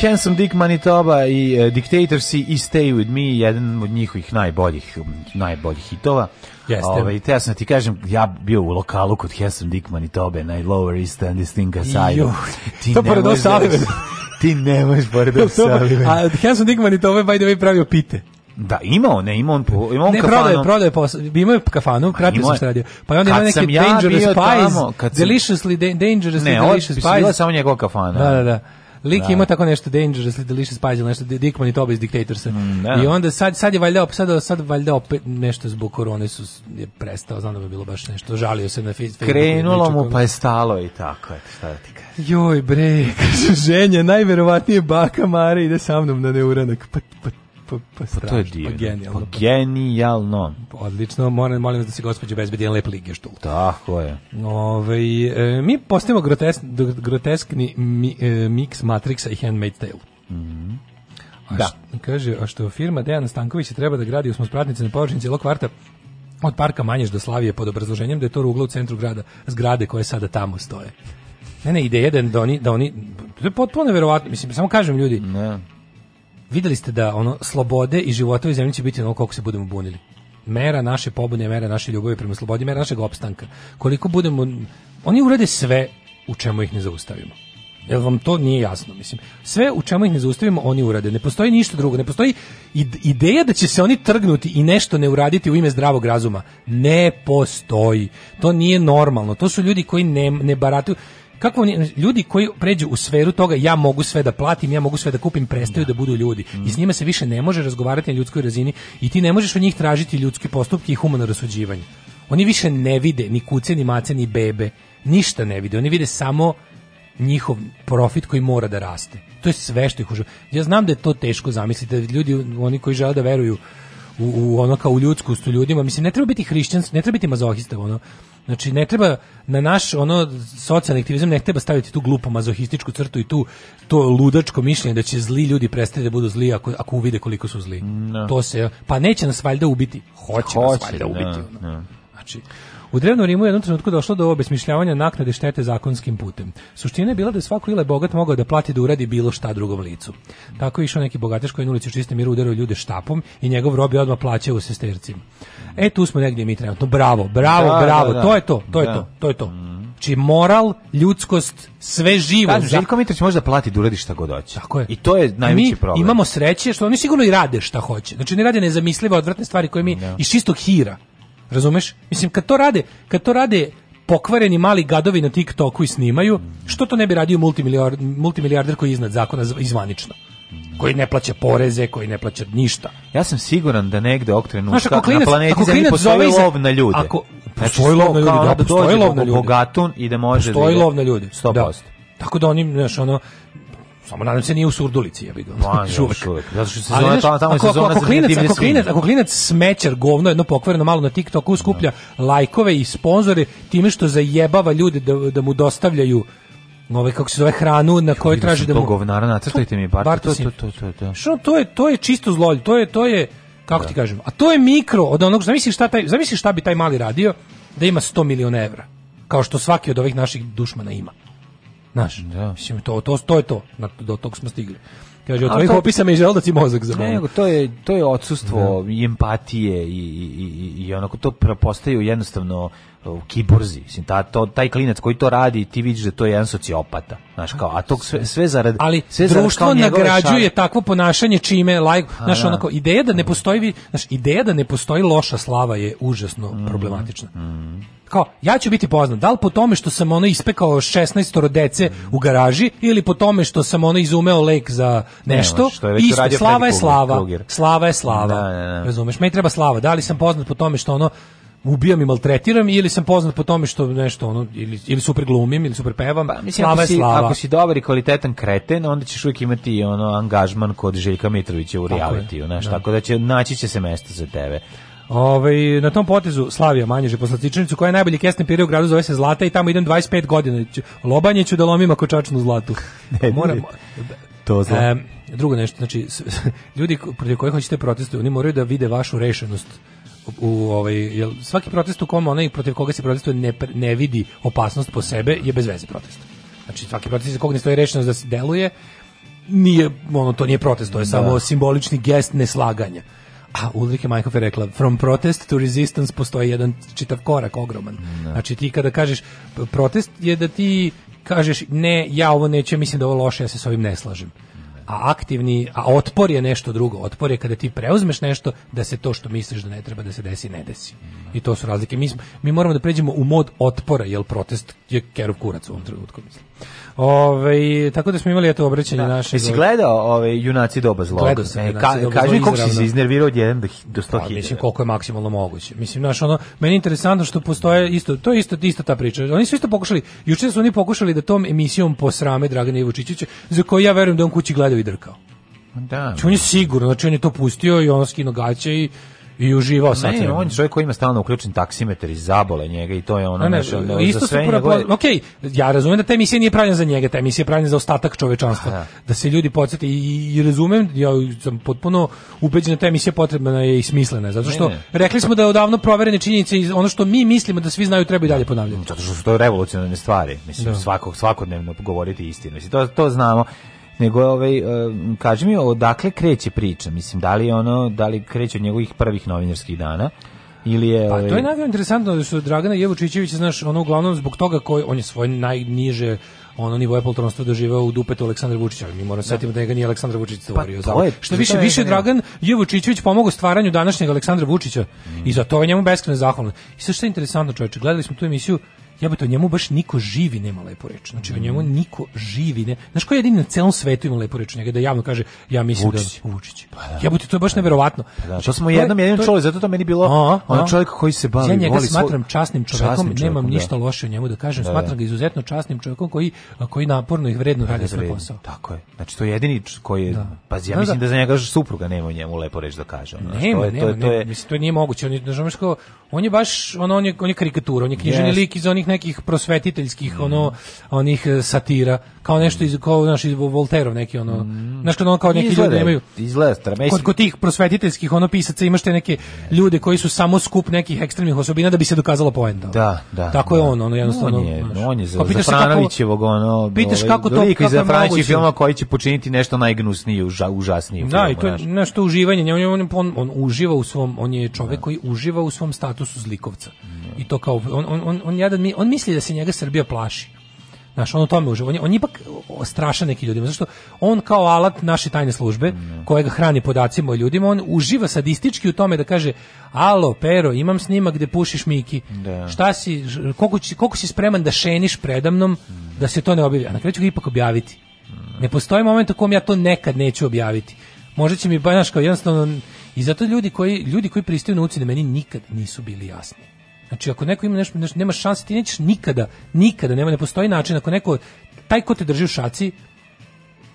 Speaker 7: Handsome Dick Manitoba i uh, e, Dictators i Stay With Me, jedan od njihovih najboljih, najboljih hitova. Jeste. Ove, ovaj, te ja sam da ti kažem, ja bio u lokalu kod Handsome Dick Manitoba, na Lower East and this thing aside.
Speaker 6: Ti to pored O'Sullivan.
Speaker 7: Ti ne možeš pored O'Sullivan.
Speaker 6: A Handsome Dick Manitoba, by the way, pravio pite.
Speaker 7: Da, imao, ne, imao on, po, imao on ne, kafanu. Ne, prodaje,
Speaker 6: prodaje, pa imao je kafanu, pratio sam što radio.
Speaker 7: Pa onda
Speaker 6: imao
Speaker 7: neke ja Dangerous Pies, tamo, sam...
Speaker 6: Deliciously, da, Dangerous,
Speaker 7: ne,
Speaker 6: Delicious Pies. Ne,
Speaker 7: ovo je samo njegov kafana.
Speaker 6: Da, da, da. Lik da. ima tako nešto Dangerous, Delicious da Puzzle, nešto Dickman i Toba iz Dictatorsa. Mm, da. I onda sad, sad je valjda, sad, sad valjda opet nešto zbog korone su, je prestao, znam da bi bilo baš nešto, žalio se na Facebooku.
Speaker 7: Krenulo mu pa je stalo i tako, eto, šta da ti kažem.
Speaker 6: Joj bre, kaže ženja, najverovatnije baka Mare ide sa mnom na neuranak. Pa, pa pa, pa, pa to je pa divno. Pa genijalno. Pa genijalno. Pa, odlično, moram, molim da se gospođa bezbedi jedan lep lige što.
Speaker 7: Tako je.
Speaker 6: Ove, ovaj, e, mi postavimo grotesk, groteskni mi, e, mix Matrixa i Handmaid Tale. Mm -hmm. a da. Što, kaže, a što firma Dejan Stanković treba da gradi usmospratnice na površini cijelog kvarta, od parka Manješ do Slavije pod obrazloženjem da je to rugla u centru grada, zgrade koje sada tamo stoje. Ne, ne, ideja da oni, da oni, to je potpuno verovatno, mislim, samo kažem ljudi, ne videli ste da ono slobode i života u zemlji će biti ono koliko se budemo bunili. Mera naše pobune, mera naše ljubavi prema slobodi, mera našeg opstanka. Koliko budemo oni urade sve u čemu ih ne zaustavimo. Jel vam to nije jasno, mislim. Sve u čemu ih ne zaustavimo, oni urade. Ne postoji ništa drugo, ne postoji ideja da će se oni trgnuti i nešto ne uraditi u ime zdravog razuma. Ne postoji. To nije normalno. To su ljudi koji ne, ne barataju kako oni, ljudi koji pređu u sferu toga ja mogu sve da platim, ja mogu sve da kupim, prestaju da, da budu ljudi. Mm. I s njima se više ne može razgovarati na ljudskoj razini i ti ne možeš od njih tražiti ljudski postupke i humano rasuđivanje. Oni više ne vide ni kuce, ni mace, ni bebe. Ništa ne vide. Oni vide samo njihov profit koji mora da raste. To je sve što ih uživa. Ja znam da je to teško zamisliti, da ljudi, oni koji žele da veruju u, u ono kao u ljudskost u ljudima. Mislim, ne treba biti hrišćanski, ne treba biti mazohista, ono. Znači, ne treba na naš ono socijalni aktivizam ne treba staviti tu glupo mazohističku crtu i tu to ludačko mišljenje da će zli ljudi prestati da budu zli ako, ako uvide koliko su zli. No. Da. To se, pa neće nas valjda ubiti. Hoće, Hoće nas valjda da, ubiti. No, da. Znači, U drevnom Rimu je jednom trenutku došlo do obesmišljavanja naknade štete zakonskim putem. Suština je bila da svako ile bogat mogao da plati da uradi bilo šta drugom licu. Tako je išao neki bogataš koji na ulici u čistom miru udarao ljude štapom i njegov rob je odmah plaćao u sestercima. E tu smo negdje mi trenutno. Bravo, bravo, da, bravo. Da, da. To je to, to je da. to, to je to. či znači, moral, ljudskost, sve živo.
Speaker 7: Kažem, Željko Mitrović može da plati da uradi šta god hoće. Tako je. I to je najveći mi problem.
Speaker 6: imamo sreće što oni sigurno i rade šta hoće. Znači ne rade nezamislive odvratne stvari koje mi no. Da. iz čistog hira. Razumeš? Mislim, kad to rade, kad to rade pokvareni mali gadovi na TikToku i snimaju, što to ne bi radio multimilijarder, multimilijarder koji je iznad zakona izvanično? koji ne plaća poreze, koji ne plaća ništa.
Speaker 7: Ja sam siguran da negde ovog trenutka klinac, na planeti Zemlji postoji za... lov na ljude. Ako, postoji znači, lov na ljude, da, postoji
Speaker 6: lov na ljude. Da da, Bogatun i da može postoji da lov na ljude. 100%. Da. Tako da oni, znaš, ono, samo nadam se nije u Surdulici, ja bih
Speaker 7: ga. Šuvek. Zato što se
Speaker 6: zove ali, tamo, tamo ako, ako, ako, klinac, ako, klinac, ako klinac smećer, govno, jedno pokvareno malo na TikToku skuplja no. lajkove i sponzore time što zajebava ljude da, da mu dostavljaju nove kako se zove hranu na kojoj traži da mu govnara nacrtajte mi bar to to to to to. Što to je to je čisto zlolj, to je to je kako da. ti kažem, a to je mikro od onog zamisli šta taj zamisli šta bi taj mali radio da ima 100 miliona evra kao što svaki od ovih naših dušmana ima. Znaš, da. mislim, to, to, to je to, do tog smo stigli. Kaže, od tvojih opisa me da i mozak za Ne, nego
Speaker 7: to je, to je odsustvo
Speaker 6: da.
Speaker 7: empatije i, i, i, i onako to postaje jednostavno u kiborzi. Mislim, ta, to, taj klinac koji to radi, ti vidiš da to je jedan sociopata. Znaš, kao, a to sve, sve zarad...
Speaker 6: Ali sve zarad nagrađuje šar... takvo ponašanje čime, like, znaš, a, da. onako, ideja da ne postoji, znaš, ideja da ne postoji loša slava je užasno mm, problematična. Mm. Kao, ja ću biti poznat, da li po tome što sam ono ispekao 16 dece mm. u garaži ili po tome što sam ono izumeo lek za nešto, ne,
Speaker 7: što je isto, slava je slava,
Speaker 6: slava je slava, slava je slava, razumeš, meni treba slava, da li sam poznat po tome što ono, ubijam i maltretiram ili sam poznat po tome što nešto ono ili ili super glumim ili super pevam. Pa, mislim, slava ako
Speaker 7: si,
Speaker 6: slava.
Speaker 7: ako si dobar i kvalitetan kreten, onda ćeš uvijek imati ono angažman kod Željka Mitrovića u realitiju, znaš, da. tako da će naći će se mesto za tebe.
Speaker 6: Ove, ovaj, na tom potezu Slavija Manježe posle Cičanicu koja je najbolji kesni period u gradu zove se Zlata i tamo idem 25 godina. Lobanje ću da lomim ako čačnu zlatu. ne, Moram,
Speaker 7: to zla. E,
Speaker 6: drugo nešto, znači ljudi protiv kojih hoćete protestu, oni moraju da vide vašu rešenost u ovaj jel svaki protest u kom onaj protiv koga se protestuje ne, ne vidi opasnost po sebe je bez veze protest. Znači svaki protest za kog ne stoji rešenost da se deluje nije ono to nije protest, to je da. samo simbolični gest neslaganja. A Ulrike Majkov je rekla, from protest to resistance postoji jedan čitav korak ogroman. Da. Znači ti kada kažeš protest je da ti kažeš ne, ja ovo neću, mislim da ovo loše, ja se s ovim ne slažem a aktivni, a otpor je nešto drugo. Otpor je kada ti preuzmeš nešto da se to što misliš da ne treba da se desi, ne desi. I to su razlike. Mi, mi moramo da pređemo u mod otpora, jer protest je kerov kurac u ovom trenutku, mislim. Ove, tako da smo imali eto obraćanje da. naše.
Speaker 7: Jesi gledao ove junaci doba zla? Gledao sam. E, ka, doba kaži mi koliko si se iznervirao od 1 do 100 pa,
Speaker 6: Mislim koliko je maksimalno moguće. Mislim znaš ono meni je interesantno što postoje isto to je isto isto ta priča. Oni su isto pokušali juče su oni pokušali da tom emisijom posrame Dragana Ivočićića za koju ja verujem da on kući gleda i drkao. Da. Znači, on je da. sigurno, znači on je to pustio i on skino gaće i i uživao
Speaker 7: sa Ne, on je čovjek koji ima stalno uključen taksimetar i zabole njega i to je ono
Speaker 6: ne, ne, nešto, ne da, isto za sve njegove... Njegov... Ok, ja razumem da ta emisija nije pravljena za njega, ta emisija je pravljena za ostatak čovečanstva. Da. da se ljudi podsjeti i, i razumem, ja sam potpuno ubeđen da ta emisija potrebna je i smislena, zato što ne, ne. rekli smo da je odavno proverene činjenice i ono što mi mislimo da svi znaju treba i dalje ponavljati. Zato što
Speaker 7: su to revolucionarne stvari, mislim, da. svakog, svakodnevno govoriti istinu, mislim, to, to znamo nego ovaj e, kaži mi odakle kreće priča, mislim da li ono da li kreće od njegovih prvih novinarskih dana ili je Pa to
Speaker 6: je ovaj- najviše interesantno da su Dragana Jevučićević znaš, ono uglavnom zbog toga koji on je svoj najniže ono nivo Appletronstva doživeo u dupetu Aleksandra Vučića, ali mi moramo da. setiti da ga nije Aleksandar Vučić pa, stvorio. Pa, je, što više, više da, da. Dragan Jevučićević pomogao stvaranju današnjeg Aleksandra Vučića mm. i za to je njemu beskreno zahvalan. I sad što je interesantno, čoveče, gledali smo tu emisiju Ja bih to njemu baš niko živi nema lepo reč. Znači, o mhm. njemu niko živi ne... Znaš, ko je jedini na celom svetu ima lepo reč njega da javno kaže, ja mislim da- Vučić. da...
Speaker 7: Vučić.
Speaker 6: Pa, da. bih to baš pa da. neverovatno. Pa,
Speaker 7: da, to
Speaker 6: znači,
Speaker 7: smo jednom, jedinom čuli, zato to meni bilo a, a, ono čovjek koji se bavi,
Speaker 6: ja njega voli smatram svoj... časnim čovjekom, časnim čovjekom nemam da. ništa loše o njemu da kažem, da, da, smatram ga izuzetno časnim čovjekom koji, koji naporno i vredno radi svoj posao.
Speaker 7: Tako je. Znači, to je jedini koji je... Da. Pazi, ja mislim da za njega supruga
Speaker 6: nema o njemu lepo
Speaker 7: reč da kaže. Nema, je
Speaker 6: mislim, to nije moguće. On je, on je baš, on je, on je karikatura, on je knjiženi lik iz onih nekih prosvetiteljskih ono onih e, satira kao nešto iz kao naš iz Volterov neki ono mm. znaš ono kao neki izgleda, ljudi nemaju
Speaker 7: izgleda stramesi. kod,
Speaker 6: kod tih prosvetiteljskih ono pisaca imaš te neke ljude koji su samo skup nekih ekstremnih osobina da bi se dokazalo poenta
Speaker 7: da. da da
Speaker 6: tako
Speaker 7: da.
Speaker 6: je on ono jednostavno
Speaker 7: on je, znaš, on je za, Franovićevog ono
Speaker 6: pitaš ovaj, kako to kako za
Speaker 7: Franovićev film koji će počiniti nešto najgnusnije uža, užasnije
Speaker 6: da i to je nešto uživanje on, on, on, on uživa u svom on je čovjek da. koji uživa u svom statusu zlikovca da. i to kao on on on jadan mi on misli da se njega Srbija plaši. Znaš, on u tome uživa. On, on ipak straša neki ljudima. Zašto? On kao alat naše tajne službe, mm. kojega hrani podacima o ljudima, on uživa sadistički u tome da kaže alo, pero, imam snima gde pušiš Miki.
Speaker 7: Da.
Speaker 6: Šta si, koliko, si, koliko si spreman da šeniš predamnom da se to ne objavi? A na kraju ću ga ipak objaviti. Mm. Ne postoji moment u kom ja to nekad neću objaviti. Možda će mi, znaš, kao jednostavno... I zato ljudi koji, ljudi koji pristaju na ucine meni nikad nisu bili jasni. Znači ako neko ima nešto, nešto nema šanse, ti nećeš nikada, nikada, nema ne postoji način ako neko taj ko te drži u šaci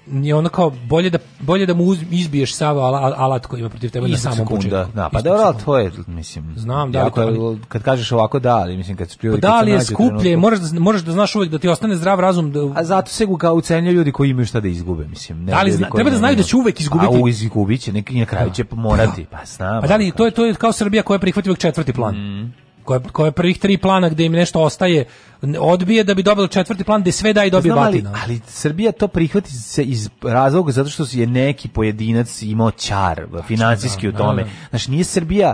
Speaker 6: je ono kao bolje da bolje da mu uz, izbiješ sav al, alat koji ima protiv tebe na samom sekunda,
Speaker 7: početku. Da, pa da, ali to je mislim.
Speaker 6: Znam da
Speaker 7: jako, ali, kad kažeš ovako da, ali mislim kad se
Speaker 6: pljuje. Pa da li je skuplje, moraš da moraš da znaš uvek da ti ostane zdrav razum da
Speaker 7: A zato se ga ucenjuju ljudi koji imaju šta da izgube, mislim. Ne da
Speaker 6: li zna, treba da znaju da će uvek
Speaker 7: izgubiti. A u izgubiće neki na kraju da. će morati, da. pa znam.
Speaker 6: Pa da li to je to
Speaker 7: je
Speaker 6: kao Srbija koja prihvati uvek četvrti plan. Mm koje, koje prvih tri plana gdje im nešto ostaje odbije da bi dobilo četvrti plan gdje sve da i dobije Znam, batina.
Speaker 7: Ali, ali, Srbija to prihvati se iz razloga zato što je neki pojedinac imao čar znači, da, financijski da, u tome. Da, da. Znači nije Srbija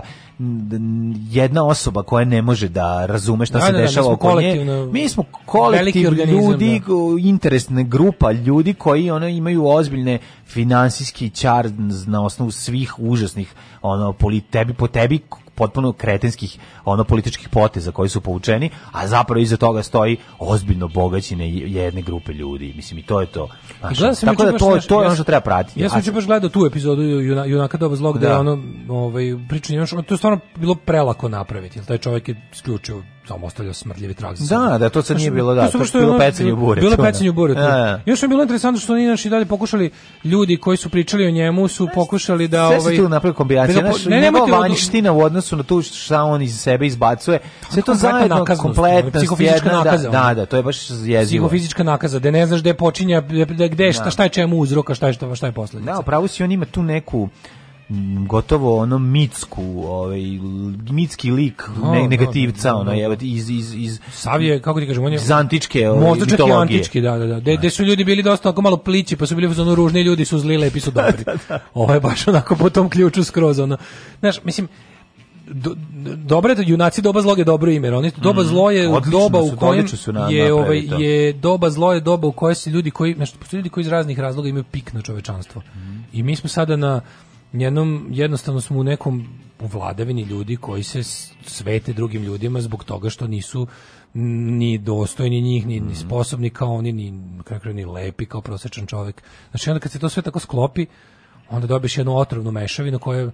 Speaker 7: jedna osoba koja ne može da razume šta da, se da, da dešava da, oko nje. Mi smo kolektiv ljudi, da. interesne grupa ljudi koji ono imaju ozbiljne finansijski čar na osnovu svih užasnih ono poli tebi po tebi potpuno kretenskih ono političkih poteza koji su poučeni, a zapravo iza toga stoji ozbiljno bogaćine jedne grupe ljudi. Mislim i to je to.
Speaker 6: Znači,
Speaker 7: tako da to, to je ono što treba pratiti.
Speaker 6: Ja sam znači. juče baš gledao tu epizodu Junaka doba zlog da, je ono ovaj pričanje, to je stvarno bilo prelako napraviti, jer taj čovjek je isključio samo ostavlja smrdljivi trag
Speaker 7: za Da, da, to se nije bilo, da, to, to što je bilo pecanje u bure.
Speaker 6: Bilo pecanje u bure. Da, da. Još je bilo interesantno što oni naši dalje pokušali, ljudi koji su pričali o njemu su pokušali da... Sve
Speaker 7: ovaj, se
Speaker 6: tu
Speaker 7: napravi kombinacija, da naš, ne, njegova vanjština u odnosu na to šta on iz sebe izbacuje, pa sve to zajedno, kompletna, psihofizička
Speaker 6: nakaza.
Speaker 7: Da, da, to je baš jezivo.
Speaker 6: Psihofizička nakaza, da ne znaš gde počinja, gde, šta, šta je čemu uzroka, šta je, šta je posledica.
Speaker 7: Da, pravo si on ima tu neku Mm, gotovo ono mitsku, ovaj mitski lik no, ne, da, negativca, no, da, no, da, ono je iz iz iz
Speaker 6: Savije, kako ti kažeš on
Speaker 7: je iz antičke ovaj, možda čak mitologije. antički,
Speaker 6: da, da, da. De, de su ljudi bili dosta onako malo plići, pa su bili ono ružni ljudi su zli lepi su dobri. da, da, Ovo je baš onako po tom ključu skroz ono. Znaš, mislim do, dobro da junaci doba zlo je dobro ime. Oni doba mm, zlo je mm, doba u kojem na, je ovaj je doba zlo je doba u kojoj se ljudi koji znači ljudi koji iz raznih razloga imaju pik na čovečanstvo.
Speaker 7: Mm. I mi smo sada na jednom, jednostavno smo u nekom vladavini ljudi koji se svete drugim ljudima zbog toga što nisu ni dostojni njih, ni, ni mhm. sposobni kao oni, ni, kako ni lepi kao prosečan čovjek. Znači onda kad se to sve tako sklopi, onda dobiješ jednu otrovnu mešavinu koja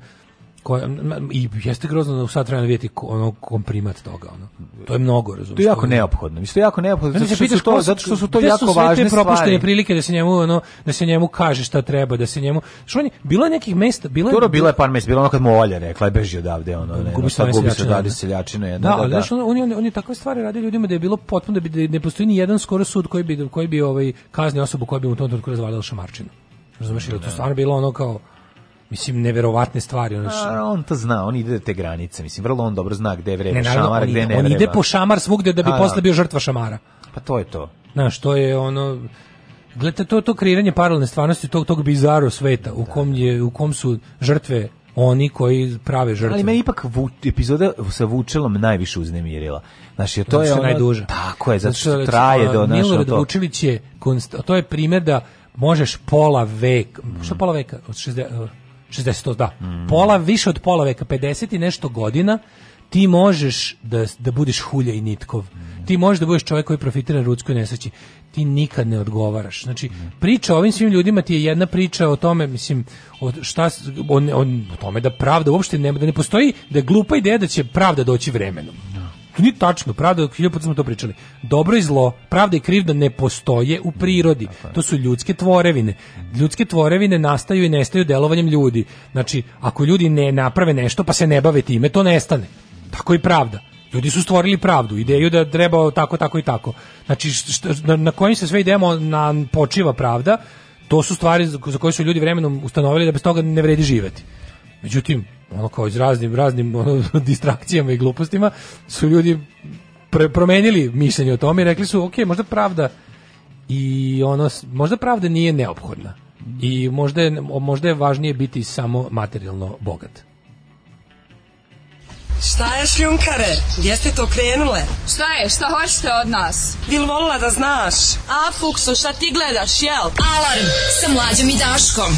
Speaker 7: koja, i jeste grozno da u sad trebamo vidjeti ono komprimat toga ono. To je mnogo, razumiješ. Da-
Speaker 6: to je jako neophodno. Mislim jako neophodno
Speaker 7: zato
Speaker 6: što,
Speaker 7: su to, zato što su to jako
Speaker 6: su
Speaker 7: važne propuštene stvari.
Speaker 6: prilike da se njemu ono da se njemu kaže šta treba, da se njemu što on je bilo je nekih mesta, bilo
Speaker 7: je Dobro,
Speaker 6: bilo je par
Speaker 7: mesta, bilo ono kad mu Olja rekla je beži
Speaker 6: odavde
Speaker 7: ono, ne,
Speaker 6: gubi se odavde seljačina jedna. Da, da, da. Ono, oni oni on takve stvari radili ljudima da je bilo potpuno da bi da ne postoji ni jedan skoro sud koji bi koji bi ovaj kaznio osobu koja bi mu u tom trenutku razvalila šamarčinu. Razumeš, da to stvarno bilo ono kao mislim neverovatne stvari ono pa,
Speaker 7: što... on to zna on ide te granice mislim vrlo on dobro zna gde je vreme šamara
Speaker 6: gde
Speaker 7: ne
Speaker 6: on ide po šamar svugde da bi A, pa da. posle bio žrtva šamara
Speaker 7: pa to je to
Speaker 6: znaš to je ono gledate to to kreiranje paralelne stvarnosti tog tog bizaro sveta u da, kom da. je u kom su žrtve oni koji prave žrtve.
Speaker 7: Ali me ipak vu, epizoda sa Vučelom najviše uznemirila. je to je ono,
Speaker 6: najduža.
Speaker 7: Tako je, zato što znači, traje do
Speaker 6: našo Milorad to. Vučilić je, to je primjer da možeš pola veka, što pola veka, od 60, 60, da. Mm. Pola, više od pola veka, 50 i nešto godina, ti možeš da, da budeš hulja i nitkov. Mm. Ti možeš da budeš čovjek koji profitira rudskoj nesreći. Ti nikad ne odgovaraš. Znači, mm. priča o ovim svim ljudima ti je jedna priča o tome, mislim, o, šta, o, o, o tome da pravda uopšte nema, da ne postoji, da je glupa ideja da će pravda doći vremenom. Mm To nije tačno, pravda, hiljoput smo to pričali. Dobro i zlo, pravda i krivda ne postoje u prirodi. Mm, to su ljudske tvorevine. Ljudske tvorevine nastaju i nestaju delovanjem ljudi. Znači, ako ljudi ne naprave nešto pa se ne bave time, to nestane. Tako i pravda. Ljudi su stvorili pravdu, ideju da treba tako, tako i tako. Znači, šta, na, na kojim se sve idemo na počiva pravda, to su stvari za koje su ljudi vremenom ustanovili da bez toga ne vredi živeti. Međutim, ono kao iz raznim, raznim ono, distrakcijama i glupostima su ljudi pre, promenili mišljenje o tome i rekli su, ok, možda pravda i ono, možda pravda nije neophodna i možda je, možda je važnije biti samo materijalno bogat. Šta je šljunkare? Gdje ste to krenule? Šta je? Šta hoćete od nas? Bil volila da znaš? A, Fuksu, šta ti gledaš, jel? Alarm sa mlađom i Daškom.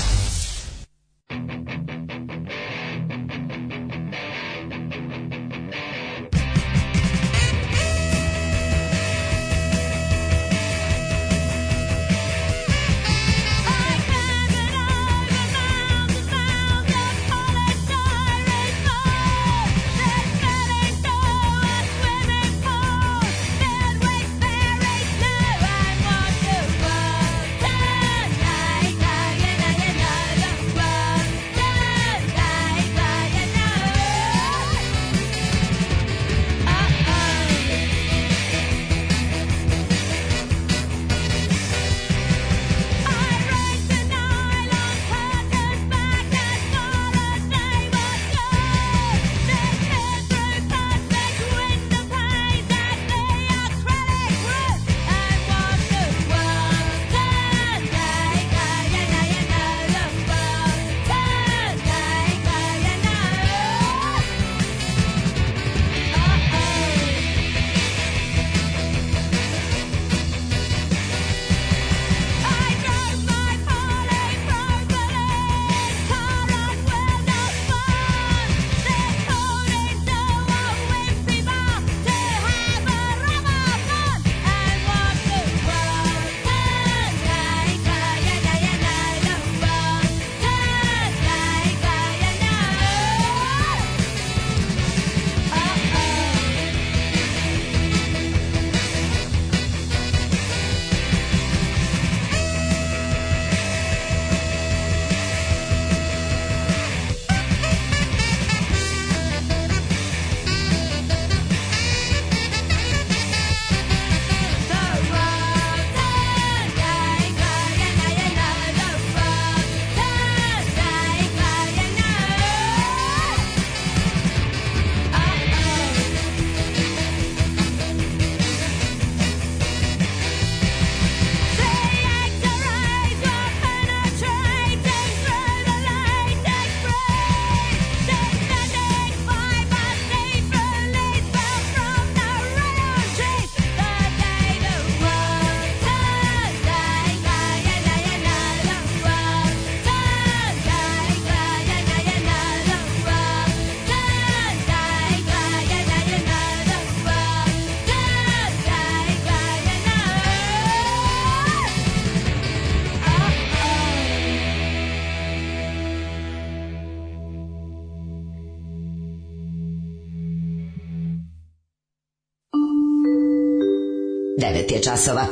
Speaker 10: 9 je časova.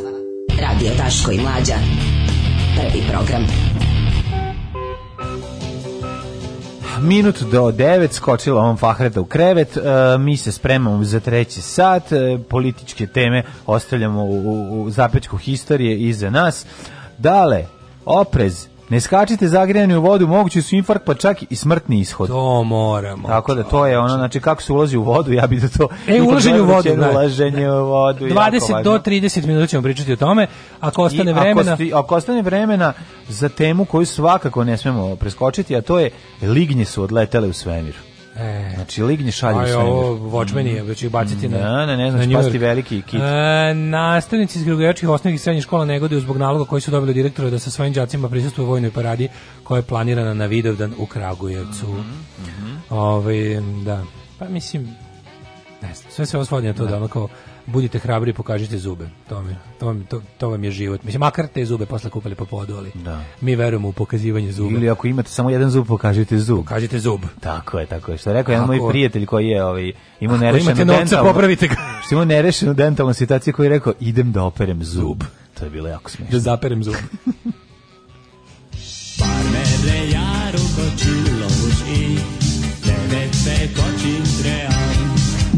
Speaker 10: Radio Taško i Mlađa. Prvi program. Minut do 9 skočila on Fahreta u krevet, e, mi se spremamo za treći sat, e, političke teme ostavljamo u, u, u zapečku historije iza nas. Dale, oprez, Ne skačite zagrijani u vodu, mogući su infarkt, pa čak i smrtni ishod. To moramo. Tako da to je znači. ono, znači kako se ulazi u vodu, ja bih da to... E, da da. ulaženje u vodu. Ulaženje u vodu. 20 do 30 minuta ćemo pričati o tome. Ako ostane I vremena... Ako, sti, ako ostane vremena za temu koju svakako ne smemo preskočiti, a to je lignje su odletele u svemiru. E. Znači, lignje šalje u
Speaker 11: Ajo, vočmeni, mm. već ih baciti mm. na Da, ne, ne, znači, pasti veliki kit. E, nastavnici iz Grigojačkih osnovnih i srednjih škola negode zbog naloga koji su dobili od direktora da sa svojim đacima prisustvuju vojnoj paradi koja je planirana na Vidovdan u Kragujevcu. Mm -hmm. Ove, ovaj, da. Pa mislim, ne znam, sve se ovo to da, da ono budite hrabri i pokažite zube. To, mi, to, to, to, vam je život. Mislim, makar te zube posle kupali po podu, ali da. mi verujemo u pokazivanje zuba. Ili ako imate samo jedan zub, pokažite zub.
Speaker 12: Pokažite zub.
Speaker 11: Tako je, tako je. Što je rekao jedan moj prijatelj koji je ovaj,
Speaker 12: imao nerešenu
Speaker 11: dentalnu... popravite ga. Što imao nerešenu dentalnu situaciju koji je rekao, idem da operem zub. To je bilo jako smiješno. Da
Speaker 12: zaperem zub.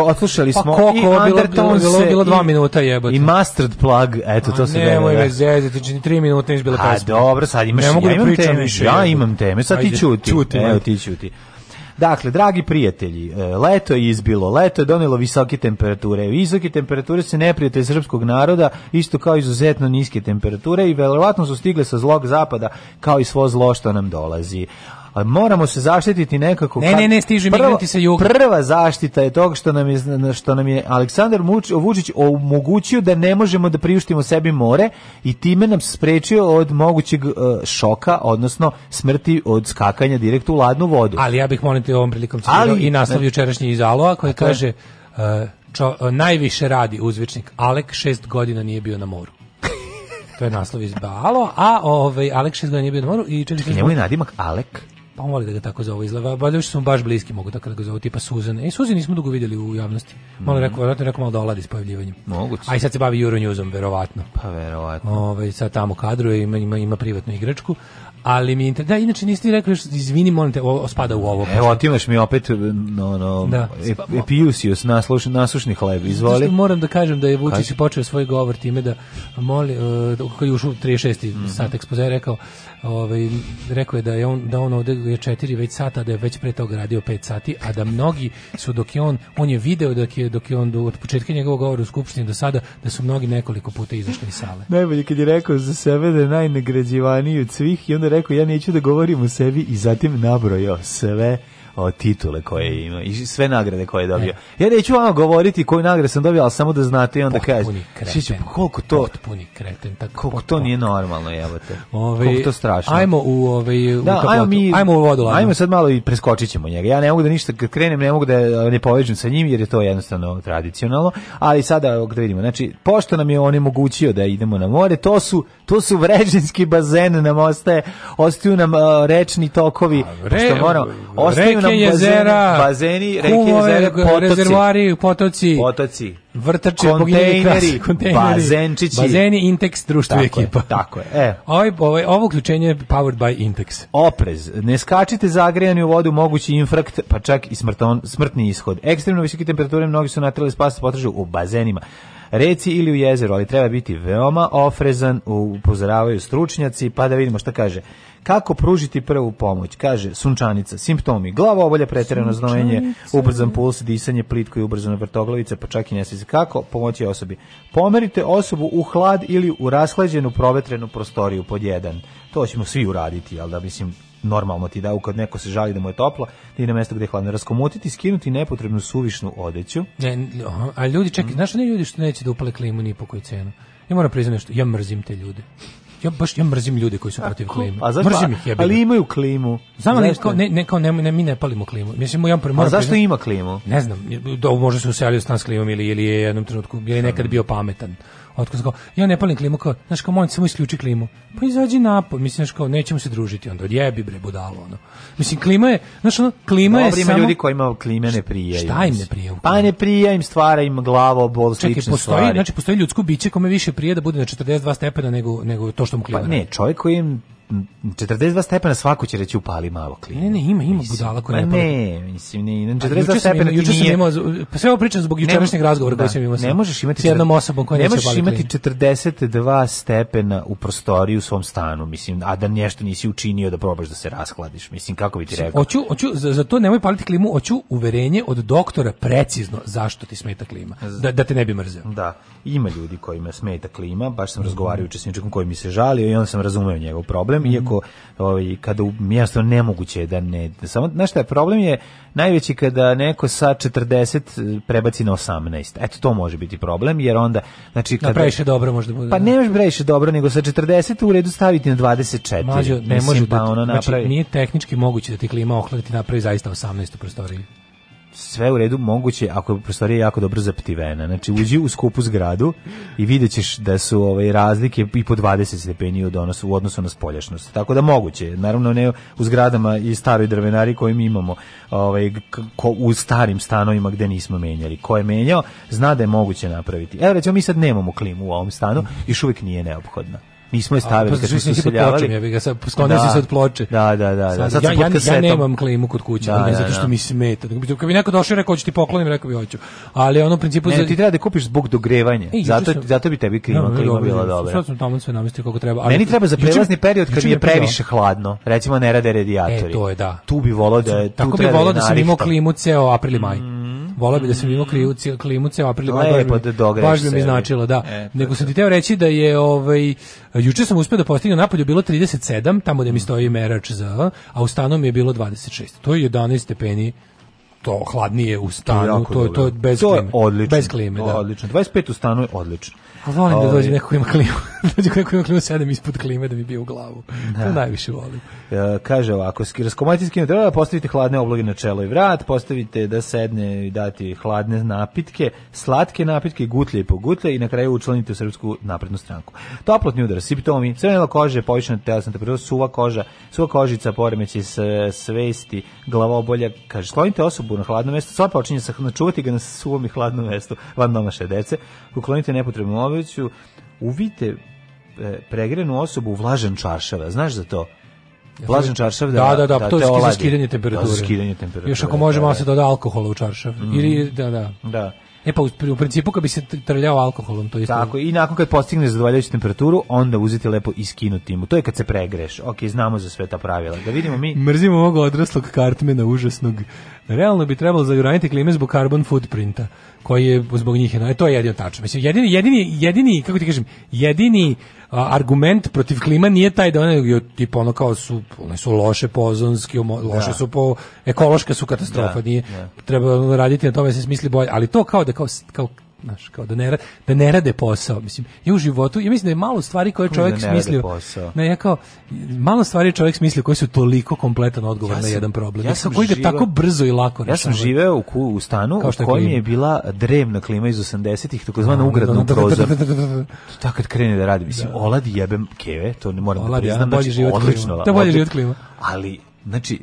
Speaker 11: ovako, odslušali pa smo pa
Speaker 12: koliko, i Undertones bilo, bilo, bilo dva i, minuta
Speaker 11: jebote. I Mustard Plug, eto, to se
Speaker 12: gleda.
Speaker 11: Nemoj
Speaker 12: me zezati, znači tri minuta nisi bila pesma.
Speaker 11: A dobro, sad imaš,
Speaker 12: ne mogu ja da imam
Speaker 11: teme,
Speaker 12: više,
Speaker 11: ja imam teme, sad ti čuti, čuti evo ti čuti. Dakle, dragi prijatelji, e, leto je izbilo, leto je donelo visoke temperature. Visoke temperature su neprijatelji srpskog naroda, isto kao izuzetno niske temperature i verovatno su stigle sa zlog zapada, kao i svo zlo što nam dolazi ali moramo se zaštititi nekako.
Speaker 12: Ne, ne, ne, stižu migranti sa juga.
Speaker 11: Prva zaštita je tog što nam je, što nam je Aleksandar Muč, Vučić omogućio da ne možemo da priuštimo sebi more i time nam sprečio od mogućeg uh, šoka, odnosno smrti od skakanja direkt u ladnu vodu.
Speaker 12: Ali ja bih molite ovom prilikom ali, i naslov jučerašnji iz Aloa koji kaže uh, čo, uh, najviše radi uzvičnik Alek šest godina nije bio na moru. To je naslov iz Balo, a ovaj Alek šest godina nije bio na moru i čekaj,
Speaker 11: njemu je nadimak Alek
Speaker 12: pa on voli da ga tako zove izgleda, valjda još su baš bliski, mogu tako da ga zovu, tipa Suzan. E, Suzan nismo dugo vidjeli u javnosti. Malo mm -hmm. rekao, verovatno rekao malo da oladi s pojavljivanjem.
Speaker 11: Moguće.
Speaker 12: A i sad se bavi Euronewsom, verovatno.
Speaker 11: Pa verovatno. Ove,
Speaker 12: ovaj, sad tamo kadruje, ima, ima, ima privatnu igračku. Ali mi da inače nisi rekao što izvini molim te o, spada u ovo.
Speaker 11: Evo otimaš mi opet no no da. Ep, epiusius nasluš, nasušni hleb izvoli. Što
Speaker 12: moram da kažem da je Vučić počeo svoj govor time da moli uh, e, kad je ušao 36. Mm -hmm. sat ekspozea rekao ovaj, rekao je da je on, da on ovde je četiri već sata, da je već pre toga radio pet sati, a da mnogi su dok je on, on je video dok je, dok je on do, od početka njegovog govora u Skupštini do sada, da su mnogi nekoliko puta izašli iz sale.
Speaker 11: Najbolje kad je rekao za sebe da je najnagrađivaniji od svih i onda rekao ja neću da govorim o sebi i zatim nabrojao sve o, titule koje mm. ima i sve nagrade koje je dobio. Ne. Ja neću vam govoriti koju nagrade sam dobio, ali samo da znate i onda kaže.
Speaker 12: Šiću, koliko
Speaker 11: to
Speaker 12: puni kreten,
Speaker 11: tako koliko potpuni. to nije normalno, jebote. Ovaj koliko to strašno.
Speaker 12: Ajmo u ovaj u da, ajmo, mi, ajmo u vodu. Ajmo.
Speaker 11: ajmo sad malo i preskočit ćemo njega. Ja ne mogu da ništa kad krenem, ne mogu da ne povežem sa njim jer je to jednostavno tradicionalno, ali sada da vidimo. Znači, pošto nam je onemogućio da idemo na more, to su to su vređinski bazen nam ostaje, ostaju nam uh, rečni tokovi, A, re, pošto moramo, ostaju
Speaker 12: nam bazeni, jezera,
Speaker 11: bazeni, reke kumove, jezera, potoci, rezervoari,
Speaker 12: potoci,
Speaker 11: potoci
Speaker 12: vrtače,
Speaker 11: kontejneri, kontejneri,
Speaker 12: bazenčići, bazeni, Intex, društvo
Speaker 11: tako ekipa. Je, tako je. E.
Speaker 12: Ovo, ovaj, ovo, ovaj, ovo uključenje je powered by Intex.
Speaker 11: Oprez, ne skačite zagrijani u vodu, mogući infrakt, pa čak i smrton, smrtni ishod. Ekstremno visoke temperature mnogi su natrali spasa potražu u bazenima reci ili u jezeru, ali treba biti veoma ofrezan, upozoravaju stručnjaci, pa da vidimo šta kaže. Kako pružiti prvu pomoć? Kaže, sunčanica, simptomi, glava obolja, pretjerano znojenje, ubrzan puls, disanje, plitko i ubrzana vrtoglavica, pa čak i nesvijez. Kako pomoći osobi? Pomerite osobu u hlad ili u rashlađenu provetrenu prostoriju pod jedan. To ćemo svi uraditi, jel da, mislim, normalno ti da, kad neko se žali da mu je toplo, ti na mesto gde je hladno. Raskomotiti, skinuti nepotrebnu suvišnu odeću.
Speaker 12: Ne, a ljudi, čekaj, mm. znaš ne ljudi što neće da upale klimu ni po kojoj cenu? Ja moram priznati što ja mrzim te ljude. Ja baš ja mrzim ljude koji su protiv klime. A zašto? Mrzim ih, jebim.
Speaker 11: Ali imaju klimu.
Speaker 12: Znam ali kao ne ne kao ne, ne mi ne palimo klimu.
Speaker 11: Mislim ja moram. A zašto priznat, ima klimu?
Speaker 12: Ne znam, do može se uselio stan s klimom ili ili je jednom trenutku ili nekad bio pametan otkaz kao, ja ne palim klimu, kao, znaš kao, molim, samo isključi klimu. Pa izađi napoj, mislim, znaš kao, nećemo se družiti, onda odjebi bre, budalo, ono. Mislim, klima je, znaš, ono, klima
Speaker 11: Dobre, je
Speaker 12: ima samo...
Speaker 11: ljudi kojima klime ne prija.
Speaker 12: Šta im ne prija?
Speaker 11: Pa ne prija im, stvara im glavo, bol, slične Čekaj,
Speaker 12: postoji, stvari. Znači, postoji ljudsko biće kome više prije da bude na 42 stepena nego, nego to što mu klima.
Speaker 11: Pa ne, čovjek koji im 42 stepena svako će reći upali malo klimu.
Speaker 12: Ne, ne, ima, ima budala koja pa
Speaker 11: ne.
Speaker 12: Pa
Speaker 11: ne, mislim, ne,
Speaker 12: ne pa 42 stepena juče nije. Imao, pa sve ovo pričam zbog jučerašnjeg razgovora koji da, sam imao. Ne možeš
Speaker 11: imati s
Speaker 12: jednom osobom koja ne neće Ne možeš
Speaker 11: imati 42 stepena u prostoriji u svom stanu, mislim, a da nešto nisi učinio da probaš da se rashladiš. Mislim, kako bi ti rekao?
Speaker 12: Hoću, hoću za, za to nemoj paliti klimu, hoću uverenje od doktora precizno zašto ti smeta klima, da, da te ne bi mrzeo.
Speaker 11: Da, ima ljudi kojima smeta klima, baš sam razgovarao juče s nekim koji mi se žalio i on sam razumeo njegov problem program, mm -hmm. iako ovaj, kada u mjesto nemoguće da ne... Da samo, znaš šta problem je najveći kada neko sa 40 eh, prebaci na 18. Eto, to može biti problem, jer onda... Znači,
Speaker 12: kada, no, previše dobro možda bude.
Speaker 11: Pa da. ne možeš previše dobro, nego sa 40 u redu staviti na 24. Mađo, ne može pa
Speaker 12: da,
Speaker 11: ono
Speaker 12: znači, napravi.
Speaker 11: Znači,
Speaker 12: nije tehnički moguće da ti klima ohladiti napravi zaista 18 u prostoriji
Speaker 11: sve u redu moguće ako je prostorija jako dobro zaptivena. Znači uđi u skupu zgradu i videćeš da su ovaj razlike i po 20 stepeni od odnosu u odnosu na spoljašnost. Tako da moguće. Naravno ne u zgradama i staroj drvenari koju imamo, ovaj ko, u starim stanovima gde nismo menjali. Ko je menjao zna da je moguće napraviti. Evo recimo mi sad nemamo klimu u ovom stanu i mm. uvijek nije neophodna. Nismo je stavili
Speaker 12: pa kad smo se useljavali. Ja bih ga sad
Speaker 11: sklonio da, se
Speaker 12: od ploče.
Speaker 11: Da, da, da. da. Sad ja,
Speaker 12: ja, ja nemam klimu kod kuće, da, ne, da, zato što da. mi smeta. Kad bi neko došao i rekao hoćeš ti poklonim, rekao bih hoću. Ali ono u principu
Speaker 11: ne, za... ti treba da kupiš zbog dogrevanja. E, zato
Speaker 12: sam...
Speaker 11: zato bi tebi klima, no, da, klima
Speaker 12: bila dobra. Sad sam tamo sve namestio kako treba. Ali,
Speaker 11: Meni treba za prelazni period kad mi je previše hladno. Recimo ne rade radijatori.
Speaker 12: E, to je da.
Speaker 11: Tu bi voleo da tu Tako
Speaker 12: bi
Speaker 11: volao
Speaker 12: da se mimo klimu ceo april maj. Mm, volao bi da sam imao krivu klimu ceo april, pa da baš bi mi značilo, da. E, Nego sam ti teo reći da je, ovaj, juče sam uspio da postignem napolju bilo 37, tamo gde mi mm. stoji merač za, a u stanu mi je bilo 26. To je 11 stepeni to hladnije u stanu, to je to, to, bez
Speaker 11: to klime.
Speaker 12: odlično. Bez klime,
Speaker 11: da. Odlično. 25 u stanu je odlično.
Speaker 12: A volim da ovaj- dođe neko ima klimu. dođe neko ima klimu, sedem ispod klime da mi bije u glavu. Da. To najviše volim.
Speaker 11: E, kaže ovako, raskomatiti skinu da postavite hladne obloge na čelo i vrat, postavite da sedne i dati hladne napitke, slatke napitke, gutlje i pogutlje i na kraju učlanite u srpsku naprednu stranku. Toplotni udar, simptomi, crvena kože, povišena telesna temperatura, suva koža, suva kožica, poremeći svesti, glavobolja, Kaže, sklonite osobu na hladno mesto. Sva počinje sa načuvati ga na suvom i hladnom mestu van domaše dece. Uklonite nepotrebnu obuću. Uvite e, pregrenu osobu u vlažan čaršava. Znaš za to? Vlažan čaršav da Da,
Speaker 12: da, da, da to je
Speaker 11: da,
Speaker 12: za skidanje temperature. Da, skidanje temperature. Još ako da, može malo da, se doda alkohola u čaršav. Mm. Ili mhm. da, da.
Speaker 11: Da.
Speaker 12: E pa u, u principu kad bi se trljao alkoholom, to isto.
Speaker 11: Tako, i nakon kad postigne zadovoljavajuću temperaturu, onda uzeti lepo i skinuti mu. To je kad se pregreš. Ok, znamo za sve ta pravila. Da vidimo mi.
Speaker 12: Mrzimo ovog odraslog kartmena užasnog. Realno bi trebalo zajuraniti klime zbog carbon footprinta, koji je zbog njih e, to je jedino tačno. Mislim, jedini, jedini, jedini, kako ti kažem, jedini argument protiv klima nije taj da one tipa ono kao su one su loše pozonski, loše da. su po ekološka su katastrofa, da, nije da. treba raditi na tome da se smisli bolje, ali to kao da kao, kao Znaš, kao da ne, da ne rade posao. Mislim, i u životu, ja mislim da je malo stvari koje da čovjek da ne smislio. Ne, ja kao, malo stvari čovjek smislio koji su toliko kompletan odgovor
Speaker 11: ja
Speaker 12: sam, na jedan problem. Ja sam koji ga tako brzo i lako
Speaker 11: rešava. Ja sam živeo u, u stanu u kojem je bila drevna klima iz 80-ih, takozvana ugradna u prozor. Tako kad krene da radi, mislim, da. oladi jebem keve, to ne moram da priznam. Znači, odlično. To
Speaker 12: bolje život klima.
Speaker 11: Ali, znači,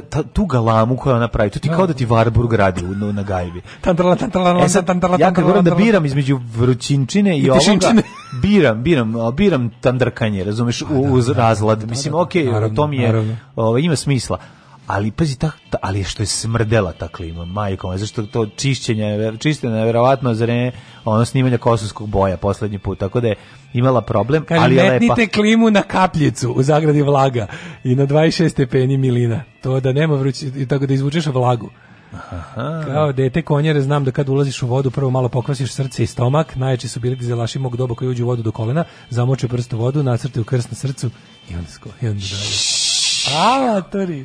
Speaker 11: ta, ta, tu galamu koju ona pravi, to ti da. kao da ti Warburg radi u, na gajbi.
Speaker 12: tantala, tantala, e sad, tantala, ja kad moram
Speaker 11: da biram između vrućinčine i ovoga, biram, biram, biram tandrkanje, razumeš, u, pa da, uz pa da, razlad. Pa Mislim, okej, okay, to mi je, ovo, ovaj, ima smisla ali pazi ta, ta, ali što je smrdela ta klima majkom zašto to čišćenje čišćenje je verovatno ne ono snimanje kosovskog boja poslednji put tako da je imala problem
Speaker 12: Kaži, ali je lepa klimu na kapljicu u zagradi vlaga i na 26 stepeni milina to da nema vruće i tako da izvučeš vlagu Aha. Kao dete konjere znam da kad ulaziš u vodu prvo malo pokvasiš srce i stomak, najjači su bili dizelaši mog doba koji uđu u vodu do kolena, zamoče prst u vodu, nacrte u krst na srcu i onda sko, i onda dalje. A,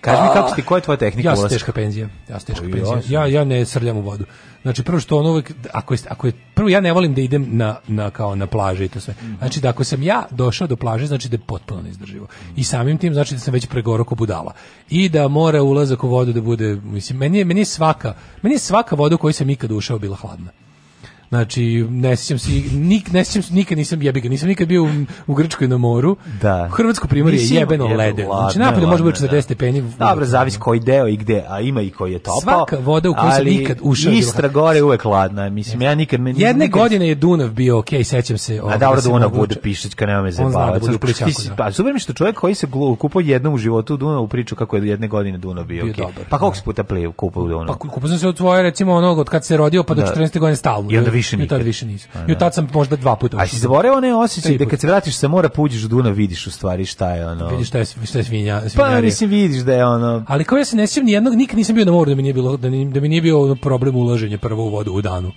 Speaker 11: Kaži mi kako ti, koja je tvoja tehnika
Speaker 12: Ja sam teška penzija. Ja sam teška penzija. Ja, ja ne srljam u vodu. Znači prvo što on uvek, ako je, ako je, prvo ja ne volim da idem na, na kao na plaže i to sve. Znači da ako sam ja došao do plaže, znači da je potpuno neizdrživo. I samim tim znači da sam već pregorao ko budala. I da mora ulazak u vodu da bude, mislim, meni je, meni je svaka, meni je svaka voda koju sam ikad ušao bila hladna. Znači, ne sjećam se, nik, ne sjećam se, nikad nisam jebiga, nisam nikad bio u, u Grčkoj na moru.
Speaker 11: Da.
Speaker 12: Hrvatsko primorje je jebeno jebe, ledeno. Znači, napolje može biti 40 da. stepeni.
Speaker 11: Dobro, zavisi koji deo i gde, a ima i koji je topao.
Speaker 12: Svaka voda u kojoj sam nikad ušao. Istra gore
Speaker 11: uvek ladna, mislim, ja nikad... Me,
Speaker 12: Jedne nikad... godine je Dunav bio, okej, okay, sećam se.
Speaker 11: Ovaj, a dobro, da Dunav bude pišićka, nema me zabavati. On
Speaker 12: zna da bude
Speaker 11: da. Pa, super mi što čovjek koji se kupao jednom u životu u Dunavu priču kako je jedne godine Dunav bio, bio okay. Pa koliko da. se puta plio kupao u Dunavu? Pa kupao sam
Speaker 12: se od tvoje, recimo, onog od kad se rodio pa do 14. godine stalno.
Speaker 11: I više nikad.
Speaker 12: Tad više nisam. I pa da. tad sam možda dva puta.
Speaker 11: A si zaboravio one osjećaj da kad se vratiš sa mora puđeš u Dunav vidiš u stvari šta je ono.
Speaker 12: Vidiš šta je, šta je svinja,
Speaker 11: Pa mislim vidiš da je ono.
Speaker 12: Ali kao ja se ne sjećam ni jednog, nikad nisam bio na moru da mi nije bilo da, da mi nije bio problem ulaženje prvo u vodu u danu.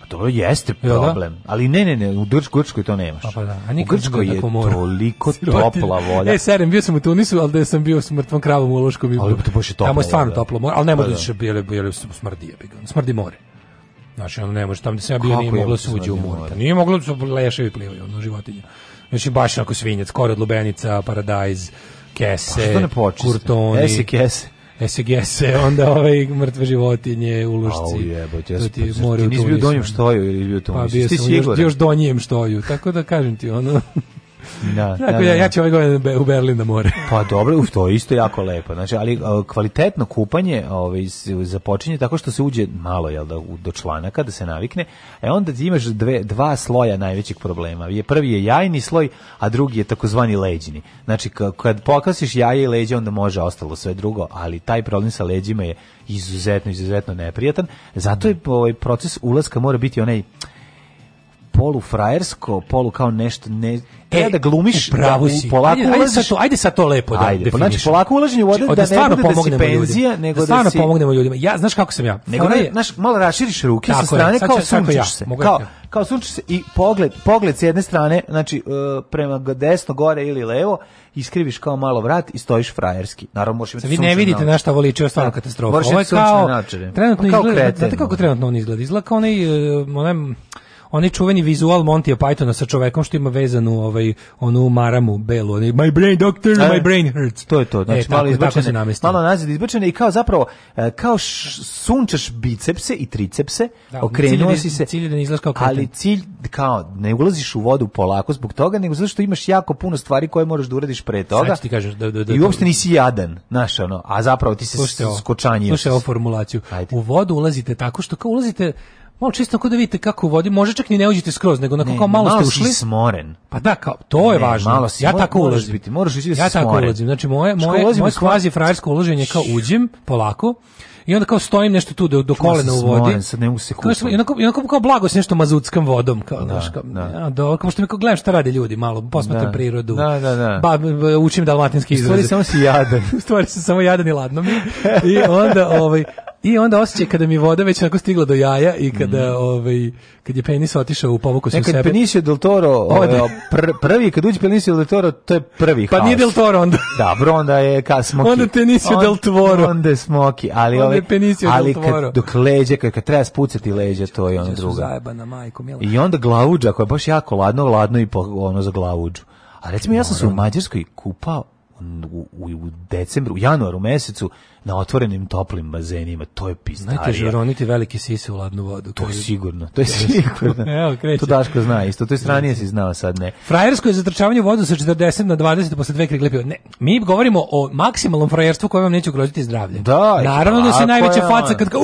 Speaker 11: Pa to jeste da? problem, da? ali ne, ne, ne, u Grčkoj, Grčkoj to nemaš. Pa,
Speaker 12: pa da. A
Speaker 11: u Grčkoj je toliko topla voda.
Speaker 12: E, serem, bio sam u Tunisu, ali da sam bio s mrtvom kravom u Loškom. Ali to baš
Speaker 11: je toplo.
Speaker 12: Tamo je stvarno toplo more, ali ne pa mogu da, da. bile, bile smrdi, smrdi more. Znači, ono ne može, tamo da sam ja bio Kako nije je moglo da se uđe u more. Pa nije moglo da su leševi plivaju, ono životinje. Znači, baš onako svinjac, kored, lubenica, paradajz, kese, pa kurtoni.
Speaker 11: Esi kese.
Speaker 12: SGS-e, onda ovaj mrtve životinje, ulošci. Au jebote, ja ti more u
Speaker 11: Nisi bio donjem štoju ili
Speaker 12: bio Tunisu? Pa bio sam još, još donjem štoju, tako da kažem ti, ono, Da, da, da, ja da. ću ovaj godine u Berlin
Speaker 11: na
Speaker 12: da more.
Speaker 11: pa dobro, uf, to je isto jako lepo. Znači, ali kvalitetno kupanje ovaj, započinje tako što se uđe malo jel, da, do članaka, da se navikne, e onda imaš dve, dva sloja najvećih problema. Je, prvi je jajni sloj, a drugi je takozvani leđini. Znači, kad pokasiš jaje i leđe, onda može ostalo sve drugo, ali taj problem sa leđima je izuzetno, izuzetno neprijatan. Zato je ovaj proces ulaska mora biti onaj polu frajersko, polu kao nešto ne e, treba da glumiš pravu si. Da polako ajde, ajde sad
Speaker 12: to, ajde sad to lepo da ajde, pa
Speaker 11: Znači polako ulaženje u vode da, da ne bude da penzija, ljudima. nego da, stvarno da si...
Speaker 12: pomognemo ljudima. Ja, znaš kako sam ja?
Speaker 11: Nego da, znaš, malo raširiš ruke sa strane kao sunčiš ja. se. kao, ja. kao sunčiš se i pogled, pogled s jedne strane, znači uh, prema desno, gore ili levo, iskriviš kao malo vrat i stojiš frajerski. Naravno možeš imati Vi
Speaker 12: ne vidite na šta voli čio stvarno da, katastrofa.
Speaker 11: Ovo je kao,
Speaker 12: trenutno pa izgleda, znate kako trenutno on izgleda? Izgleda kao onaj, e, onaj onaj čuveni vizual Monty Pythona sa čovekom što ima vezanu ovaj onu maramu belu, onaj my brain doctor, e, my brain hurts.
Speaker 11: To je to, znači e, malo tako, izbačene, tako se malo nazad izbačene i kao zapravo e, kao š, sunčaš bicepse i tricepse, da, okrenuo
Speaker 12: cilj, da
Speaker 11: si se.
Speaker 12: Cilj je da ne izlazi kao kreten.
Speaker 11: Ali cilj kao ne ulaziš u vodu polako zbog toga, nego zato što imaš jako puno stvari koje moraš da uradiš pre toga.
Speaker 12: Ti kažeš, da, da, da,
Speaker 11: I uopšte nisi jadan, znaš ono, a zapravo ti se skočanjio.
Speaker 12: Slušaj ovu formulaciju. Ajde. U vodu ulazite tako što kao ulazite malo čisto ako da vidite kako vodi, može čak ni ne uđete skroz, nego na ne, kao malo,
Speaker 11: malo ste ušli.
Speaker 12: Si
Speaker 11: smoren.
Speaker 12: Pa da, kao, to je ne, važno. Malo
Speaker 11: si,
Speaker 12: ja tako moraš ulazim. Biti,
Speaker 11: moraš biti
Speaker 12: da ja tako smoren. ulazim. Znači, moje, moje, moje kvazi frajersko uloženje kao uđem, polako, i onda kao stojim nešto tu do, do kolena u vodi. Smoren,
Speaker 11: sad ne
Speaker 12: mogu
Speaker 11: se kupiti. I onako,
Speaker 12: onako kao blago se nešto mazutskom vodom. Kao, da, znaš, kao, da. Ja, do, kao što mi kao gledam šta rade ljudi malo, posmatram
Speaker 11: da.
Speaker 12: prirodu. Da, da, da. Ba, učim dalmatinski
Speaker 11: izraze.
Speaker 12: U stvari
Speaker 11: samo si jadan. u
Speaker 12: stvari sam samo jadan i ladno mi. I onda, ovaj, I onda osjećaj kada mi voda već onako stigla do jaja i kada mm. ovaj kad je penis otišao u povuku se sebe.
Speaker 11: Penis penisio del Toro, ovaj, pr, prvi kad uđe penisio del Toro, to je prvi
Speaker 12: Pa
Speaker 11: haos.
Speaker 12: nije del Toro
Speaker 11: onda. Da, bro, onda je ka smoki. Onda
Speaker 12: penis je del Toro. Onda je smoki,
Speaker 11: ali
Speaker 12: onda
Speaker 11: ovaj penis je ali del Kad, dok leđe kad, kad treba spucati leđa, to je ono drugo. Zajebana majko mila. I onda glavuđa koja je baš jako ladno, ladno i po, ono za glavuđu. A recimo ja sam se u Mađarskoj kupao u, u, u decembru, u januaru mesecu na otvorenim toplim bazenima, to je pistarija.
Speaker 12: Najteže uroniti velike sise u ladnu vodu.
Speaker 11: To je sigurno, to je sigurno. Evo, kreće. To Daško zna isto, to je stranije si znao sad, ne.
Speaker 12: Frajersko je zatrčavanje vodu sa 40 na 20 posle dve krigle Ne, mi govorimo o maksimalnom frajerstvu koje vam neće ugroziti zdravlje.
Speaker 11: Da,
Speaker 12: Naravno da se najveća je faca kad kao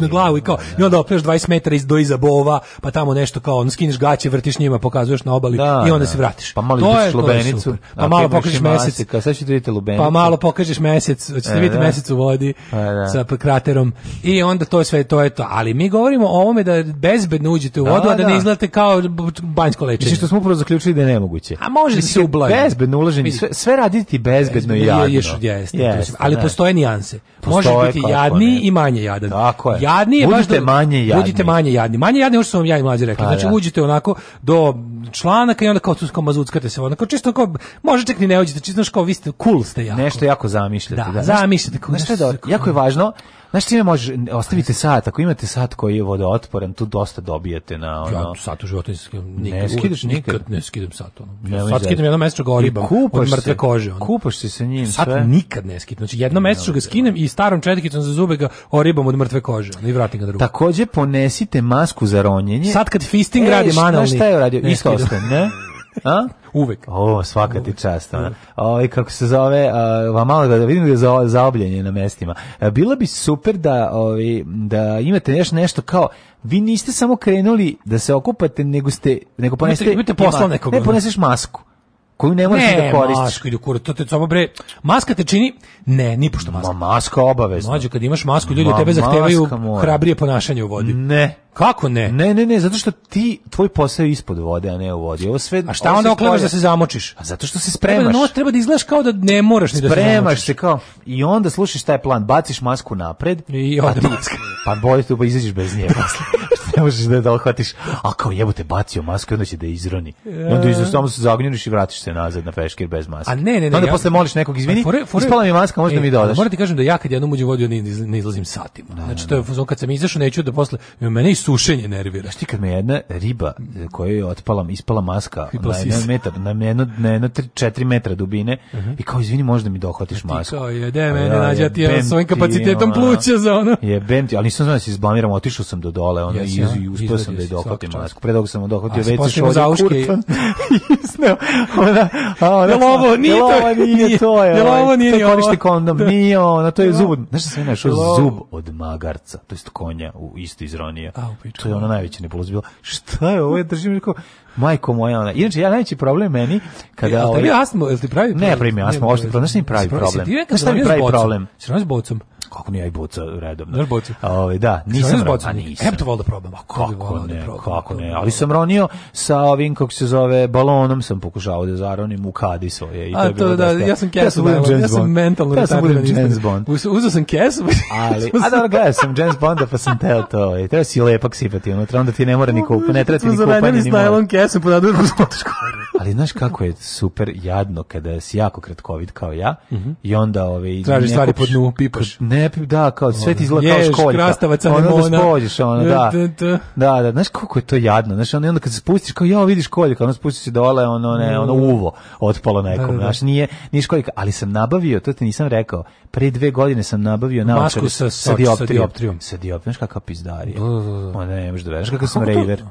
Speaker 12: na glavu i kao, i onda opreš 20 metara iz do iza bova, pa tamo nešto kao, on skineš gaće, vrtiš njima, pokazuješ na obali da, i onda da. se vratiš.
Speaker 11: Pa malo to je, lubenicu,
Speaker 12: pa malo pokažeš mesec. Masika,
Speaker 11: sad ćete vidjeti
Speaker 12: lubenicu. Pa malo pokažeš mesec, hoćete e bit da. mesec u vodi pa da. sa kraterom i onda to sve to je to. Ali mi govorimo o ovome da bezbedno uđete u da, vodu, a da, ne da. izgledate kao banjsko lečenje.
Speaker 11: Mislim što smo upravo zaključili da je nemoguće.
Speaker 12: A može se ublažiti
Speaker 11: Bezbedno ulaženje, sve, sve raditi bezbedno, bezbedno i jadno.
Speaker 12: Ješ, jeste, yes, ali ne. postoje nijanse. Postoje, može biti jadni ne. i manje jadan.
Speaker 11: Tako je.
Speaker 12: Jadni je
Speaker 11: budite baš manje jadni.
Speaker 12: Budite manje jadni. Manje jadni, još su ja i mlađi rekli. Pa znači, uđete onako do članaka i onda kao tu kao mazuckate se. Onako, čisto kao, možete ni ne uđete, čisto kao vi ste, cool ste jako. Nešto jako zamišljate. Da, da
Speaker 11: mislite kako šta jako je važno. Znaš čime možeš, ostavite sat, ako imate sat koji je vodootporan, tu dosta dobijete na ono... Ja
Speaker 12: sat
Speaker 11: u
Speaker 12: životu
Speaker 11: nikad, ne skidaš
Speaker 12: nikad. nikad ne skidam sat. Ono. Ne, sat da skidam jedno mesečno ga oribam od mrtve kože. Ono.
Speaker 11: Kupaš se sa njim
Speaker 12: sat sve. Sat nikad ne skidam. Znači jedno mesečno ga skinem i starom četkicom za zube ga oribam od mrtve kože. Ono, I vratim ga drugo. Takođe
Speaker 11: ponesite masku za ronjenje.
Speaker 12: Sat kad fisting e, radi manalni.
Speaker 11: šta je uradio? Isto ostaje, ne?
Speaker 12: A? Uvek.
Speaker 11: O, svaka ti čast. Oj, kako se zove, a, malo da vidim da je zaobljenje na mestima. A, e, bilo bi super da, ovi, da imate nešto, nešto kao, vi niste samo krenuli da se okupate, nego ste, nego poneste, imate,
Speaker 12: imate posla
Speaker 11: nekog. Ne, poneseš masku koju ne
Speaker 12: možeš da ne,
Speaker 11: da koristiš. Ne,
Speaker 12: masku idu kurac, to te samo bre, maska te čini, ne, ni pošto maska. Ma,
Speaker 11: maska obavezno. Mlađe,
Speaker 12: kad imaš masku, ljudi Ma, tebe zahtevaju mora. hrabrije ponašanje u vodi.
Speaker 11: Ne.
Speaker 12: Kako ne?
Speaker 11: Ne, ne, ne, zato što ti, tvoj posao je ispod vode, a ne u vodi. Ovo sve,
Speaker 12: a šta onda oklevaš da se zamočiš? A
Speaker 11: zato što se da spremaš. Treba, no,
Speaker 12: treba da izgledaš kao da ne moraš ni da se Spremaš
Speaker 11: se kao, i onda slušiš taj plan, baciš masku napred,
Speaker 12: I a maska.
Speaker 11: pa bolje tu pa izađeš bez nje posle ne možeš da da uhvatiš. A kao jebote bacio masku i onda će da izroni. I onda iz e. samo se zagnjuriš i vratiš se nazad na peškir bez maske. A
Speaker 12: ne, ne,
Speaker 11: ne. Onda ja, posle moliš nekog izvini. Fore, fore, ispala mi maska, možda e, mi dođeš.
Speaker 12: Morate kažem da ja kad jednom uđem vodio ne, ne izlazim satima. Da, znači da, to je da. kad sam izašao neću da posle mene i sušenje nervira.
Speaker 11: Šti kad me jedna riba e, kojoj je otpala, ispala maska na jedan metar, na jedno, na jedno 4 metra dubine uh mhm. -huh. i kao izvini možda mi dohvatiš masku.
Speaker 12: Kao
Speaker 11: je,
Speaker 12: de mene nađati ja svojim kapacitetom pluća za
Speaker 11: ono. Jebem ti, ali nisam znao da se izblamiram, otišao sam do dole, ono, i izvezu i da, uspio sam da je dohvatim masku. Pre toga sam dohvatio već što za
Speaker 12: uške. Isneo.
Speaker 11: Ona,
Speaker 12: a ona, jel ovo nije to?
Speaker 11: nije to? Jel ovo nije to? koristi kondom? Da. Nije ona, to je zub. Znaš šta sam je Zub od magarca, to jest konja, u isto izronija. To je ona najveća nebuloza bila. Šta je ovo? Držim,
Speaker 12: rekao,
Speaker 11: Majko moja, ona. Inače ja najveći problem meni kada
Speaker 12: e, ovaj tebi jel ti pravi?
Speaker 11: Problem? Ne, pravi mi astmo, hoćete problem, ne pravi problem.
Speaker 12: Šta mi pravi problem? Sranje s bocom.
Speaker 11: Kako nije aj boca redovno. Znaš
Speaker 12: bocu?
Speaker 11: Ove, ovaj, da, nisam
Speaker 12: bocu. nisam. Evo
Speaker 11: pa to valjda probam. A kako da ne, probam, kako ne. Ali sam ronio sa ovim, kako se zove, balonom sam pokušao da zaronim u kadi svoje. I to A to, da, ja
Speaker 12: sam
Speaker 11: kesu.
Speaker 12: Ja sam, mentalno ja sam budem
Speaker 11: James Bond. Uzao
Speaker 12: sam
Speaker 11: kesu. Pa- ali, a da, gledaj, sam James Bonda, pa sam teo to. I e, treba si lepak sipati unutra, onda ti ne mora ni ne da treba ti ni
Speaker 12: kupa, ja sam ponadao jednu
Speaker 11: Ali znaš kako je super jadno kada si jako kratkovid kao ja mm -hmm. i onda ove
Speaker 12: tražiš stvari pod dnu, pipaš. Ne,
Speaker 11: da, kao sve ti izgleda kao školjka. Krastavac, ono da spođeš, ono da. Da, da, znaš kako je to jadno. Znaš, ono, onda kad se spustiš kao ja vidiš školjka, ono spustiš se dole, ono ne, ono mm. uvo otpalo nekom. Da, da, da. Znaš, nije nije školjka, ali sam nabavio, to ti nisam rekao. Pre dve godine sam nabavio
Speaker 12: naočare sa, sa dioptrijom.
Speaker 11: Sa dioptrijom, znaš kakav pizdarija. Da, pa da, da. ne, možeš da veruješ pa sam rejver.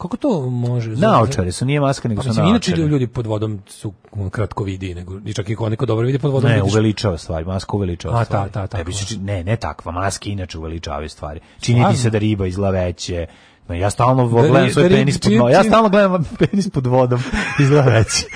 Speaker 12: Kako to može?
Speaker 11: Naočari znači, su, nije maska, nego pa, su
Speaker 12: naočari. Inače ljudi pod vodom su kratko vidi, nego, i čak i neko dobro vidi pod vodom.
Speaker 11: Ne, vidiš... uveličava stvari, maska uveličava A, stvari. Ta, ta, ta,
Speaker 12: ne,
Speaker 11: ne, ne takva, maske inače uveličavaju stvari. Čini ti se da riba izgleda veće, ja stalno da gledam svoj da penis pod vodom. Ja stalno gledam penis pod vodom. Izgleda veći.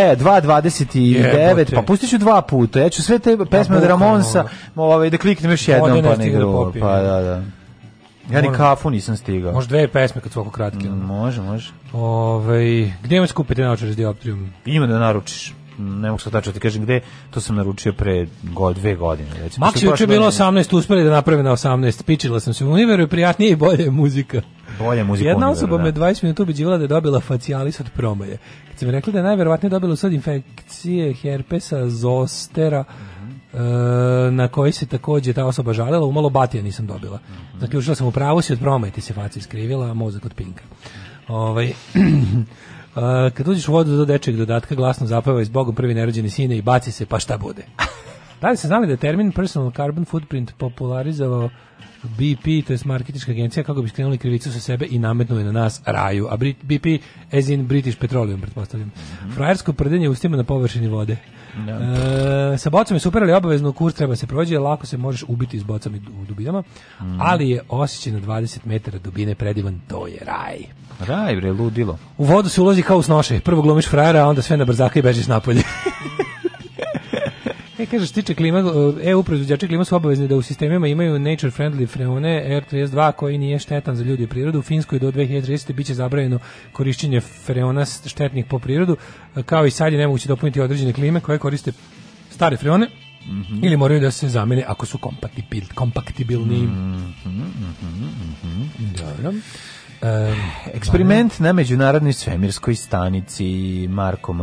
Speaker 11: E, 2.29, pa pustiću dva puta. Ja ću sve te pa pesme od Ramonsa ovaj, da kliknem još jednom, pa ne Pa da, da. Ja ni kafu nisam stigao.
Speaker 12: Može dve pesme kad svako kratke. Mm,
Speaker 11: može, može.
Speaker 12: Ove, ovaj, gdje ima skupiti naočare s dioptrijom?
Speaker 11: Ima da naručiš ne mogu sad tačno da ti kažem gde, to sam naručio pre god, dve godine.
Speaker 12: Već. Max je bilo 18, uspeli da naprave na 18, pičila sam se u univeru i prijatnije i
Speaker 11: bolje je muzika.
Speaker 12: Bolje muzika Jedna univeru, osoba da. me 20 minuta ubeđivala da je dobila facialis od promaje. Kad sam rekla da je najverovatnije dobila sad infekcije herpesa, zostera, eh, na koji se takođe ta osoba žalila, umalo batija nisam dobila. Zaključila sam u pravo si od promaje, ti se faca iskrivila, a mozak od pinka. Ovaj, Uh, kad uđeš u vodu do dečeg dodatka, glasno zapeva iz Bogom prvi nerođeni sine i baci se, pa šta bude? da li se znali da termin personal carbon footprint popularizovao BP, to je marketička agencija, kako bi skrenuli krivicu sa sebe i nametnuli na nas raju. A BP, as in British Petroleum, pretpostavljam. Mm -hmm. Frajersko prdenje ustima na površini vode. Da. E, sa bocom je super, ali obavezno kurs treba da se prođe, lako se možeš ubiti s bocama u dubinama, mm. ali je osjećaj na 20 metara dubine predivan, to je raj.
Speaker 11: Raj, bre, ludilo.
Speaker 12: U vodu se ulozi kao u snoše. Prvo glumiš frajera, a onda sve na brzaka i bežiš napolje. E, kaže, što tiče klima, EU proizvođači klima su obavezni da u sistemima imaju nature-friendly freone R32 koji nije štetan za ljudi i prirodu. U Finskoj do 2030. biće zabranjeno korišćenje freona štetnih po prirodu, kao i sad je nemoguće dopuniti određene klime koje koriste stare freone Mm -hmm. Ili moraju da se zamene ako su kompatibil, kompaktibilni. Mm -hmm, mm
Speaker 11: -hmm, Dobro. E, Eksperiment na međunarodnoj svemirskoj stanici Marko M.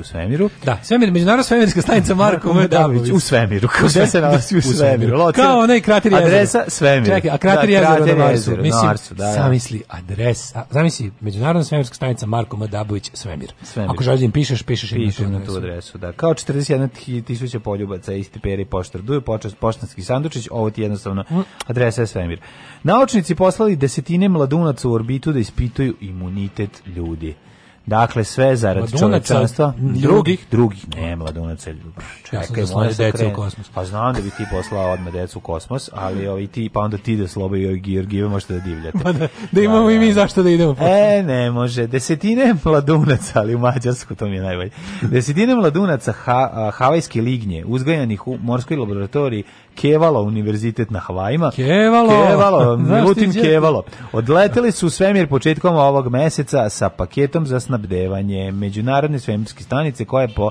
Speaker 11: u svemiru.
Speaker 12: Da, svemir, međunarodna svemirska stanica Marko M.
Speaker 11: U svemiru. Kao sve da, se nalazi da, u svemiru.
Speaker 12: Locira. Kao onaj krater
Speaker 11: jezera. Adresa svemir.
Speaker 12: Čekaj, a krater da, jezera na Marsu. Jezero, Mislim, Narsu, da, da, zamisli adresa. Zamisli, međunarodna svemirska stanica Marko M. svemir. svemir. Ako želim pišeš, pišeš, pišeš na tu
Speaker 11: adresu. Da. Kao 41.000 tisuća kupaca isti peri i poštar duju, počast poštanski sandučić, ovo ti jednostavno mm. adresa je svemir. Naučnici poslali desetine mladunaca u orbitu da ispituju imunitet ljudi. Dakle, sve zarad čovečanstva. Drugih? Drugih. Ne, mladunaca.
Speaker 12: Čekaj, ja sam poslao da
Speaker 11: decu u kosmos. Pa znam da bi ti poslao odmah decu u kosmos, ali ovaj, ti, pa onda ti da sloba i Georgijeva možete
Speaker 12: da
Speaker 11: divljate.
Speaker 12: Pa da, da imamo da, i mi da, da, zašto da idemo.
Speaker 11: E, ne može. Desetine mladunaca, ali u Mađarsku to mi je najbolje. Desetine mladunaca ha, havajske lignje, uzgajanih u morskoj laboratoriji Kevalo univerzitet na Havajima.
Speaker 12: Kevalo!
Speaker 11: Kevalo, Milutin Kevalo. Odleteli su u svemir početkom ovog meseca sa paketom za snabdevanje Međunarodne svemirske stanice koja je po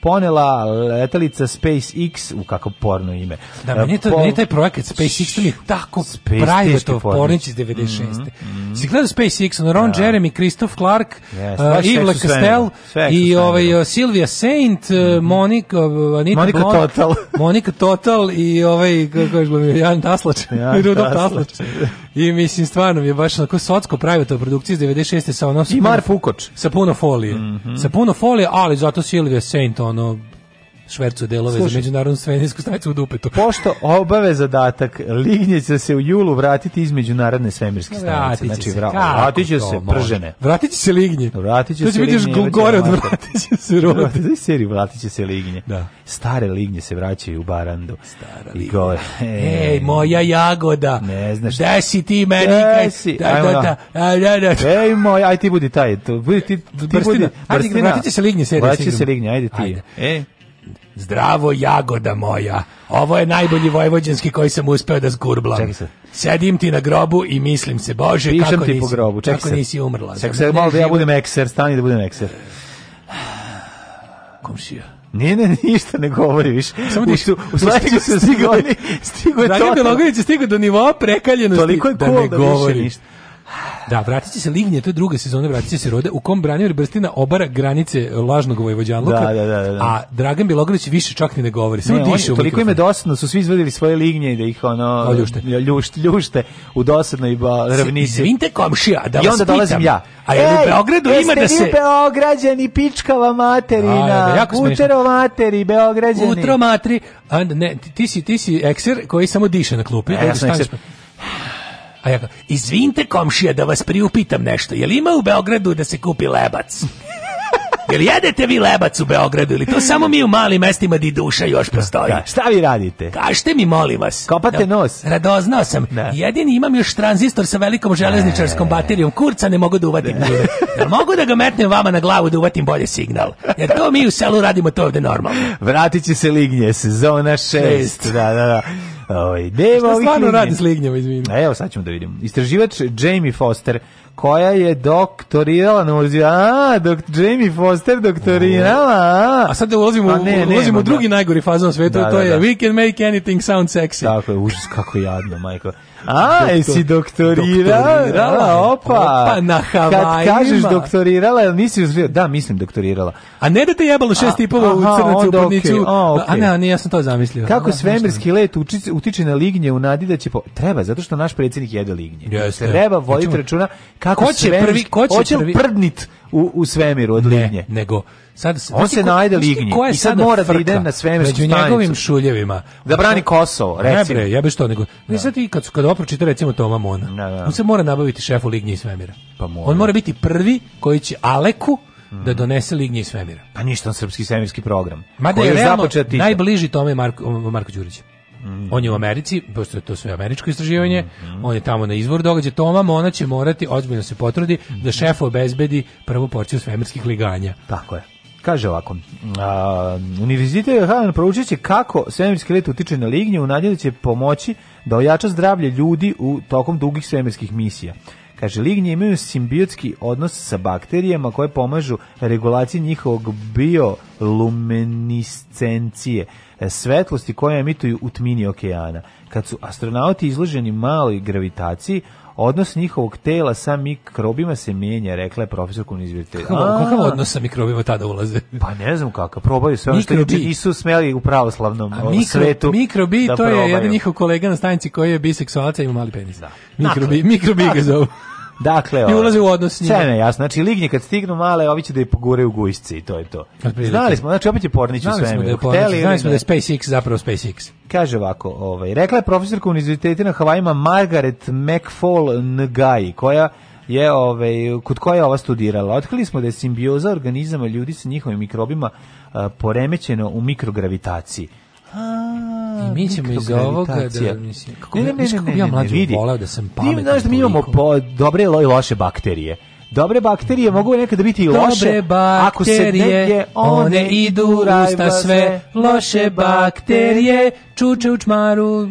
Speaker 11: ponela letelica SpaceX u kako porno ime.
Speaker 12: Da, meni je, to, Pol... meni je taj projekat SpaceX to mi je tako prajvetov pornić iz 96. Mm -hmm. Si gledao SpaceX, ono Ron da. Jeremy, Christoph Clark, yes, uh, Yves Castell i ovaj, uh, Silvia Saint, uh, mm -hmm. Monika, uh, Anita Monika
Speaker 11: Blond, Total.
Speaker 12: Monika Total i ovaj, kako je glumio, Jan Taslač. Jan Taslač. I mislim, stvarno mi je baš onako socko pravio to produkciju iz 96. sa ono... I
Speaker 11: Mar Fukoč.
Speaker 12: Sa puno folije. Mm -hmm. Sa puno folije, ali zato Silvia Saint, ono, švercu delove Slušaj, za međunarodnu svemirsku stanicu u dupetu.
Speaker 11: Pošto obave zadatak Lignje će se u julu vratiti iz međunarodne svemirske stanice. Znači, se, vratit će se pržene.
Speaker 12: Vratit će se Lignje.
Speaker 11: Vratit će to se
Speaker 12: Lignje. To gore od vratit će se rod. Vratit
Speaker 11: će vratit će se Lignje.
Speaker 12: Da.
Speaker 11: Stare Lignje se vraćaju u Barandu.
Speaker 12: Stara I gore. E.
Speaker 11: Ej, moja jagoda. Ne znaš. Da si ti meni.
Speaker 12: Da si. Da, da, da.
Speaker 11: da, da, Ej, moj, aj ti budi taj. Budi ti, ti budi. Brstina. Ajde, vratit će se Lignje. Vratit će se Lignje, ajde ti. Ej. Zdravo jagoda moja. Ovo je najbolji vojvođanski koji sam uspeo da zgurblam. Čekaj se. Sedim ti na grobu i mislim se, Bože,
Speaker 12: Pišem
Speaker 11: kako
Speaker 12: ti
Speaker 11: nisi, po
Speaker 12: grobu.
Speaker 11: Čekaj kako se. nisi umrla.
Speaker 12: Čekaj se, malo da ja budem ekser, stani da budem ekser.
Speaker 11: Komšija. Ne, ne, ništa ne govori više.
Speaker 12: Samo ti su
Speaker 11: stigo se stigo, stigo je to. Dragan
Speaker 12: Belogović je stigao do nivoa prekaljenosti. Toliko
Speaker 11: je
Speaker 12: da cool da, ne da govori. Više ništa. Da, vratit se Lignje, to je druga sezona, vratit se Rode, u kom Branimir Brstina obara granice lažnog vojvođanluka,
Speaker 11: da, da, da, da,
Speaker 12: a Dragan Bjelogrlić više čak ni ne govori, samo diše.
Speaker 11: Toliko im je dosadno, su svi izvadili svoje Lignje i da ih ono...
Speaker 12: ljušte.
Speaker 11: Ljušte, ljušte u dosadnoj ba,
Speaker 12: ravnici. Izvinite komšija, da vas I onda dolazim
Speaker 11: ja. A je u Beogradu ima da se... Beograđani,
Speaker 12: pičkava materina, utero materi, Beograđani.
Speaker 11: Utro matri, a, ne, ti si, ti si ekser koji samo diše na klupi. ja sam ekser. A ja kao, izvinite komšija da vas priupitam nešto, je li ima u Beogradu da se kupi lebac? Jel jedete vi lebac u Beogradu ili to samo mi u malim mestima di duša još da, da. postoji? Da,
Speaker 12: šta vi radite?
Speaker 11: Kažite mi, molim vas.
Speaker 12: Kopate
Speaker 11: no,
Speaker 12: nos.
Speaker 11: Radoznao sam. Ne. Jedini imam još tranzistor sa velikom železničarskom baterijom. Kurca ne mogu da uvatim. Jel mogu da ga metnem vama na glavu da uvatim bolje signal? Jer to mi u selu radimo to ovde normalno.
Speaker 12: Vratit će se lignje, sezona 6.
Speaker 11: Da, da, da.
Speaker 12: Oj, ovaj, Šta stvarno lignje. radi s lignjama, izvini.
Speaker 11: Evo, sad ćemo da vidimo. Istraživač Jamie Foster koja je doktorirala na muziku. A, dok Jamie Foster doktorirala. A, a
Speaker 12: sad
Speaker 11: da
Speaker 12: ulazimo, u, pa ne, ulazimo u da. drugi najgori fazon sveta, da, to da, je da. We can make anything sound sexy.
Speaker 11: Tako
Speaker 12: je,
Speaker 11: užas kako jadno, majko. A, Doktor, jesi doktorirala? doktorirala opa.
Speaker 12: opa, na
Speaker 11: Havajima. Kad kažeš doktorirala, nisi uzvio, da, mislim doktorirala.
Speaker 12: A ne
Speaker 11: da
Speaker 12: te jebalo šest tipova u crnicu, u podnicu.
Speaker 11: Okay, okay.
Speaker 12: A ne, ne, ja sam to zamislio.
Speaker 11: Kako
Speaker 12: da,
Speaker 11: svemirski let utiče, utiče na lignje u nadi da će... Po... Treba, zato što naš predsjednik jede lignje. Jeste. Treba voditi računa kako ko
Speaker 12: će svemirski... Prvi,
Speaker 11: ko će, prvi... prdnit u, u svemiru od
Speaker 12: ne,
Speaker 11: lignje.
Speaker 12: nego
Speaker 11: Sad, on se najde lignji i sad mora da ide na svemirsku
Speaker 12: stanicu. Među njegovim šuljevima.
Speaker 11: Da brani Kosovo, recimo. Ne bre,
Speaker 12: jebe što nego. Da. Ne sad i kad, kad opročite recimo Toma Mona, ne, da, ne. Da. on se mora nabaviti šefu ligni i svemira. Pa mora. On mora biti prvi koji će Aleku Mm. da mhm. donese lignje iz svemira.
Speaker 11: Pa ništa, srpski svemirski program. Ma da je, je realno
Speaker 12: najbliži tome Marko, Marko Đurić. Mm. On je u Americi, pošto je to sve američko istraživanje, mm. on je tamo na izvor događaja, Toma ona će morati, ozbiljno se potrudi, da mhm. šef obezbedi prvu porciju svemirskih liganja.
Speaker 11: Tako je. Kaže ovako, a, Univerzitet Helen proučit će kako svemirski let utiče na lignje, u nadjelju će pomoći da ojača zdravlje ljudi u tokom dugih svemirskih misija. Kaže, lignje imaju simbiotski odnos sa bakterijama koje pomažu regulaciji njihovog bioluminiscencije, e, svetlosti koja emituju u tmini okeana. Kad su astronauti izloženi maloj gravitaciji, Odnos njihovog tela sa mikrobima se menja, rekla je profesor univerziteta.
Speaker 12: Kakav odnos sa mikrobima tada ulaze?
Speaker 11: Pa ne znam kakav, probaju sve ono što nisu smeli u pravoslavnom A, mikro, svetu.
Speaker 12: Mikrobi, da to probaju. je jedan njihov kolega na stanici koji je biseksualac i ima mali penis. Da. Mikrobi, dakle. mikrobi ga zovu.
Speaker 11: Dakle, I
Speaker 12: ulazi u odnos s
Speaker 11: njima. Sve ne, jasno. Znači, lignje kad stignu male, ovi će da je pogure u gujsci i to je to. Znali
Speaker 12: smo,
Speaker 11: znači opet je Pornić u svemiru. Da
Speaker 12: Hteli,
Speaker 11: znali
Speaker 12: smo
Speaker 11: da je
Speaker 12: SpaceX zapravo SpaceX.
Speaker 11: Kaže ovako, ovaj, rekla je profesorka univerziteta na Havajima Margaret McFall Ngai, koja je ovaj, kod koje je ova studirala. Otkrili smo da je simbioza organizama ljudi sa njihovim mikrobima uh, poremećeno u mikrogravitaciji.
Speaker 12: A, I mi ćemo iz ovoga da, mislim, kako
Speaker 11: ne, ne,
Speaker 12: ja mlađu da sam pametan. Ti
Speaker 11: znaš da mi imamo po, dobre i loše bakterije. Dobre bakterije mogu nekada da biti i loše.
Speaker 12: bakterije, ako se negdje one, one idu rajbaze, sve, loše bakterije čuče u čmaru,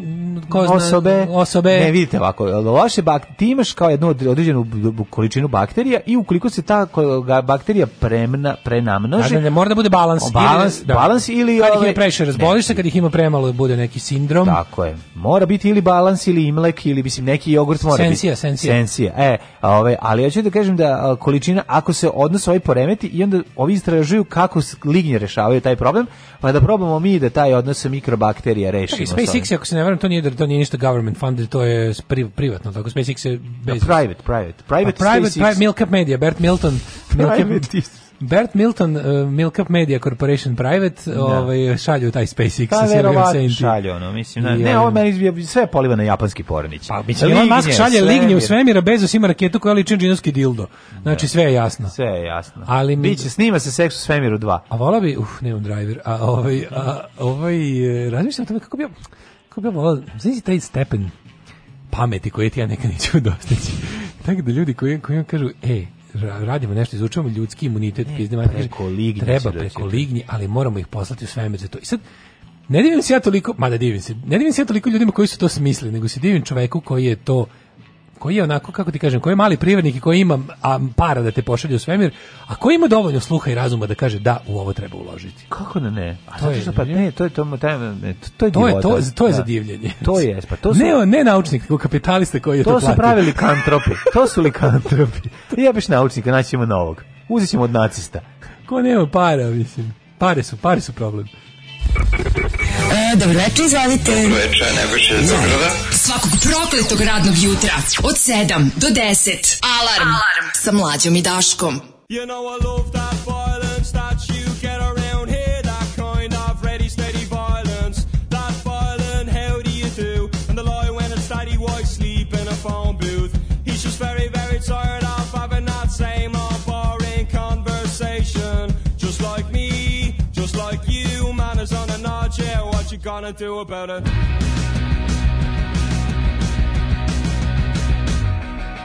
Speaker 12: ko osobe, osobe.
Speaker 11: Ne, vidite ovako, loše bakterije, ti imaš kao jednu određenu količinu bakterija i ukoliko se ta bakterija premna, prenamnoži...
Speaker 12: Da, ne,
Speaker 11: da, da,
Speaker 12: mora da bude balans. O,
Speaker 11: balans, ili, da, balans ili...
Speaker 12: Kad ih ima ovaj, previše razboliš se, kad ih ima premalo bude neki sindrom.
Speaker 11: Tako je. Mora biti ili balans ili imlek ili mislim neki jogurt mora
Speaker 12: sencija,
Speaker 11: biti.
Speaker 12: Sensija,
Speaker 11: sensija. E, ove, ovaj, ali ja ću da kažem da količina, ako se odnos ovaj poremeti i onda ovi istražuju kako lignje rešavaju taj problem, pa da probamo mi da taj odnos sa mikrobakterija rešimo.
Speaker 12: Čekaj, SpaceX, ako se ne varam, to nije, da- to nije ništa government funded, to je pri, privatno, tako SpaceX je...
Speaker 11: Da, Bezos. No, private, private. Private, pa, private,
Speaker 12: private Milka Media, Bert Milton.
Speaker 11: Milka, private
Speaker 12: Bert Milton, uh, Milkup Media Corporation Private, da. ovaj, šalju taj SpaceX. Pa verovatno
Speaker 11: šalju, ono, mislim. Da, ne, ovaj- ovo meni izbija sve poliva na japanski pornić. Pa,
Speaker 12: mislim, Elon Musk šalje svemir. lignje u svemira, Bezos ima raketu koja liči džinovski dildo. Da. Znači, da. sve je jasno.
Speaker 11: Sve je jasno.
Speaker 12: Ali
Speaker 11: Biće, snima se seks u svemiru 2.
Speaker 12: A vola bi, uf, nemam driver, a ovaj, a, ovaj, e, razmišljam o tome kako bi, kako bi volao, znači taj stepen pameti koji ti ja nekad neću dostići. Tako da ljudi koji, koji kažu, e, radimo nešto, izučavamo ljudski imunitet, ne, pizde, preko lignje, treba preko lignji, ali moramo ih poslati u svemir za to. I sad, ne divim se ja toliko, mada divim se, ne divim se ja toliko ljudima koji su to smislili, nego se divim čoveku koji je to koji je onako, kako ti kažem, koji je mali privrednik i koji ima a, para da te pošalje u svemir, a koji ima dovoljno sluha i razuma da kaže da, u ovo treba uložiti.
Speaker 11: Kako
Speaker 12: da
Speaker 11: ne? A to je, što, pa ne, to je to, taj, to je to, je, to,
Speaker 12: to je da.
Speaker 11: zadivljenje.
Speaker 12: To
Speaker 11: je,
Speaker 12: pa to
Speaker 11: su...
Speaker 12: Ne, ne naučnik, nego kapitalista koji je to, to To su
Speaker 11: pravi likantropi, to su likantropi. I ja biš naučnika, naći ćemo novog. Uzet ćemo od nacista.
Speaker 12: Ko nema para, mislim. Pare su, pare su problem.
Speaker 13: E, dobro večer, izvadite. Dobro večer, Nebojša iz Zagrada. Svakog prokletog radnog jutra od 7 do 10. Alarm, Alarm. sa mlađom i Daškom. You know I love that violence that you about it? What you gonna do about it?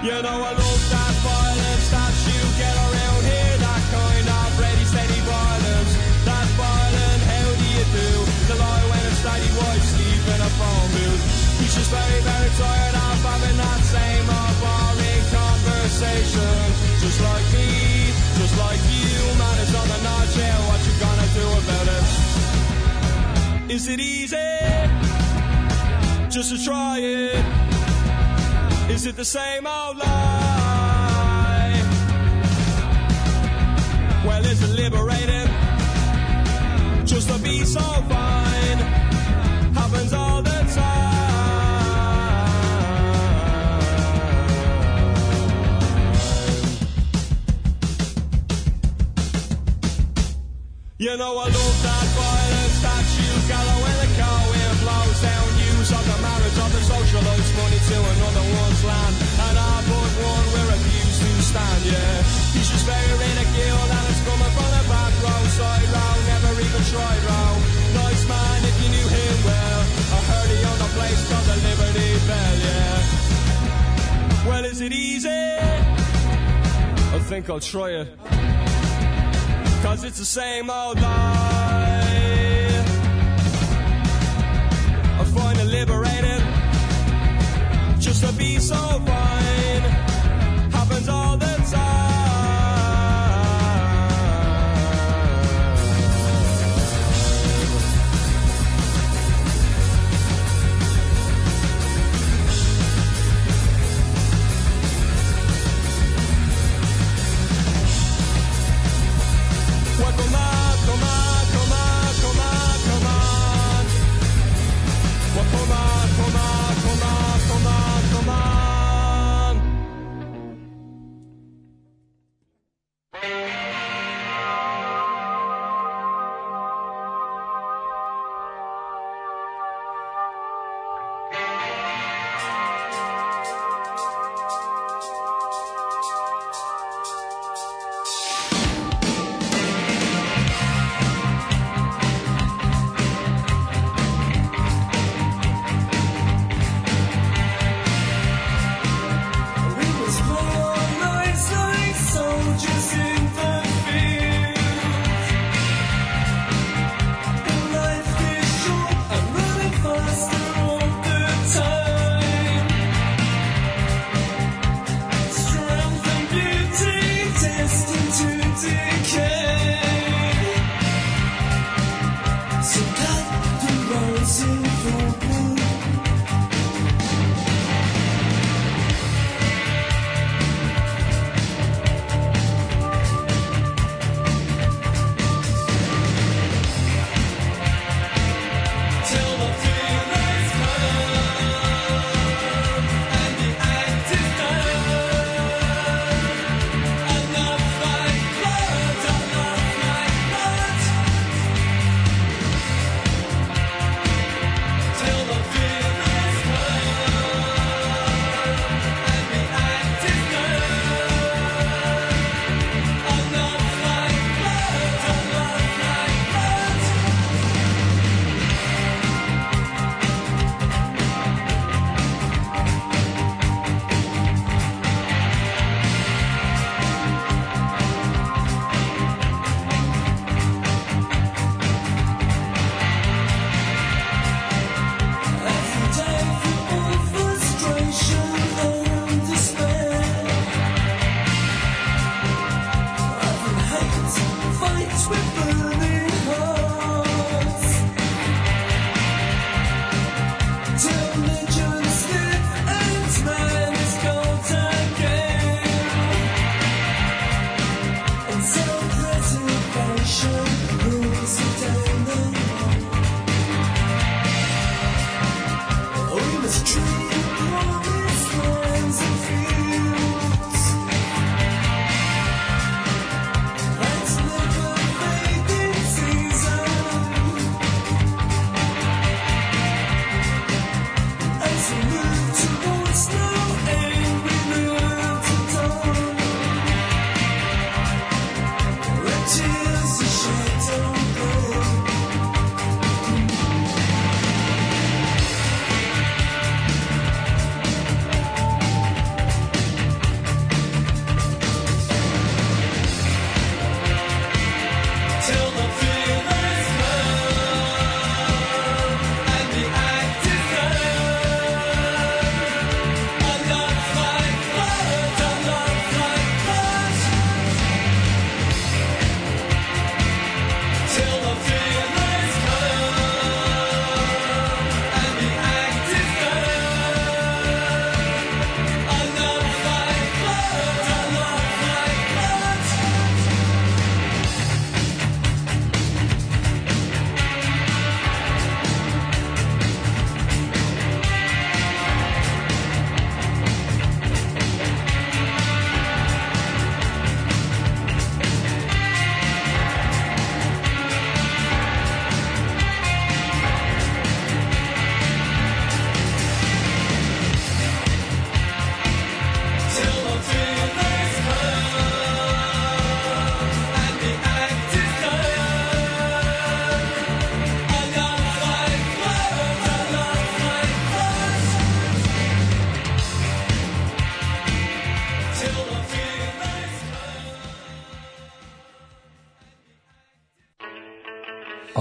Speaker 13: You know I love that violence that you get around here, that kind of ready, steady violence. That violent, how do you do? The lie when it's steady, white, sleep in a phone booth? He's just very, very tired of having that same old boring conversation, just like me. Is it easy? Just to try it. Is it the same old lie? Well, is it liberating? Just to be so fine. Happens all the time. You know I love treasure loads money to another one's land. And I bought one where I refuse to stand, yeah. He's just wearing a guild and it's coming from the back row, side row, never even tried row. Nice man if you knew him well. I heard he owned a place called the Liberty Bell, yeah. Well, is it easy? I think I'll try it. Cause it's the same old lie. I find it liberating to be so fine happens all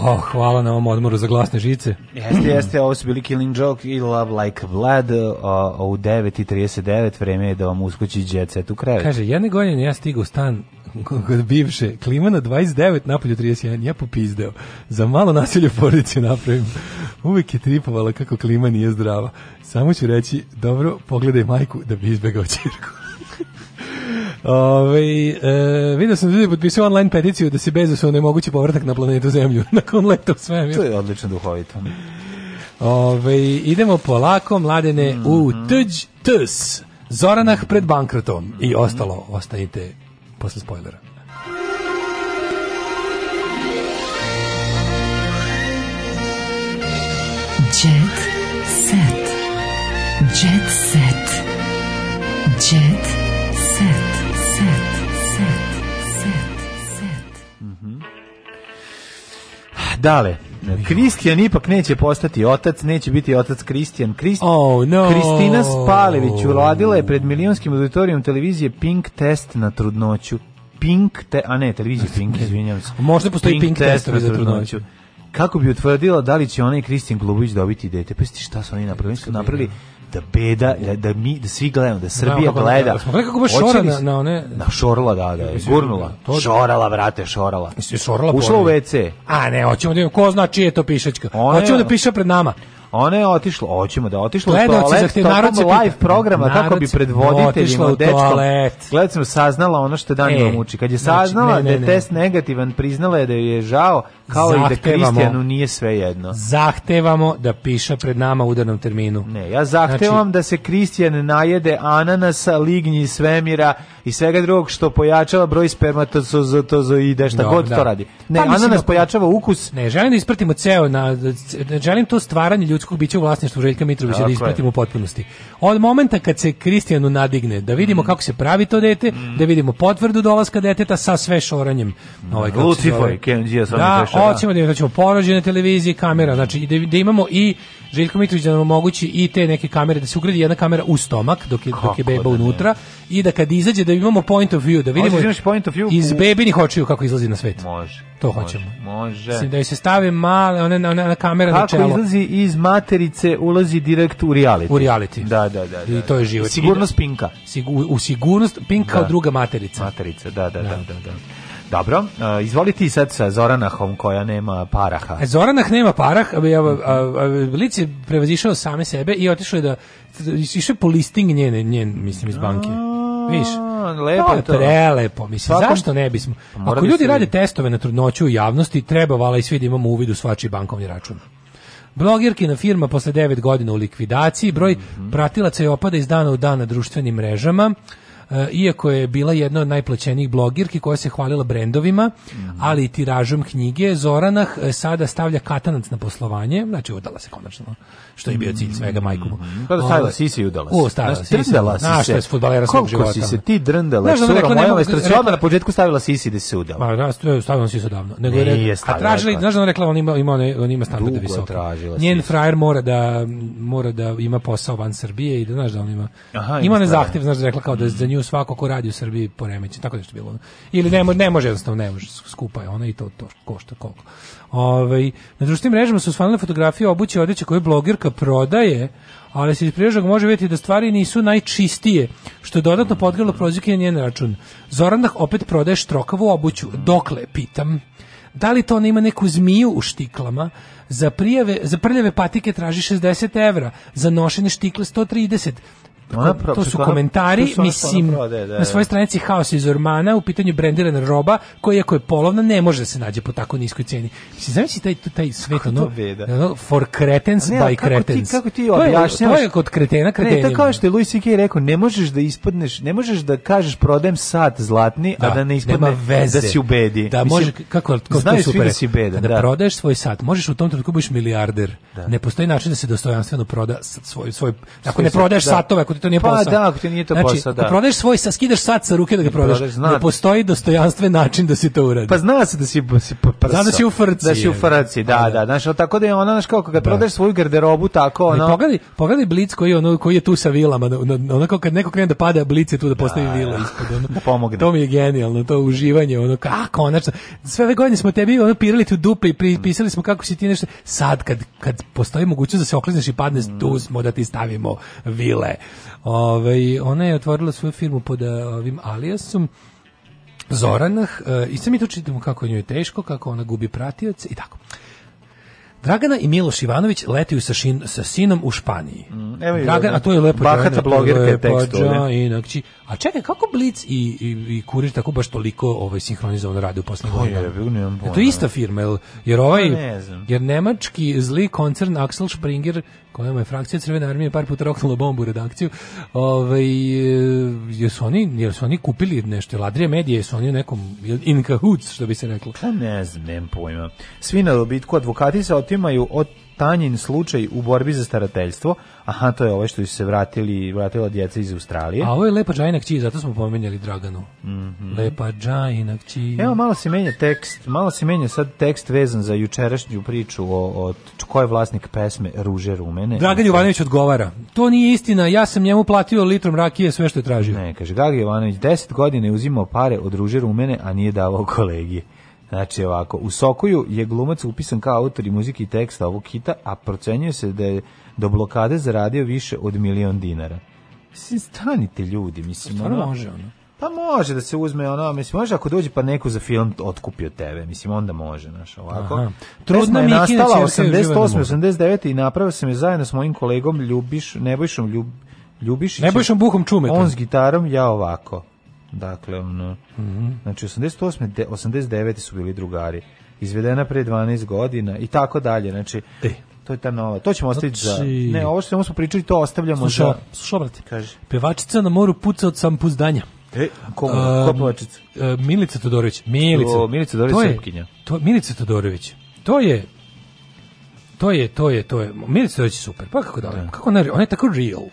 Speaker 11: Oh, hvala na ovom odmoru za glasne žice. Jeste, jeste, ovo su bili Killing Joke i Love Like Vlad o, u 9.39 vreme je da vam uskoči jet set u krevet.
Speaker 12: Kaže, jedne godine ja stigao u stan kod bivše, klima na 29, napolju 31, ja popizdeo. Za malo nasilje u porodici napravim. Uvijek je tripovala kako klima nije zdrava. Samo ću reći, dobro, pogledaj majku da bi izbegao čirku. Ove, ovaj, e, vidio sam da ljudi potpisao online peticiju da se Bezosu onemogući povratak na planetu Zemlju nakon leta u svemir. To
Speaker 11: je odlično duhovito.
Speaker 12: Ove, ovaj, idemo polako, mladene, mm -hmm. u tđ tës. Zoranah pred bankrotom mm -hmm. i ostalo. Ostanite posle spoilera. Jet set. Jet set.
Speaker 11: dale. Kristijan ipak neće postati otac, neće biti otac Kristijan. Krist... Oh, no. Kristina Spalević uradila je pred milionskim auditorijom televizije Pink test na trudnoću. Pink te, a ne, televizije Pink, izvinjavam se.
Speaker 12: Možda postoji Pink, Pink test na trudnoću.
Speaker 11: Kako bi utvrdila da li će ona i Kristin Glubović dobiti dete? Pa šta su oni napravili? Su napravili da beda, da, da mi da svi gledamo, da Srbija da, gleda. Da,
Speaker 12: smo kako baš šora na, na one
Speaker 11: na šorla da da, je, gurnula. Da, to... Šorala vrate, šorala. Jesi
Speaker 12: šorala
Speaker 11: Ušla u WC.
Speaker 12: A ne, hoćemo da ko zna čije to pišačka. hoćemo da piše pred nama.
Speaker 11: Ona je otišla, hoćemo da otišla Gledalci, u toalet, tokom narod se live programa, narod, kako bi pred voditeljima, dečkom, gledajte saznala ono što Danilo e, muči. Kad je znači, saznala znači, ne, ne, da je test negativan, priznala je da joj je žao, kao i da Kristijanu nije sve jedno.
Speaker 12: Zahtevamo da piša pred nama u udarnom terminu.
Speaker 11: Ne, ja zahtevam znači, da se Kristijan najede ananasa, lignji svemira i svega drugog što pojačava broj spermatozoida, šta no, god da. to radi. Pa ne,
Speaker 12: pa,
Speaker 11: ananas da- pojačava ukus.
Speaker 12: Ne, želim da ispratimo ceo, na, da- želim to stvaranje ljudskog bića u vlasništvu Željka Mitrovića da ispratimo u potpunosti. Od momenta kad se Kristijanu nadigne, da vidimo mm. kako se pravi to dete, mm. da vidimo potvrdu dolaska deteta sa sve šoranjem.
Speaker 11: Mm. Ovaj, kako Lucifer, se
Speaker 12: zove. Da, Da. hoćemo da imamo, hoćemo porođaj na televiziji, kamera, znači da, da imamo i Željko Mitrović da nam omogući i te neke kamere, da se ugradi jedna kamera u stomak dok je, dok je beba da unutra i da kad izađe da imamo point of view, da vidimo da
Speaker 11: Može, point of view
Speaker 12: iz bebinih očiju kako izlazi na svet.
Speaker 11: Može.
Speaker 12: To
Speaker 11: može,
Speaker 12: hoćemo.
Speaker 11: Može. Sim,
Speaker 12: da joj se stave male, one, one, ona kamera
Speaker 11: kako
Speaker 12: na čelo.
Speaker 11: Kako izlazi iz materice, ulazi direkt u reality.
Speaker 12: U reality.
Speaker 11: Da, da, da. da.
Speaker 12: I to je život.
Speaker 11: Sigurnost pinka.
Speaker 12: Sigur, u sigurnost pinka da. kao druga materica.
Speaker 11: Materica, da, da, da. da, da. da. Dobro, uh, izvoli ti sad sa Zoranahom koja nema paraha.
Speaker 12: E, Zoranah nema parah, Blic je prevazišao same sebe i otišao je da, išao po listing njene, njen, mislim, iz banke. Viš?
Speaker 11: lepo pa,
Speaker 12: to je prelepo, mislim, Svakom... zašto ne bismo? Pa Ako ljudi rade testove na trudnoću u javnosti, treba vala i svi da imamo uvid u svačiji bankovni račun. Blogirkina firma posle 9 godina u likvidaciji, broj mm -hmm. pratilaca je opada iz dana u dan na društvenim mrežama. Eh, iako je bila jedna od najplaćenijih blogirki koja se hvalila brendovima, mm -hmm. ali i tiražom knjige, Zoranah eh, sada stavlja katanac na poslovanje, znači udala se konačno, što je bio cilj svega mhm. majkomu. Mm
Speaker 11: -hmm. stavila si se udala se.
Speaker 12: O, stavila
Speaker 11: si se. Drndala si se.
Speaker 12: Znaš, futbalera svog
Speaker 11: života.
Speaker 12: Koliko
Speaker 11: si se ti drndala? Znaš, rekla,
Speaker 12: moja
Speaker 11: majstracija odmah na početku stavila si se
Speaker 12: da
Speaker 11: se udala. Pa,
Speaker 12: da, e, stavila si se odavno. Nego je rekla,
Speaker 11: a tražili,
Speaker 12: znaš da ona rekla, on ima, ima, on ima standarde visoko. Njen frajer mora da, mora da ima posao van Srbije i da, znaš da on ima, ima ne zahtev, znaš da rekla kao da za nju je svako ko radi u Srbiji poremeći, tako nešto bilo. Ili ne, ne može jednostavno, ne može, skupa je ona i to, to košta koliko. Ove, ovaj, na društvenim mrežama su svanile fotografije obuće i odeće koje blogerka prodaje, ali se iz priložnog može vidjeti da stvari nisu najčistije, što je dodatno podgrilo prozivke na njen račun. Zorandah opet prodaje štrokavu obuću. Dokle, pitam. Da li to ona ima neku zmiju u štiklama? Za, prijave, za prljave patike traži 60 evra, za nošene štikle 130, ona pro, to su komentari, to su mislim, prode, da, na da. svojoj stranici Haos iz Ormana u pitanju brendirana roba, koja iako je polovna, ne može da se nađe po tako niskoj cijeni. Mislim, znači taj, taj svet, ono, ono, for cretens ne, by kako Ti, kako
Speaker 11: ti objašnjavaš?
Speaker 12: To,
Speaker 11: to
Speaker 12: je kod kretena kretenima. Ne, to
Speaker 11: kao što je Louis C.K. rekao, ne možeš da ispadneš, ne možeš da kažeš prodajem sat zlatni, da, a da, da ne ispadne da veze. da si u bedi.
Speaker 12: Da, mislim, može, kako,
Speaker 11: kako znaju
Speaker 12: svi
Speaker 11: da si beda. Kada da.
Speaker 12: prodaješ svoj sat, možeš u tom trenutku biti milijarder. Da. Ne postoji način da se dostojanstveno proda svoj, svoj, ako ne prodaješ satove,
Speaker 11: ako to nije pa posao. Pa da, ako ti
Speaker 12: nije
Speaker 11: to znači, posao, da. Ako da
Speaker 12: prodaješ svoj, sa, skidaš sat sa ruke da ga da prodaš. prodaš ne postoji dostojanstven način da
Speaker 11: se
Speaker 12: to uradi.
Speaker 11: Pa zna se da si, da
Speaker 12: si
Speaker 11: prso. Zna da si
Speaker 12: u frci.
Speaker 11: Da si u frci, da, da. Znači, tako da je ono, znaš, kako kad prodaš svoju garderobu, tako, ono... Pogledaj,
Speaker 12: pogledaj blic koji ono, koji je tu sa vilama, kao kad neko krene da pada, blic je tu da postavi vila ispod, ono. Da pomogne. To mi je genijalno, to uživanje, ono, kako, konačno. Sve ove godine smo tebi, ono, pirali tu dupe i pripisali smo kako si ti nešto. Sad, kad, kad postoji mogućnost da se oklizneš i padneš, tu smo da ti stavimo vile. Ovaj ona je otvorila svoju firmu pod eh, ovim aliasom Zoranah eh, i sam mi to čitamo kako njoj je teško, kako ona gubi pratioce i tako. Dragana i Miloš Ivanović letaju sa, šin, sa sinom u Španiji.
Speaker 11: Mm, evo Dragan, a
Speaker 12: to je lepo.
Speaker 11: Bahata blogerke
Speaker 12: tekstu. Inakći. A čekaj, kako Blic i, i, i Kurir tako baš toliko ovaj, sinhronizovano rade u poslednje godine? To je ista firma, jer, jer ovaj, pa jer nemački zli koncern Axel Springer kojom je frakcija Crvene armije par puta roknula bombu u redakciju. Ovaj e, jesu oni jesu oni kupili nešto Ladrije medije jesu oni u nekom in cahoots što bi se reklo. Pa
Speaker 11: ne znam, nemam pojma. Svi na dobitku advokati se otimaju od Tanjin slučaj u borbi za starateljstvo. Aha, to je ovaj što su se vratili, vratila djeca iz Australije.
Speaker 12: A ovo je Lepa Džajina kći, zato smo pomenjali Draganu. Mm -hmm. Lepa Džajina kći.
Speaker 11: Evo, malo se menja tekst, malo se menja sad tekst vezan za jučerašnju priču o, o ko je vlasnik pesme Ruže Rumene.
Speaker 12: Dragan Jovanović odgovara, to nije istina, ja sam njemu platio litrom rakije sve što je tražio.
Speaker 11: Ne, kaže, Dragan Jovanović, deset godine je uzimao pare od Ruže Rumene, a nije davao kolegi. Znači ovako, u Sokoju je glumac upisan kao autor i muziki i teksta ovog hita, a procenjuje se da je do blokade zaradio više od milion dinara. Mislim, stanite ljudi, mislim. Stvarno ono,
Speaker 12: može ono.
Speaker 11: Pa može da se uzme ono, mislim, može ako dođe pa neko za film otkupi od tebe, mislim, onda može, znaš, ovako. Aha. Trudna je nastala 88. 89. i napravio sam je zajedno s mojim kolegom Ljubiš, Nebojšom Ljub, Ljubišićem.
Speaker 12: Nebojšom Buhom Čumetom.
Speaker 11: On s gitarom, ja ovako. Dakle, ono, mm -hmm. znači 88. 89. su bili drugari. Izvedena pre 12 godina i tako dalje. Znači, e. to je ta nova. To ćemo ostaviti znači... za... Ne, ovo što smo pričali, to ostavljamo slušao, za...
Speaker 12: Slušao, brate. Kaži. Pevačica na moru puca od sampuzdanja.
Speaker 11: E, ko, ko pevačica?
Speaker 12: E, Milica Todorović. Milica. O,
Speaker 11: Milica Todorović to je, Srpkinja.
Speaker 12: To, Milica Todorović. To je to je, to je, to je. Milica Todorović je super. Pa kako da, da. kako ne, ona je tako real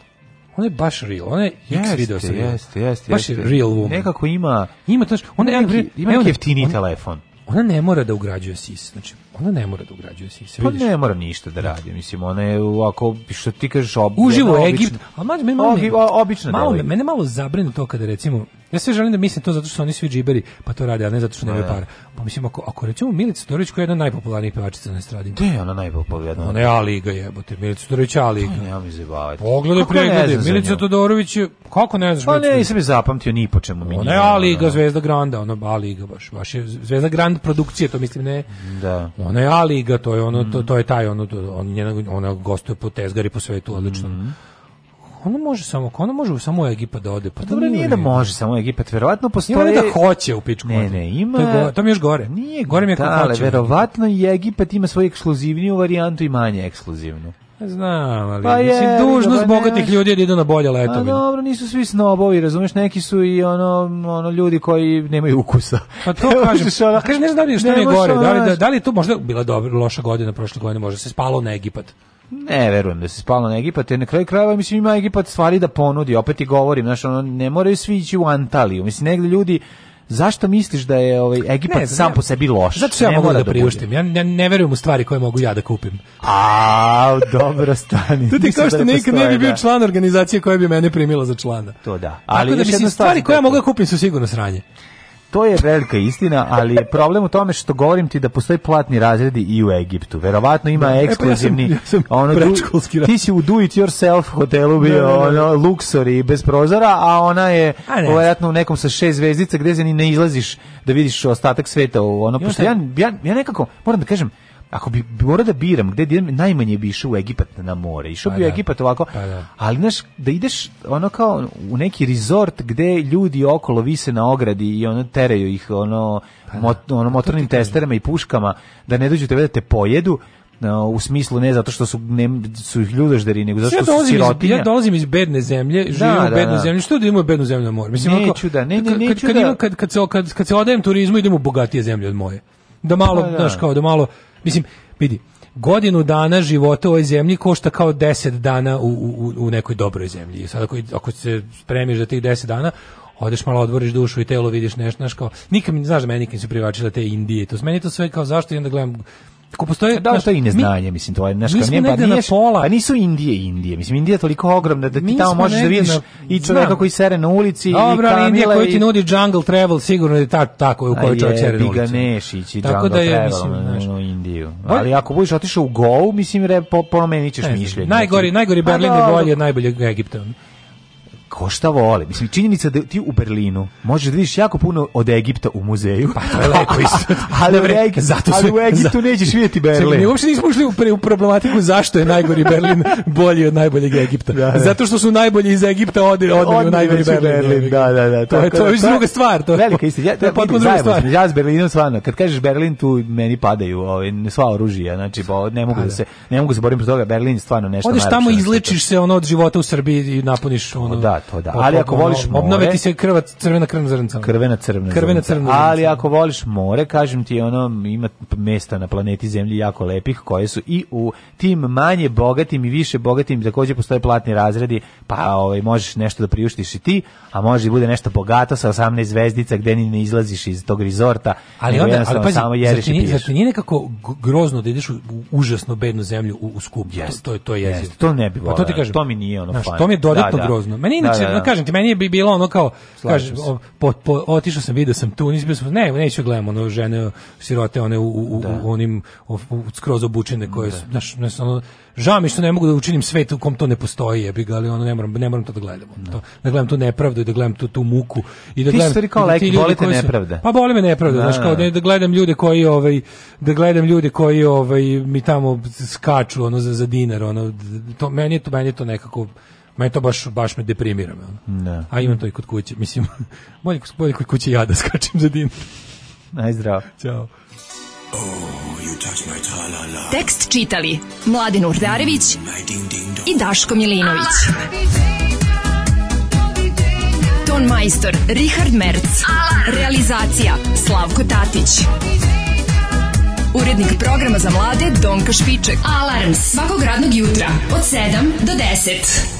Speaker 12: ona je baš real, ona je yes, video se.
Speaker 11: Jeste, jeste,
Speaker 12: Baš real woman.
Speaker 11: Nekako ima, ima to, ona je ima neki jeftini telefon.
Speaker 12: Ona ne mora da ugrađuje sis, znači ona ne mora da ugrađuje sis. Pa
Speaker 11: ne mora ništa da radi, mislim, ona je ako što ti kažeš
Speaker 12: ob, uživo u Egipt, a manje mene malo obično malo me, mene malo zabrine to kada recimo ja sve želim da mislim to zato što oni svi džiberi, pa to rade, a ne zato što nemaju da, da. para. Pa mislim, ako, ako rećemo Milica Todorović koja je jedna od najpopularnijih pevačica na estradi. Da,
Speaker 11: ona najpopularnija?
Speaker 12: Ona je A liga jebote, Milica Todorović A liga. Ne,
Speaker 11: nema mi zebavati.
Speaker 12: Pogledaj preglede, Milica Todorović kako ne znaš? Pa ne,
Speaker 11: nisam je zapamtio ni po čemu. mi.
Speaker 12: Ona je A liga, ona. Zvezda Granda, ona A liga baš, baš je Zvezda Grand produkcije, to mislim ne. Da. Ona je A liga, to je ono, to, to je taj, ono, to, on, njena, ona gostuje po tezgari po svetu, odlično. Mm -hmm Kako ono može samo, ono može samo u Egipat da ode? Pa, dobro, pa nije da
Speaker 11: može samo u Egipat, verovatno postoje...
Speaker 12: Ima da hoće
Speaker 11: u pičku. Ne, ne, ima...
Speaker 12: To je, to mi još gore. Nije gore mi je
Speaker 11: da, hoće. verovatno i Egipat ima svoju ekskluzivniju varijantu i manje ekskluzivnu.
Speaker 12: Znam, ali pa mislim, je, dužnost bogatih ljudi je da idu na bolje letovine.
Speaker 11: A dobro, nisu svi snobovi, razumeš, neki su i ono, ono ljudi koji nemaju ukusa.
Speaker 12: Pa to kažem, ona, kažem, ne znam da li je što ne je gore, da li, da, da li je to možda bila dobra, loša godina prošle godine, možda se spalo na Egipat.
Speaker 11: Ne, verujem da se spalo na Egipat, jer na kraju krajeva mislim ima Egipat stvari da ponudi, opet i govorim, znaš, ono, ne moraju svi ići u Antaliju, mislim, negdje ljudi Zašto misliš da je ovaj Egipat ne, sam ne, po sebi loš?
Speaker 12: Zato što ja mogu da, da priuštim. Ja ne, ne verujem u stvari koje mogu ja da kupim.
Speaker 11: A, dobro stani. to
Speaker 12: ti kao što da nikad ne bi bio da. član organizacije koja bi mene primila za člana.
Speaker 11: To da. Ali Tako da
Speaker 12: mislim stvari koje ja mogu da kupim su sigurno sranje.
Speaker 11: To je velika istina, ali je problem u tome što govorim ti da postoji platni razredi i u Egiptu. Verovatno ima ekskluzivni... Da,
Speaker 12: e, pa
Speaker 11: ja ti si u do it yourself hotelu da, bio ne, ne, ne. ono, luksor bez prozora, a ona je verovatno u nekom sa šest zvezdica gde se ne izlaziš da vidiš ostatak sveta. Ono, pošto ja, ja, ja nekako, moram da kažem, ako bi morao da biram, gde idem, najmanje bi išao u Egipat na more. Išao pa bi u da. Egipat ovako, pa da. ali znaš, da ideš ono kao u neki resort gde ljudi okolo vise na ogradi i ono teraju ih ono, pa da. mot, ono motornim testerama i puškama da ne dođu tebe da te pojedu, no, u smislu ne zato što su ne su ih ljudežderi nego zato što ja su sirotinja.
Speaker 12: Iz, ja dolazim iz bedne zemlje, da, živim da, u bednoj
Speaker 11: da,
Speaker 12: da. zemlju. Što da imamo bednu zemlju na moru? Mislim
Speaker 11: neću da, ne, ne,
Speaker 12: neću kad,
Speaker 11: kad, da.
Speaker 12: Kad, kad, se, kad, kad se odajem turizmu idem u bogatije zemlje od moje. Da malo, znaš kao, da malo Mislim, vidi, godinu dana života u ovoj zemlji košta kao 10 dana u, u, u nekoj dobroj zemlji. Sad ako, ako se spremiš za tih 10 dana, odeš malo odvoriš dušu i telo, vidiš nešto, znaš kao, nikam, znaš da meni nikam su privačile te Indije, to meni to sve kao zašto i onda gledam
Speaker 11: Tako postoje, pa
Speaker 12: da,
Speaker 11: znaš, to i
Speaker 12: neznanje, mi,
Speaker 11: mislim,
Speaker 12: to je naš
Speaker 11: mi nije, pa, nije, pola.
Speaker 12: pa nisu Indije Indije, mislim, Indija je toliko ogromna da ti mi tamo možeš da vidiš i čovjeka
Speaker 11: koji
Speaker 12: sere na ulici
Speaker 11: Dobro, ali Indija koji ti nudi jungle travel sigurno je ta, tako u kojoj čovjek sere na ulici.
Speaker 12: Ganešić i tako
Speaker 11: da je, travel mislim, znaš, na Indiju. Ali ako budeš otišao u Go, mislim, re, po, ponomenit ćeš mišljenje.
Speaker 12: Najgori, znači, najgori pa Berlin je bolji od najboljeg Egipta
Speaker 11: ko šta voli. Mislim, činjenica da ti u Berlinu možeš da vidiš jako puno od Egipta u muzeju. Pa
Speaker 12: to je lepo isto.
Speaker 11: ali, Dobre, Egip, zato su, ali u Egiptu nećeš vidjeti Berlin.
Speaker 12: Čekaj, uopšte nismo ušli u, pre, u problematiku zašto je najgori Berlin bolji od najboljeg Egipta. Da, da. Zato što su najbolji iz Egipta od, od, u najgori Berlin. Berlin.
Speaker 11: Da, da, da.
Speaker 12: To, to da je, to je druga stvar. To,
Speaker 11: velika istina. Ja, to
Speaker 12: je da, potpuno
Speaker 11: druga stvar. Ja s Berlinom stvarno, kad kažeš Berlin, tu meni padaju ovaj, sva oružija. Znači, bo, ne mogu pa da. se, ne mogu se borim protiv toga. Berlin je stvarno nešto
Speaker 12: Odeš tamo, izlečiš se ono od života u Srbiji i napuniš ono. Da,
Speaker 11: Da, to da. Ali ako voliš
Speaker 12: more, obnove ti se krva crvena
Speaker 11: krvna zrnca.
Speaker 12: Krvena
Speaker 11: crvena. Crvena Ali ako voliš more, kažem ti ono ima mesta na planeti Zemlji jako lepih koje su i u tim manje bogatim i više bogatim takođe postoje platni razredi, pa ovaj možeš nešto da priuštiš i ti, a može i bude nešto bogato sa 18 zvezdica gde ni ne izlaziš iz tog rizorta. Ali onda ali pazi, samo jedeš zar ti, i piješ.
Speaker 12: Zar nije nekako grozno da ideš u užasno bednu zemlju u, u skup?
Speaker 11: Yes. To, to je to je yes. To ne bi volio.
Speaker 12: Pa to
Speaker 11: ti kažem. To mi nije ono Znaš, fajn. To mi je
Speaker 12: dodatno da, da. grozno. Meni Da, će, da, da. kažem ti, meni je bilo ono kao, kažem, otišao sam, video sam tu, nisam sam, ne, neću gledamo ono žene sirote, one u, u, da. u onim u, skroz obučene koje da. su, znaš, ne, ono, žao mi što ne mogu da učinim svet u kom to ne postoji, jebi ga, ali ono ne moram, ne moram to da gledam. Da. To, da gledam tu nepravdu i da gledam tu tu muku
Speaker 11: i
Speaker 12: da
Speaker 11: ti
Speaker 12: gledam da
Speaker 11: ti kao lek, boli te nepravda.
Speaker 12: Pa boli me nepravda, da, znaš, kao da, da gledam ljude koji ovaj da gledam ljude koji ovaj mi tamo skaču ono za, za dinar, ono to meni je to meni je to nekako Meni to baš, baš me deprimira. Ne. Da. A imam to i kod kuće, mislim, bolje, bolje kod kuće ja da skačem za din.
Speaker 11: Najzdrav.
Speaker 12: Ćao. Oh, Tekst čitali Mladin Urdarević i Daško Milinović. Ton majstor Richard Merc. Realizacija Slavko Tatić. Urednik programa za mlade Donka Špiček. Alarms svakog radnog jutra od 7 do 10.